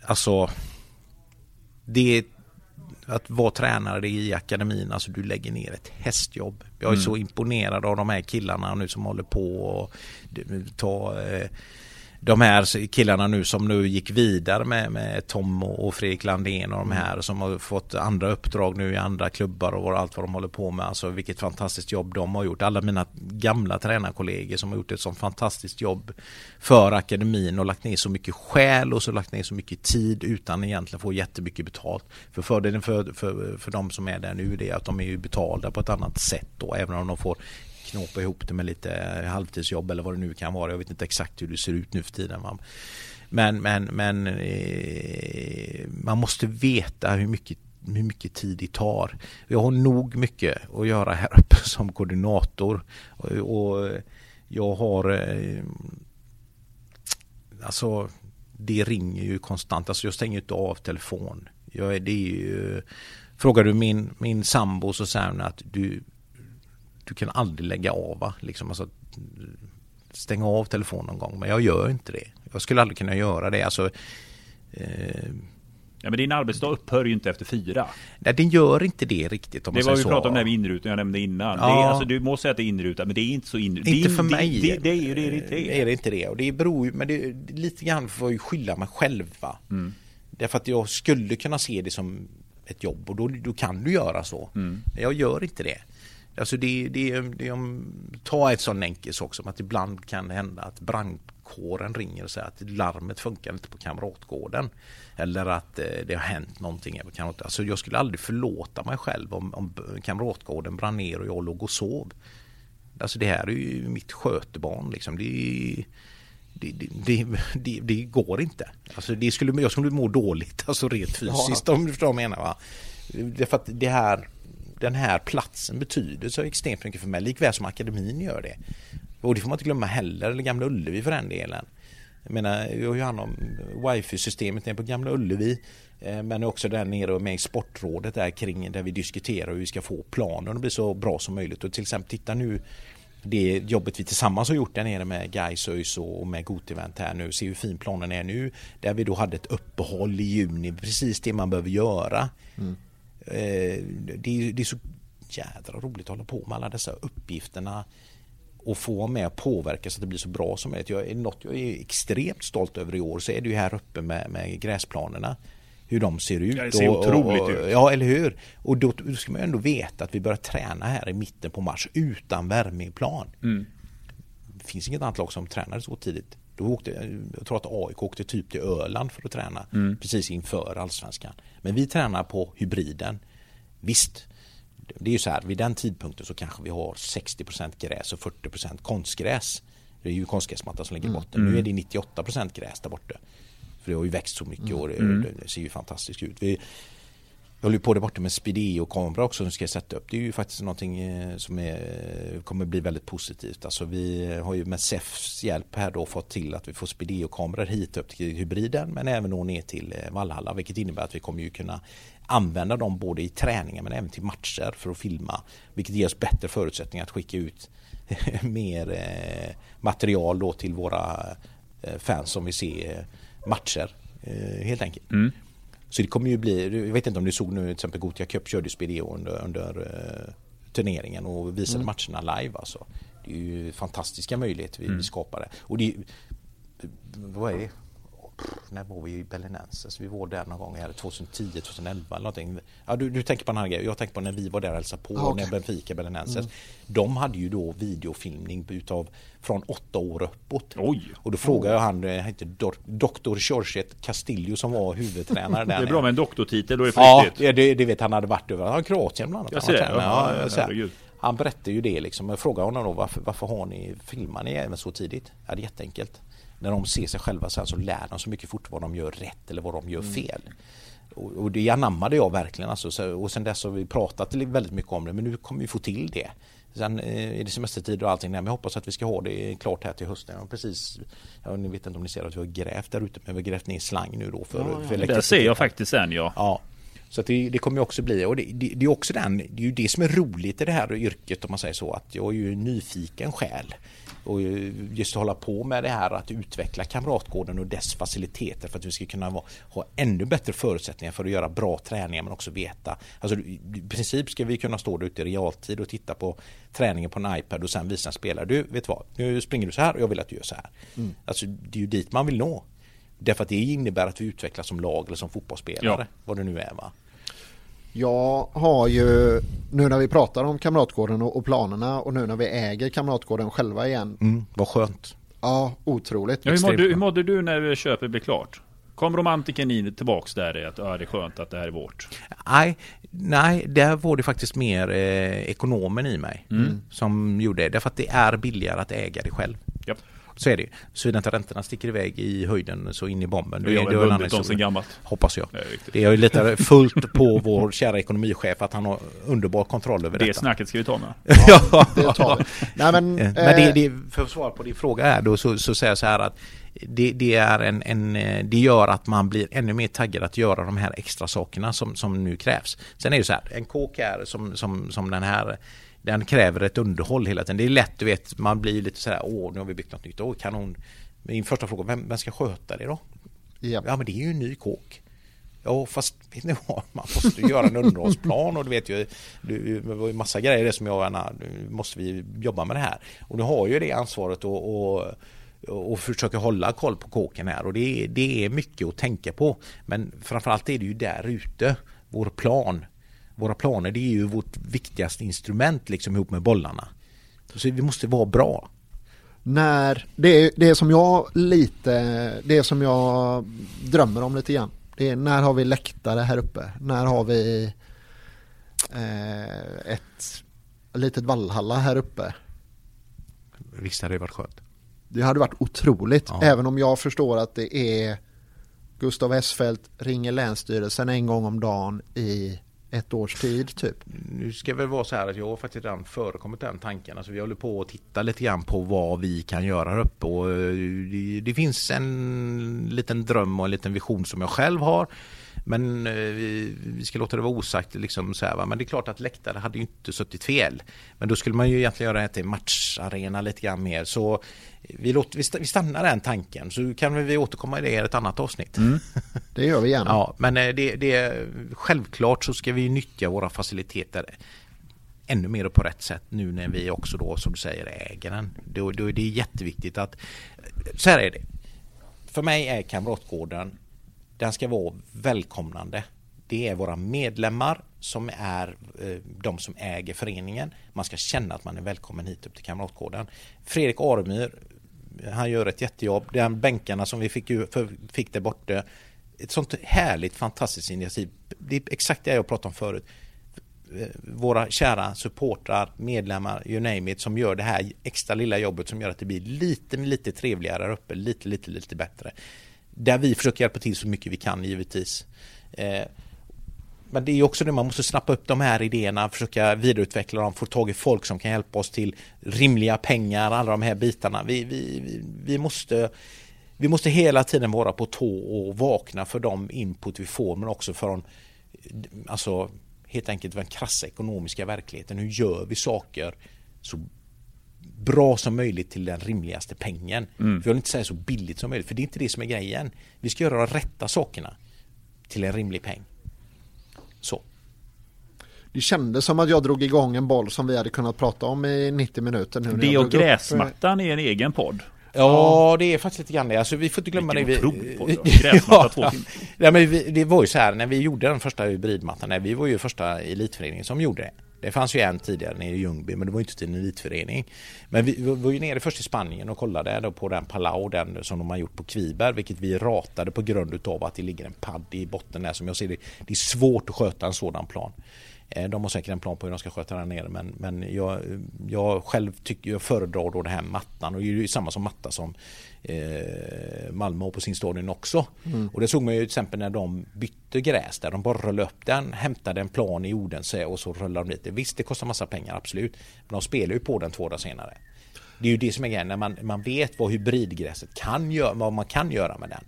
Alltså det att vara tränare i akademin, alltså du lägger ner ett hästjobb. Jag är mm. så imponerad av de här killarna nu som håller på och ta eh, de här killarna nu som nu gick vidare med, med Tom och Fredrik Landén och de här som har fått andra uppdrag nu i andra klubbar och allt vad de håller på med. Alltså vilket fantastiskt jobb de har gjort. Alla mina gamla tränarkollegor som har gjort ett sånt fantastiskt jobb för akademin och lagt ner så mycket själ och så lagt ner så mycket tid utan egentligen få jättemycket betalt. För fördelen för, för, för de som är där nu är att de är ju betalda på ett annat sätt då även om de får knåpa ihop det med lite halvtidsjobb eller vad det nu kan vara. Jag vet inte exakt hur det ser ut nu för tiden. Men, men, men eh, man måste veta hur mycket hur mycket tid det tar. Jag har nog mycket att göra här uppe [LAUGHS] som koordinator. Och, och jag har eh, Alltså det ringer ju konstant. Alltså jag stänger inte av telefon. Jag, det är ju, frågar du min, min sambo så säger hon att du du kan aldrig lägga av va? Liksom, alltså, stänga av telefonen någon gång. Men jag gör inte det. Jag skulle aldrig kunna göra det. Alltså, eh, Ja men din arbetsdag upphör ju inte efter fyra. Nej den gör inte det riktigt om Det var vi pratade om det här med inrutan jag nämnde innan. Ja. Det är, alltså, du må säga att det är inrutat men det är inte så inrutat. Inte Det för mig. Det, det, är ju det det är. Är det inte det? Och det beror ju, men det, lite grann får jag skylla mig själv va. Mm. Därför att jag skulle kunna se det som ett jobb och då, då kan du göra så. Mm. Men jag gör inte det. Alltså det, det, det om, ta ett sån enkel sak som att ibland kan det hända att brandkåren ringer och säger att larmet funkar inte på Kamratgården. Eller att eh, det har hänt någonting på. Alltså jag skulle aldrig förlåta mig själv om, om Kamratgården brann ner och jag låg och sov. Alltså det här är ju mitt skötebarn liksom. Det, det, det, det, det, går inte. Alltså det skulle, jag skulle må dåligt, [LAUGHS] alltså rent fysiskt om du förstår vad jag menar. Va? Därför att det här, den här platsen betyder så extremt mycket för mig, likväl som akademin gör det. Och det får man inte glömma heller, eller Gamla Ullevi för den delen. Jag menar, jag har ju hand om wifi-systemet nere på Gamla Ullevi. Eh, men också där nere med i sportrådet där kring där vi diskuterar hur vi ska få planen att bli så bra som möjligt. Och till exempel titta nu det jobbet vi tillsammans har gjort där nere med Gais ÖIS och med Gotevent här nu. Se hur fin planen är nu. Där vi då hade ett uppehåll i juni. Precis det man behöver göra. Mm det, är, det är så jädra roligt att hålla på med alla dessa uppgifterna och få vara med och påverka så att det blir så bra som möjligt. Jag är, något jag är extremt stolt över i år så är det ju här uppe med, med gräsplanerna. Hur de ser ut. Ja, det ser och, otroligt och, ut. Ja, eller hur? Och då, då ska man ju ändå veta att vi börjar träna här i mitten på mars utan värme i plan. Mm. Det finns inget annat lag som tränade så tidigt. Då åkte, jag tror att AIK åkte typ till Öland för att träna Mm. precis inför allsvenskan. Men vi tränar på hybriden. Visst, det är ju så här, vid den tidpunkten så kanske vi har 60% gräs och 40% konstgräs. Det är ju konstgräsmattan som ligger i botten. Nu är det 98% gräs där borta. För det har ju växt så mycket och det, det ser ju fantastiskt ut. Vi, jag håller ju på där borta med Speedeo-kamera också som ska jag sätta upp. Det är ju faktiskt någonting eh, som är, kommer bli väldigt positivt. Alltså vi eh, har ju med SEFs hjälp här då fått till att vi får Speedeo-kameror hit upp till hybriden men även då ner till eh, Valhalla vilket innebär att vi kommer ju kunna använda dem både i träningar men även till matcher för att filma. Vilket ger oss bättre förutsättningar att skicka ut [LAUGHS] mer material då till våra fans som vill se matcher helt enkelt. Mm. Så det kommer ju bli, jag vet inte om du såg nu till exempel Gothia Cup körde Spideo under, under eh, turneringen och visade matcherna live alltså. Det är ju fantastiska möjligheter vi, vi skapade. Och det, vad är det? När var vi i Belenenses? Vi var där någon gång, här 2010, 2011 eller någonting. Ja, du, du tänker på en annan grej. Jag tänker på när vi var där och hälsade på, okej. när Benfica, Belenenses. De hade ju då videofilmning utav från åtta år uppåt. Oj. Och då frågade jag han, eh, hette Dr. Jorget Castillo som var huvudtränare där Det är bra med en doktortitel, då är det på Ja, det, det vet han hade varit över. Han Kroatien bland annat. Jag Han ser det. Ja, Ja, ja, så här. herregud. han berättade ju det liksom. Jag frågade honom då varför, varför har ni, filmar ni även så tidigt? Ja, det är jätteenkelt. När de ser sig själva sen så lär de så mycket fort vad de gör rätt eller vad de gör fel. Och, och det anammade jag verkligen alltså. Så, och sen dess har vi pratat väldigt mycket om det men nu kommer vi få till det. Sen eh, är det semestertid och allting men jag hoppas att vi ska ha det klart här till hösten. Och precis, ja, ni vet inte om ni ser att vi har grävt där ute men vi har grävt ner slang nu då för, för Där ser jag faktiskt en ja. Ja. Så att det, det kommer också bli, och det, det, det är också den, det är ju det som är roligt i det här yrket om man säger så, att jag är ju en nyfiken själ. Och just hålla på med det här att utveckla Kamratgården och dess faciliteter för att vi ska kunna ha ännu bättre förutsättningar för att göra bra träningar men också veta. Alltså i princip ska vi kunna stå där ute i realtid och titta på träningen på en iPad och sen visa en spelare. Du, vet vad? Nu springer du så här och jag vill att du gör så här. Alltså det är ju dit man vill nå. Därför att det innebär att vi utvecklas som lag eller som fotbollsspelare. Ja. Vad det nu är va. Jag har ju, nu när vi pratar om Kamratgården och, och planerna och nu när vi äger Kamratgården själva igen. Mm, vad skönt. Ja, otroligt. ja hur, mådde, hur mådde du när köpet blev klart? Kom romantiken in tillbaks där i att ja, det är skönt att det här är vårt? Nej, nej, där var det faktiskt mer eh, ekonomen i mig som gjorde det. Därför att det är billigare att äga det själv. Japp. Så är det ju. Såvida inte räntorna sticker iväg i höjden så in i bomben. Det har är- är en väl annan sen gammalt. Hoppas jag. Det är. Det jag litar fullt på vår kära ekonomichef att han har underbar kontroll över Det detta. snacket ska vi ta med. [LAUGHS] ja, Det tar vi. Nej men, Eh, Men det, eh, det, för att svara på din fråga är då så, så säger jag så här att det, det, är en, en, eh, det gör att man blir ännu mer taggad att göra de här extra sakerna som, som nu krävs. Sen är det så här, en kåk är som, som, som den här den kräver ett underhåll hela tiden. Det är lätt, du vet, man blir lite så här, åh, nu har vi byggt något nytt, åh, kanon. Min första fråga, vem, vem ska sköta det då? ja. Ja, men det är ju en ny kåk. Ja fast [LAUGHS] vet ni vad, man måste göra en underhållsplan och du vet ju Det var ju massa grejer det som jag gärna, nu måste vi jobba med det här. Och du har ju det ansvaret och, och och försöka hålla koll på kåken här och det är, det är mycket att tänka på. Men framförallt är det ju där ute, vår plan. Våra planer det är ju vårt viktigaste instrument liksom ihop med bollarna. Så vi måste vara bra. När, det, det som jag lite, det som jag drömmer om lite grann. Det är när har vi läktare här uppe? När har vi eh, ett litet Vallhalla här uppe? Visst hade det varit skönt. Det hade varit otroligt, ja. även om jag förstår att det är Gustav Esfält ringer Länsstyrelsen en gång om dagen i ett års tid typ. Nu ska det väl vara så här att jag har faktiskt redan förekommit den tanken. Alltså vi håller på att titta lite grann på vad vi kan göra här uppe och eh, det, det finns en liten dröm och en liten vision som jag själv har. Men eh, vi, vi, ska låta det vara osagt. Liksom så här, va? Men det är klart att läktare hade ju inte suttit fel. Men då skulle man ju egentligen göra det till matcharena lite grann mer. Så vi, låter, vi stannar den tanken så kan vi återkomma i det i ett annat avsnitt. Mm. Det gör vi gärna. [LAUGHS] Ja, men eh, det, det, självklart så ska vi nyttja våra faciliteter ännu mer på rätt sätt nu när vi också då som du säger äger den. Då, då är det jätteviktigt att så här är det. För mig är Kamratgården den ska vara välkomnande. Det är våra medlemmar som är eh, de som äger föreningen. Man ska känna att man är välkommen hit upp till Kamratgården. Fredrik Aremyr, han gör ett jättejobb. De bänkarna som vi fick, fick där borta. Ett sånt härligt fantastiskt initiativ. Det är exakt det jag pratade om förut. Eh, våra kära supportrar, medlemmar, you name it, som gör det här extra lilla jobbet som gör att det blir lite, lite trevligare här uppe, lite, lite, lite bättre. Där vi försöker hjälpa till så mycket vi kan givetvis. Eh, men det är också det man måste snappa upp de här idéerna, försöka vidareutveckla dem, få tag i folk som kan hjälpa oss till rimliga pengar, alla de här bitarna. Vi, vi, vi, måste, vi måste hela tiden vara på tå och vakna för de input vi får men också från alltså, helt enkelt den krassa ekonomiska verkligheten. Hur gör vi saker så bra som möjligt till den rimligaste pengen. Mm. För jag vill inte säga så billigt som möjligt, för det är inte det som är grejen. Vi ska göra de rätta sakerna till en rimlig peng. Så. Det kändes som att jag drog igång en boll som vi hade kunnat prata om i 90 minuter nu. Det och gräsmattan är en egen podd. Ja, det är faktiskt lite grann det. Alltså, vi får inte glömma det. Vi, [LAUGHS] ja, ja, men vi, det var ju så här när vi gjorde den första hybridmattan. Vi var ju första elitföreningen som gjorde det. Det fanns ju en tidigare nere i Ljungby men det var inte till en elitförening. Men vi var ju nere först i Spanien och kollade då på den Palau den som de har gjort på Kviberg vilket vi ratade på grund utav att det ligger en padd i botten där som jag ser det. Det är svårt att sköta en sådan plan. Eh, de har säkert en plan på hur de ska sköta den nere men, men jag, jag själv tycker jag föredrar då den här mattan och det är ju samma som matta som eh, Malmö har på sin stadion också. Mm. Och det såg man ju till exempel när de bytte gräs där de bara rullade upp den, hämtade en plan i Odense och så rullade de dit. Visst det kostar massa pengar absolut men de spelar ju på den två dagar senare. Det är ju det som är grejen när man, man vet vad hybridgräset kan göra, vad man kan göra med den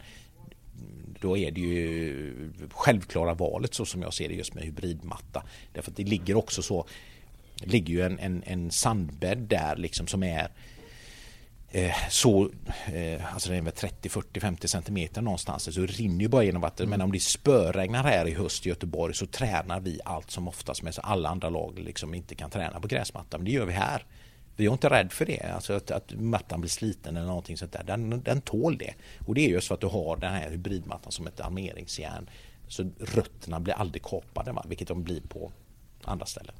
då är det ju självklara valet så som jag ser det just med hybridmatta. Därför att det ligger också så, det ligger ju en, en, en sandbädd där liksom som är eh, så, eh, alltså den är 30, 40, 50 centimeter någonstans. Så det rinner ju bara genom vattnet. Men om det spöregnar här i höst i Göteborg så tränar vi allt som oftast med så alla andra lag liksom inte kan träna på gräsmatta. Men det gör vi här. Vi är inte rädd för det, alltså att, att mattan blir sliten eller någonting sånt där. Den, den tål det. Och det är just för att du har den här hybridmattan som ett armeringsjärn. Så rötterna blir aldrig kapade, va? vilket de blir på andra ställen.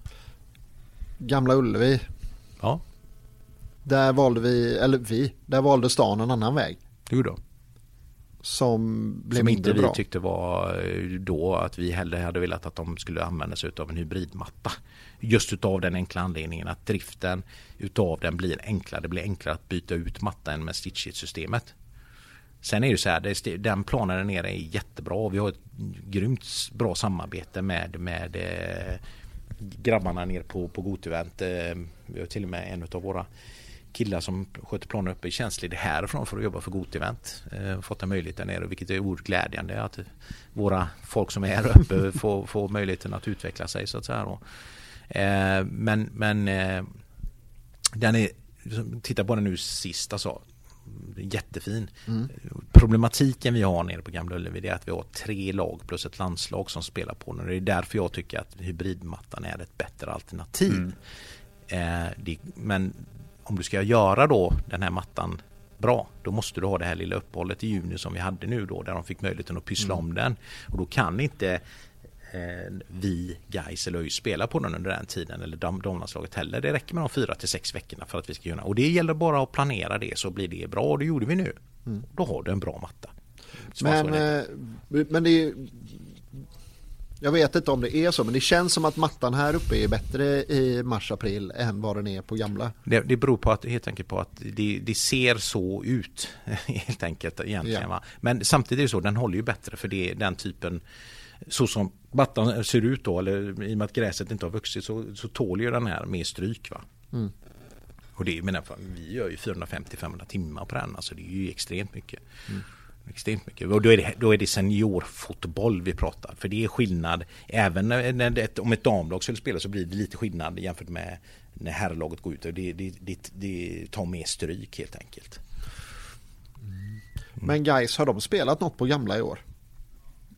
Gamla Ullevi. Ja. Där valde vi, eller vi, där valde stan en annan väg. Jo då. Som blev som inte vi tyckte var eh, då att vi hellre hade velat att de skulle använda sig av en hybridmatta. Just utav den enkla anledningen att driften utav den blir enklare. Det blir enklare att byta ut mattan med stitchit-systemet. Sen är det så här, den planen där nere är jättebra. Vi har ett grymt bra samarbete med, med eh, grabbarna nere på, på Gotevent. Eh, vi har till och med en av våra killar som sköter planen uppe i tjänstledig härifrån för att jobba för Gotevent. Eh, fått en möjlighet där nere vilket är oerhört glädjande att våra folk som är här uppe [LAUGHS] får, får möjligheten att utveckla sig så att säga. Eh, men men eh, den är, titta på den nu sist alltså. jättefin. Mm. Problematiken vi har nere på Gamla Ullevi är att vi har tre lag plus ett landslag som spelar på den. Det är därför jag tycker att hybridmattan är ett bättre alternativ. Mm. Eh, det, men om du ska göra då den här mattan bra, då måste du ha det här lilla uppehållet i juni som vi hade nu då där de fick möjligheten att pyssla mm. om den. Och då kan inte eh, vi, guys eller ÖIS spela på den under den tiden eller damlandslaget heller. Det räcker med de fyra till sex veckorna för att vi ska kunna och det gäller bara att planera det så blir det bra och det gjorde vi nu. Mm. Då har du en bra matta. men, eh, men det är, jag vet inte om det är så men det känns som att mattan här uppe är bättre i mars-april än vad den är på gamla. Det, det beror på att, helt enkelt på att det, det ser så ut [LAUGHS] helt enkelt egentligen. Ja. Men samtidigt är det så, den håller ju bättre för det är den typen så som mattan ser ut då, eller i och med att gräset inte har vuxit så, så tål ju den här mer stryk. Va? Mm. Och det, menar, vi gör ju 450-500 timmar på den, alltså det är ju extremt mycket. Mm. Extremt mycket. Och då är, det, då är det seniorfotboll vi pratar. För det är skillnad. Även när det, om ett damlag skulle spela så blir det lite skillnad jämfört med när herrlaget går ut. Det, det, det, det tar mer stryk helt enkelt. Mm. Men guys, har de spelat något på gamla i år?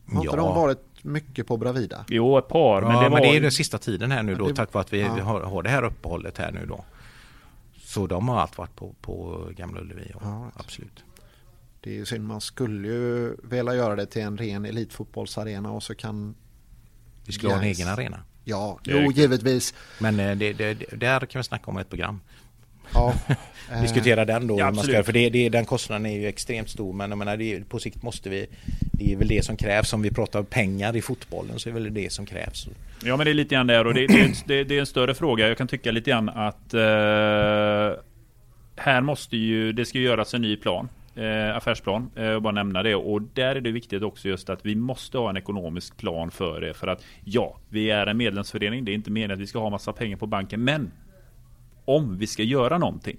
Har inte de varit mycket på Bravida? Jo, ett par. Men, ja, det, var... men det är den sista tiden här nu då, det... tack vare att vi ja. har, har det här uppehållet här nu då. Så de har allt varit på, på Gamla Ullevi, ja, absolut. Det är synd, man skulle ju vilja göra det till en ren elitfotbollsarena och så kan... Vi skulle ha en egen arena. Ja, jo, givetvis. Men eh, det, det, där kan vi snacka om ett program. Ja, [LAUGHS] Diskutera den då. Ja, man ska, för det, det, den kostnaden är ju extremt stor. Men jag menar, det, på sikt måste vi... Det är väl det som krävs. Om vi pratar pengar i fotbollen så är det väl det som krävs. Ja men det är lite grann där och det, det, det är en större fråga. Jag kan tycka lite grann att... Eh, här måste ju... Det ska göras en ny plan eh, affärsplan. Eh, bara nämna det. Och där är det viktigt också just att vi måste ha en ekonomisk plan för det. För att ja, vi är en medlemsförening. Det är inte meningen att vi ska ha massa pengar på banken. Men om vi ska göra någonting,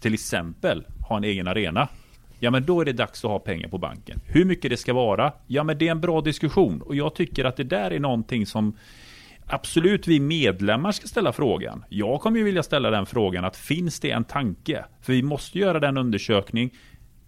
till exempel ha en egen arena. Ja men då är det dags att ha pengar på banken. Hur mycket det ska vara? Ja men det är en bra diskussion. Och jag tycker att det där är någonting som Absolut vi medlemmar ska ställa frågan. Jag kommer ju vilja ställa den frågan att finns det en tanke? För vi måste göra den undersökning.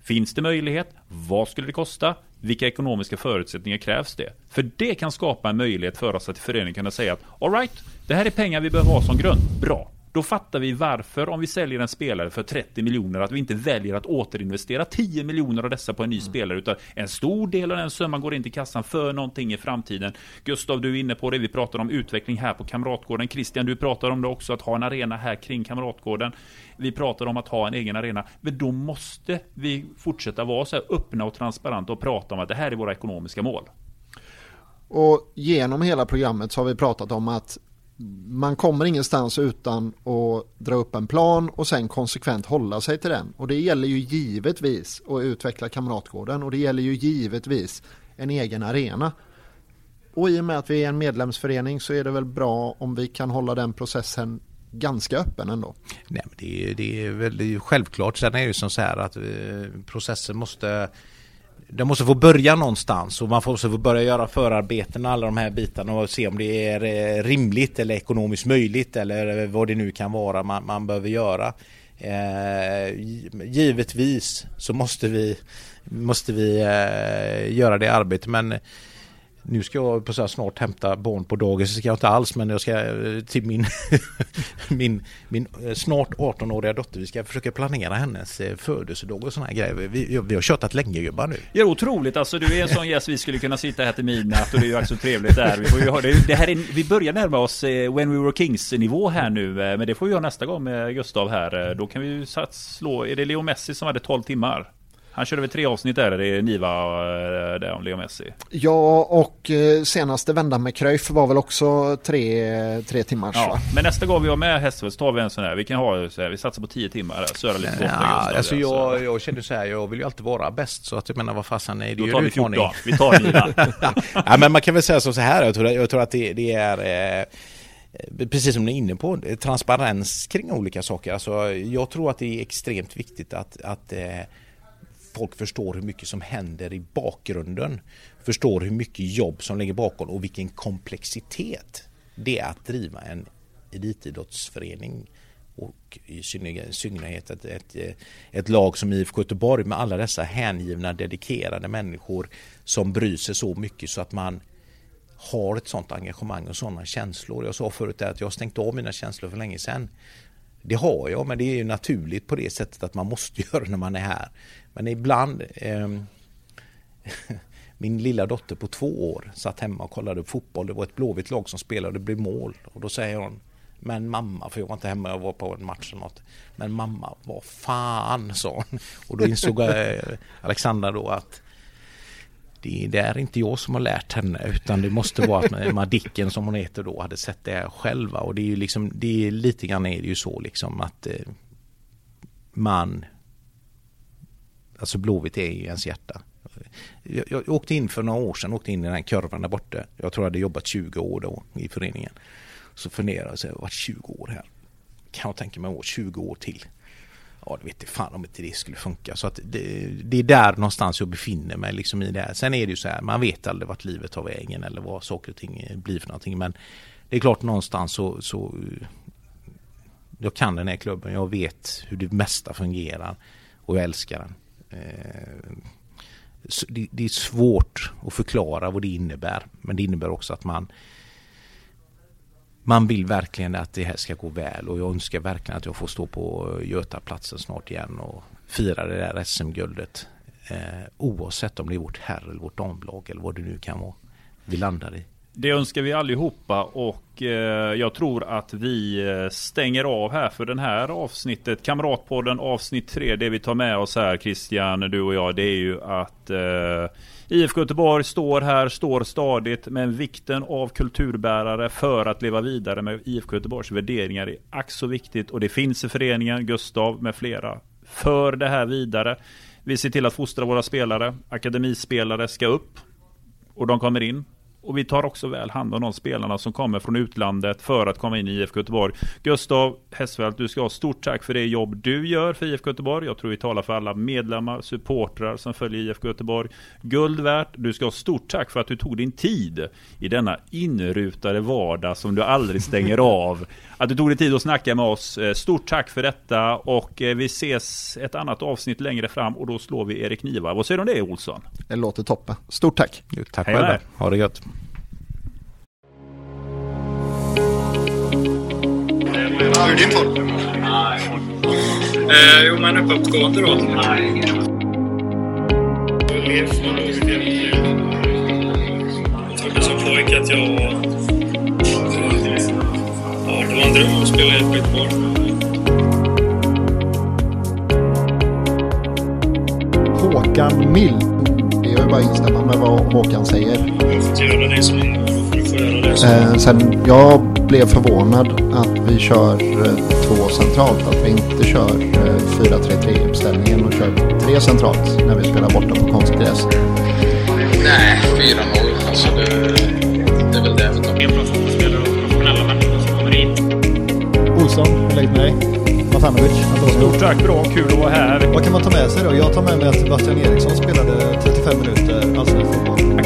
Finns det möjlighet? Vad skulle det kosta? Vilka ekonomiska förutsättningar krävs det? För det kan skapa en möjlighet för oss att i föreningen kunna säga att alright, det här är pengar vi behöver ha som grund. Bra, då fattar vi varför om vi säljer en spelare för 30 miljoner att vi inte väljer att återinvestera 10 miljoner av dessa på en ny mm. spelare utan en stor del av den summan går in till kassan för någonting i framtiden. Gustav, du är inne på det. Vi pratar om utveckling här på Kamratgården. Christian, du pratar om det också att ha en arena här kring Kamratgården. Vi pratar om att ha en egen arena. Men då måste vi fortsätta vara så här öppna och transparenta och prata om att det här är våra ekonomiska mål. Och genom hela programmet så har vi pratat om att man kommer ingenstans utan att dra upp en plan och sen konsekvent hålla sig till den. Och det gäller ju givetvis att utveckla Kamratgården och det gäller ju givetvis en egen arena. Och i och med att vi är en medlemsförening så är det väl bra om vi kan hålla den processen ganska öppen ändå. Nej, men det, är, det är väl självklart. Sen är det ju som så här att eh, processen måste det måste få börja någonstans och man får få börja göra förarbeten och alla de här bitarna och se om det är eh, rimligt eller ekonomiskt möjligt eller eh, vad det nu kan vara man, man behöver göra. Eh, givetvis så måste vi, måste vi eh, göra det arbetet men nu ska jag på så här snart hämta barn på dagis, det ska jag inte alls men jag ska eh, till min, [LAUGHS] min, min eh, snart 18-åriga dotter, vi ska försöka planera hennes eh, födelsedag och sådana här grejer. Vi, vi har tjötat länge gubbar nu. Ja otroligt alltså, du är en sån gäst vi skulle kunna sitta här till midnatt och det är ju också trevligt där. Vi, får ju ha, det, det här är, vi börjar närma oss When We Were Kings nivå här nu, men det får vi göra nästa gång med Gustav här. Då kan vi ju slå, är det Leo Messi som hade 12 timmar? Han körde väl tre avsnitt där i Niva eh, där om Leo Messi. Ja och eh, senaste vändan med Cruyff var väl också tre, tre timmar. Ja, men nästa gång vi har med Hässelfeldt så tar vi en sån här. Vi kan ha så här, vi satsar på tio timmar. Söra lite ja, alltså jag, jag känner så här, jag vill ju alltid vara bäst. Så att jag menar vad fasen är det Då tar vi 14. Vi tar Niva. [LAUGHS] ja, men man kan väl säga så här. Jag tror, jag tror att det, det är eh, precis som ni är inne på, transparens kring olika saker. Alltså, jag tror att det är extremt viktigt att, att eh, folk förstår hur mycket som händer i bakgrunden. Förstår hur mycket jobb som ligger bakom och vilken komplexitet det är att driva en elitidrottsförening och i synnerhet ett, ett, ett lag som IFK Göteborg med alla dessa hängivna dedikerade människor som bryr sig så mycket så att man har ett sånt engagemang och sådana känslor. Jag sa förut att jag har stängt av mina känslor för länge sedan. Det har jag, men det är ju naturligt på det sättet att man måste [LAUGHS] göra när man är här. Men ibland eh, [LAUGHS] Min lilla dotter på två år satt hemma och kollade på fotboll. Det var ett blåvitt lag som spelade och det blev mål. Och då säger hon men mamma, för jag var inte hemma, jag var på en match eller något. Men mamma, vad fan, [LAUGHS] sa hon. Och då insåg eh, Alexandra då att det, är inte jag som har lärt henne utan det måste vara att Madicken som hon heter då hade sett det här själva och det är ju liksom, det är lite grann är det ju så liksom att eh, man Alltså Blåvitt är ju ens hjärta. Jag, jag, åkte in för några år sedan, åkte in i den här kurvan där borta. Jag tror jag hade jobbat 20 år då i föreningen. Så funderade jag, så jag har varit 20 år här. Kan jag tänka mig att 20 år till? Ja, det vet jag fan om inte det skulle funka. Så att det, det, är där någonstans jag befinner mig liksom i det här. Sen är det ju så här, man vet aldrig vart livet tar vägen eller vad saker och ting blir för någonting. Men det är klart någonstans så, så jag kan den här klubben, jag vet hur det mesta fungerar och jag älskar den. Eh, det är svårt att förklara vad det innebär. Men det innebär också att man man vill verkligen att det här ska gå väl och jag önskar verkligen att jag får stå på Götaplatsen snart igen och fira det där SM-guldet. Eh, oavsett om det är vårt herr eller vårt damlag eller vad det nu kan vara vi landar i. Det önskar vi allihopa och eh, jag tror att vi eh, stänger av här för den här avsnittet. Kamratpodden avsnitt 3. Det vi tar med oss här Christian, du och jag, det är ju att eh, IFK Göteborg står här, står stadigt. Men vikten av kulturbärare för att leva vidare med IFK Göteborgs värderingar är ack så viktigt. Och det finns i föreningen, Gustav med flera, för det här vidare. Vi ser till att fostra våra spelare. Akademispelare ska upp. Och de kommer in. Och vi tar också väl hand om de spelarna som kommer från utlandet för att komma in i IFK Göteborg. Gustav Hessfeldt, du ska ha stort tack för det jobb du gör för IFK Göteborg. Jag tror vi talar för alla medlemmar, supportrar som följer IFK Göteborg. Guld värt. Du ska ha stort tack för att du tog din tid i denna inrutade vardag som du aldrig stänger [LAUGHS] av. Att du tog dig tid att snacka med oss. Eh, stort tack för detta och eh, vi ses ett annat avsnitt längre fram och då slår vi Erik Niva. Vad säger du om det Olsson? Det låter toppen. Stort tack. Tack själv. Ha det gött. Hur är din form? Eh, jo, men uppåtgående då. Jag trodde som pojke att jag... Ja, det var en dröm att spela i ett skitboll. Håkan Mild. Det är ju bara att instämma med vad Håkan säger. Jag fått göra det som Eh, sen jag blev förvånad att vi kör eh, två centralt. Att vi inte kör eh, 4-3-3 uppställningen och kör tre centralt när vi spelar borta på konstgräs. Nej, 4-0. Alltså det, det är väl det. En bra fotbollsspelare och professionella människor som kommer in. Olsson, lägg mig. Matanovic, Stort tack, bra, kul att vara här. Vad kan man ta med sig då? Jag tar med mig att Sebastian Eriksson spelade 35 minuter allsvensk fotboll.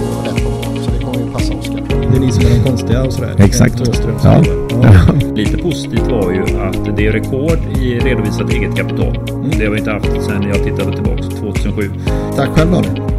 passa Oskar. Det är ni som är de konstiga och sådär. Exakt. Ja. Ja. Lite positivt var ju att det är rekord i redovisat eget kapital. Mm. Det har vi inte haft sedan jag tittade tillbaka 2007. Tack själv då.